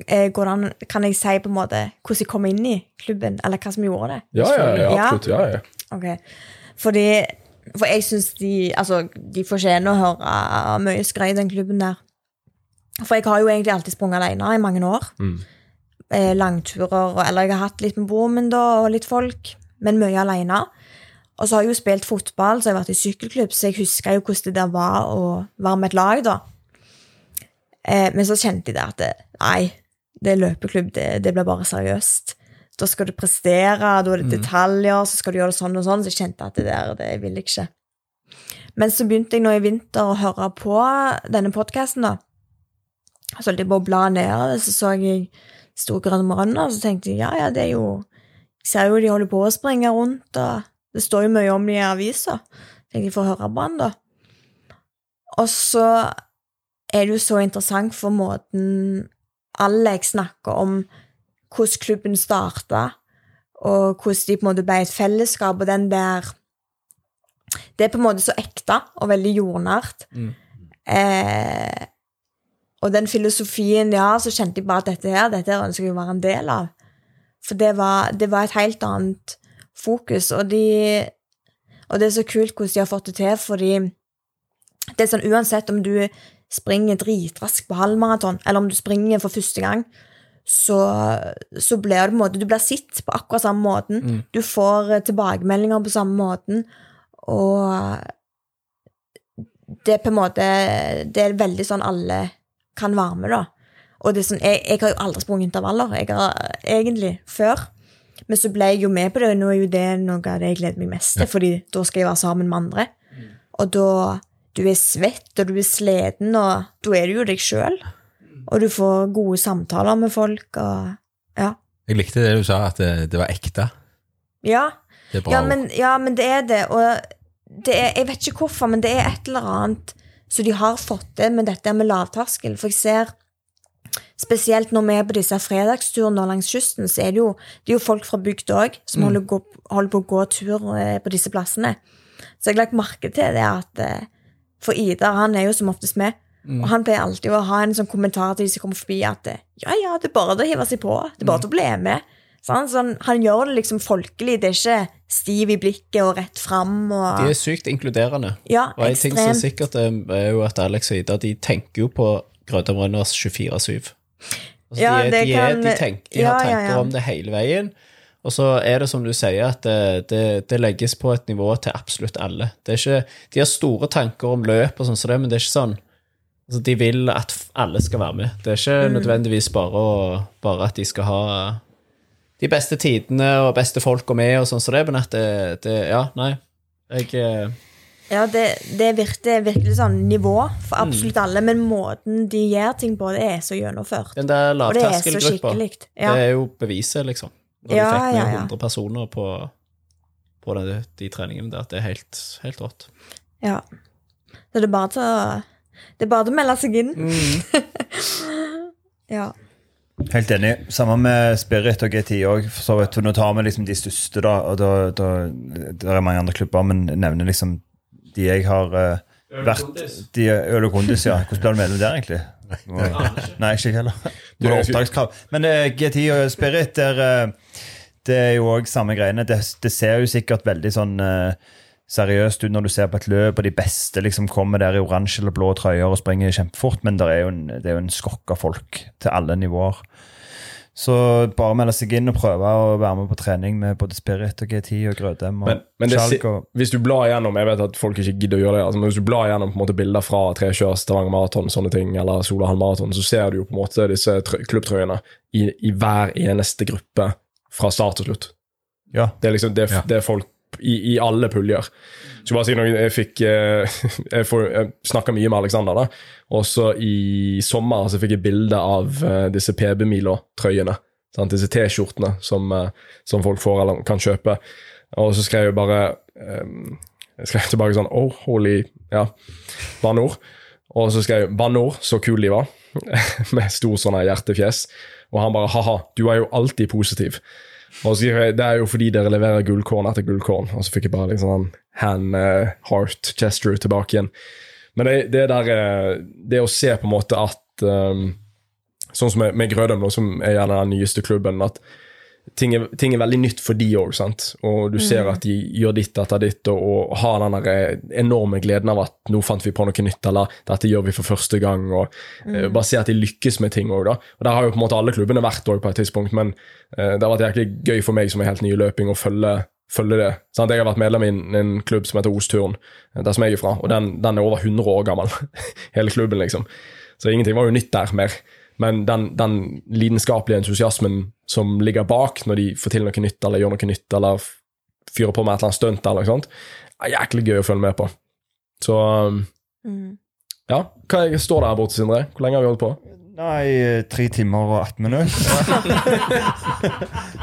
eh, går det an, kan jeg si på en måte hvordan jeg kom inn i klubben, eller hva som gjorde det? Ja, ja, ja, absolutt. Ja, ja. Okay. Fordi For jeg syns de Altså, de fortjener å høre mye skryt i den klubben der. For jeg har jo egentlig alltid sprunget alene i mange år. Mm. Eh, langturer, eller jeg har hatt litt med broren min da, og litt folk, men mye alene. Og så har jeg jo spilt fotball, så jeg har vært i sykkelklubb, så jeg husker jo hvordan det der var å være med et lag, da. Eh, men så kjente jeg det at det, nei, det er løpeklubb, det, det blir bare seriøst. Da skal du prestere, da er det detaljer, så skal du gjøre det sånn og sånn. Så jeg kjente at det der, det vil jeg ikke. Men så begynte jeg nå i vinter å høre på denne podkasten, da. Så holdt jeg på å bla ned, så så jeg Store grønne morgener, og så tenkte jeg ja, ja, det er jo Jeg ser jo de holder på å springe rundt, og det står jo mye om de i avisa. Tenkte jeg får høre på han, da. Og så er det jo så interessant for måten Alex snakker om hvordan klubben starta, og hvordan de på en måte ble et fellesskap, og den der Det er på en måte så ekte og veldig jordnært. Eh, og den filosofien har, så kjente jeg bare at dette her, dette her ønsker jeg å være en del av. For det var, det var et helt annet fokus, og de Og det er så kult hvordan de har fått det til, fordi det er sånn uansett om du springer dritraskt på halvmaraton, eller om du springer for første gang, så, så blir det på en måte Du blir sett på akkurat samme måten. Du får tilbakemeldinger på samme måten, og det er på en måte Det er veldig sånn alle kan være med, da. Og det er sånn, jeg, jeg har jo aldri sprunget intervaller, jeg har egentlig før. Men så ble jeg jo med på det, og nå er jo det noe av det jeg gleder meg mest til, fordi da skal jeg være sammen med andre. Og da Du er svett, og du er sliten, og da er du jo deg sjøl. Og du får gode samtaler med folk, og Ja. jeg likte det du sa, at det, det var ekte. Ja, Det ja, men, ja, men det er det. Og det er, jeg vet ikke hvorfor, men det er et eller annet som de har fått det med dette med lavterskel. For jeg ser spesielt når vi er på disse fredagsturene langs kysten, så er det jo, det er jo folk fra bygda òg som holder, gå, holder på å gå tur eh, på disse plassene. Så jeg har lagt merke til det at eh, For Idar, han er jo som oftest med. Og han pleier alltid å ha en sånn kommentar til de som kommer forbi, at eh, ja, ja, det er bare å hive seg på. Det er bare til å bli med. Sånn, sånn, han gjør det liksom folkelig. Det er ikke stiv i blikket og rett fram. Og, De er sykt inkluderende. ja, Og en ting som er sikkert, er, er jo at Alex og Ida de tenker jo på Grødam Rønners 24-7. Altså, Ja, de, de, kan- de, tenk, de ja, har ja, tanker ja. om det hele veien. Og så er det som du sier, at det, det, det legges på et nivå til absolutt alle. Det er ikke, de har store tanker om løp, og sånn som det, men det er ikke sånn altså, De vil at alle skal være med. Det er ikke Mm. nødvendigvis bare, å, bare at de skal ha de beste tidene og beste folka med, og sånn som det, men at det, det Ja, nei. Jeg eh, Ja, det, det er virkelig, det er virkelig sånn nivå for Mm. absolutt alle, men måten de gjør ting på, det er så gjennomført. Den der Og det er så lavterskelgruppa. Ja. det er jo beviset, liksom. Når Ja, de fikk med ja, ja. 100 personer på, på de, de treningene der, det er helt, helt rått. ja. Så det er bare til å Det er bare til å melde seg inn. Mm. ja. Helt enig. Samme med Spirit og GTI òg. Nå tar vi liksom de største, da. Og da, da det er mange andre klubber, men nevner liksom de jeg har uh, vært de Øl og Kondis, ja. Hvordan ble du medlem der, egentlig? Nei, ikke jeg heller. Det er opptakskrav. Men uh, GTI og Spirit, der, uh, det er jo òg samme greiene. Det, det ser jo sikkert veldig sånn eh, seriøst ut når du ser på et løp, og de beste liksom kommer der i oransje eller blå trøyer og springer kjempefort, men det er jo en, det er jo en skokk av folk til alle nivåer. Så bare melde seg inn og prøve å være med på trening med både Spirit og G10 og Grødem og Men, men det, og hvis du blar gjennom Jeg vet at folk ikke gidder å gjøre det, altså, men hvis du blar gjennom på en måte bilder fra Trekjør, Stavanger Maraton, sånne ting, eller Solahall Maraton, så ser du jo på en måte disse klubbtrøyene i, i hver eneste gruppe fra start til slutt. Ja. Det er liksom det, Ja. det folk i, i alle puljer. Skal bare si noe, jeg fikk eh, Jeg, jeg snakka mye med Alexander, da. Og så i sommer så fikk jeg bilde av eh, disse PB-Milo-trøyene. Disse T-skjortene som, eh, som folk får eller kan kjøpe. Og så skrev jeg bare Jeg skrev tilbake sånn Oh, holy Ja, Banor. Og så skrev jeg Banor, så kul de var. Med stor sånn hjertefjes. Og han bare ha-ha, du er jo alltid positiv. Og så det er jo fordi dere leverer gullkorn etter gullkorn. Og så fikk jeg bare liksom sånn hand uh, heart gesture tilbake igjen. Men det, det der eh, Det å se på en måte at um, Sånn som med, med Grødem, som er gjerne den nyeste klubben, at ting er, ting er veldig nytt for de òg. Og du ser at de gjør ditt etter ditt, og, og har den eh, enorme gleden av at nå fant vi på noe nytt, eller dette gjør vi for første gang, og eh, bare se at de lykkes med ting òg, da. Og der har jo på en måte alle klubbene vært òg på et tidspunkt, men uh, det har vært jæklig gøy for meg som er helt ny i løping, å følge følge det. Sant? Jeg har vært medlem i en, en klubb som heter Ostturn, eh, der som jeg er fra, og den, den er over 100 år gammel. Hele klubben, liksom. Så ingenting var jo nytt der mer. Men den, den lidenskapelige entusiasmen som ligger bak når de får til noe nytt, eller gjør noe nytt, eller fyrer på med et eller annet stunt, eller noe sånt, er jæklig gøy å følge med på. Så um, Mm. ja, hva står der borte, Sindre? Hvor lenge har vi holdt på? Nei, tre timer og 18 minutter.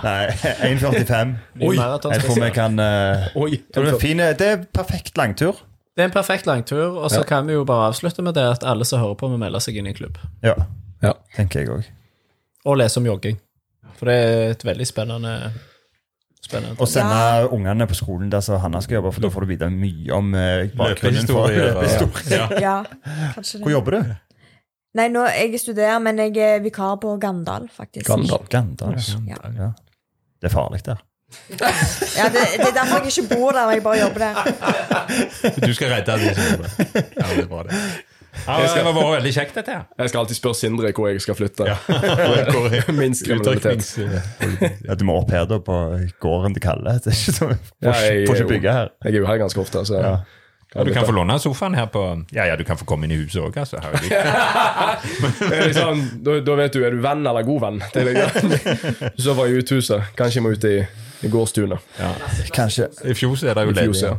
Nei, 1,45. Oi! Jeg tror vi kan uh, Oi, det, er fine, det er perfekt langtur. Det er en perfekt langtur, og så Ja. kan vi jo bare avslutte med det at alle som hører på, må melde seg inn i klubb. Ja, Ja. tenker jeg òg. Og lese om jogging. For det er et veldig spennende Spennende. Og sende ungene på skolen der Hanna skal jobbe, for da får du vite mye om uh, bakgrunnen for Løpehistorie. Ja. Ja, Hvor jobber du? Nei, nå, jeg studerer, men jeg er vikar på Gandal, faktisk. Gandal. Gandal. Ja. Ja. Det er farlig der. Ja, det, det er derfor jeg ikke bor der, jeg bare jobber der. Du skal redde de som jobber. Ja, det er bra, det. Ja, det var veldig kjekt, dette her. Jeg skal alltid spørre Sindre hvor jeg skal flytte. Hvor- Minst kriminalitet. Ja, du må opp her da på gården til Kalle. Det er ikke så, får, Ja, jeg- får ikke bygge her. Jeg er jo her ganske ofte, så Ja. Ja, du kan få låne sofaen her på Ja, ja, du kan få komme inn i huset òg, altså. Liksom, da, da vet du, er du venn eller god venn? Det er liksom. Så var jeg ute i huset. Kanskje jeg må ut i, i gårdstuene. Kanskje. I fjoset er det jo ledig. ja.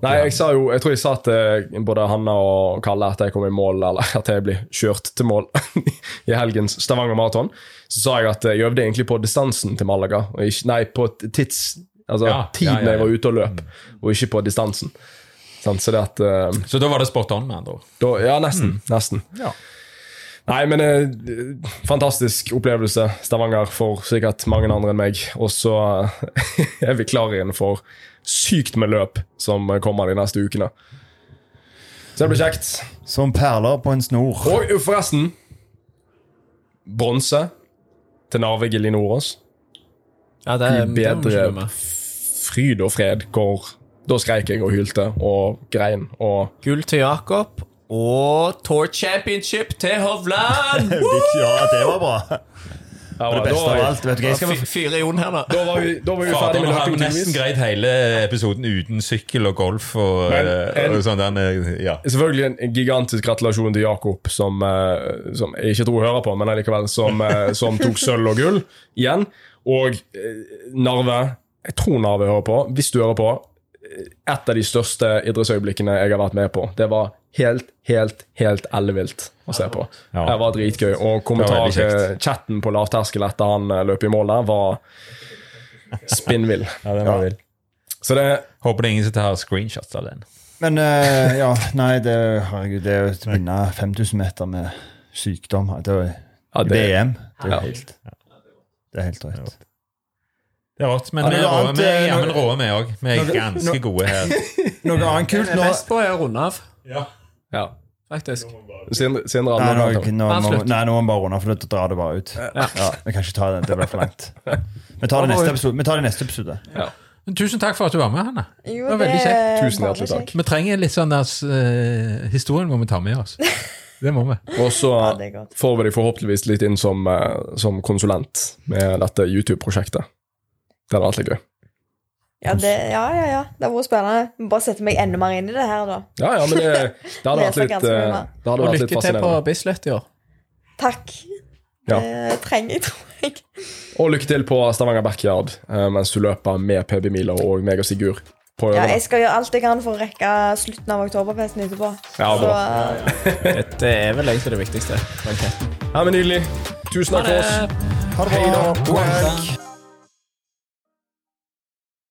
Nei, jeg sa jo, jeg tror jeg sa til både Hanna og Kalle at jeg kom i mål, eller at jeg blir kjørt til mål i helgens Stavanger Maraton. Så sa jeg at jeg øvde egentlig på distansen til Malaga, ikke, nei, på tids, altså Ja, tiden ja, ja, jeg var ute og løp, og ikke på distansen. Så det at uh, Så da var det spot on, med andre ord. Ja, nesten. Nesten. Ja. Nei, men eh, fantastisk opplevelse. Stavanger for sikkert mange andre enn meg. Og så eh, er vi klare igjen for sykt med løp som kommer de neste ukene. Så det blir kjekt. Som perler på en snor. Og forresten Bronse til Narvik Elin Nordås. Ja, det, ikke bedre fryd og fred. Hvor da skreik jeg og hylte og grein og Gull til Jakob og Tour Championship til Hovland! Ja, det var bra. Ja, Det beste var av alt. Vet du jeg skal Fy- Fyre Jon her, da. Da var vi, da var vi ferdig med har vi nesten greid hele episoden uten sykkel og golf og, Men eh, en- og sånn. Den, eh, ja. Selvfølgelig en- en gigantisk gratulasjon til Jakob, som, eh, som jeg ikke tror hører på, men allikevel, som, som tok sølv og gull igjen. Og Narve, jeg tror Narve hører på. Hvis du hører på, et av de største idrettsøyeblikkene jeg har vært med på. Det var helt, helt, helt ellevilt å se på. Ja. Det var dritgøy. Og kommentarchatten på lavterskel etter han eh, løp i mål der, var spinnvill. ja, den var vill. Så det Håper det er ingen som tar screenshots av den. Men uh, ja, nei, det, herregud, det er jo å vinne 5000 meter med sykdom det er, jo- Ja, det- VM. Det er jo Ja. helt Det er helt rett. Det er rått. Men Ja, vi er er jammen rå, vi òg. Vi er ganske gode her. Noe annet kult nå er mest på å runde av, Ja. faktisk. Sindre, Sindre Nei, nå, nå, må, nei, nå må vi bare runde, for da drar det bare ut. Ja. Vi kan ikke ta det. Det blir for langt. Vi tar det neste episode. Vi tar det neste episode. Men tusen takk for at du var med, Hanne. Jo, Det var veldig kjekt. Tusen hjertelig takk. Vi trenger litt sånn der uh, Historien må vi ta med oss. Det må vi. Og så Ja, er får vi deg forhåpentligvis litt inn som, eh, som konsulent med dette YouTube-prosjektet. Det hadde vært litt gøy. Ja, det, ja, ja, ja. Det hadde vært spennende. Bare sette meg enda mer inn i det her, da. Ja, ja, men det, det hadde vært litt, eh, det hadde Og vært litt lykke til på. Bislett i år. Takk. Ja. Det trenger jeg, tror jeg. Og lykke til på Stavanger Backyard eh, mens du løper med PB-miler og meg og Sigurd på Ja, jeg skal gjøre alt jeg kan for å rekke slutten av oktoberfesten etterpå. Ja, Så bra. eh, Det er vel egentlig det viktigste. Okay. Ja, men Nydelig. Tusen takk for oss. Ha det bra.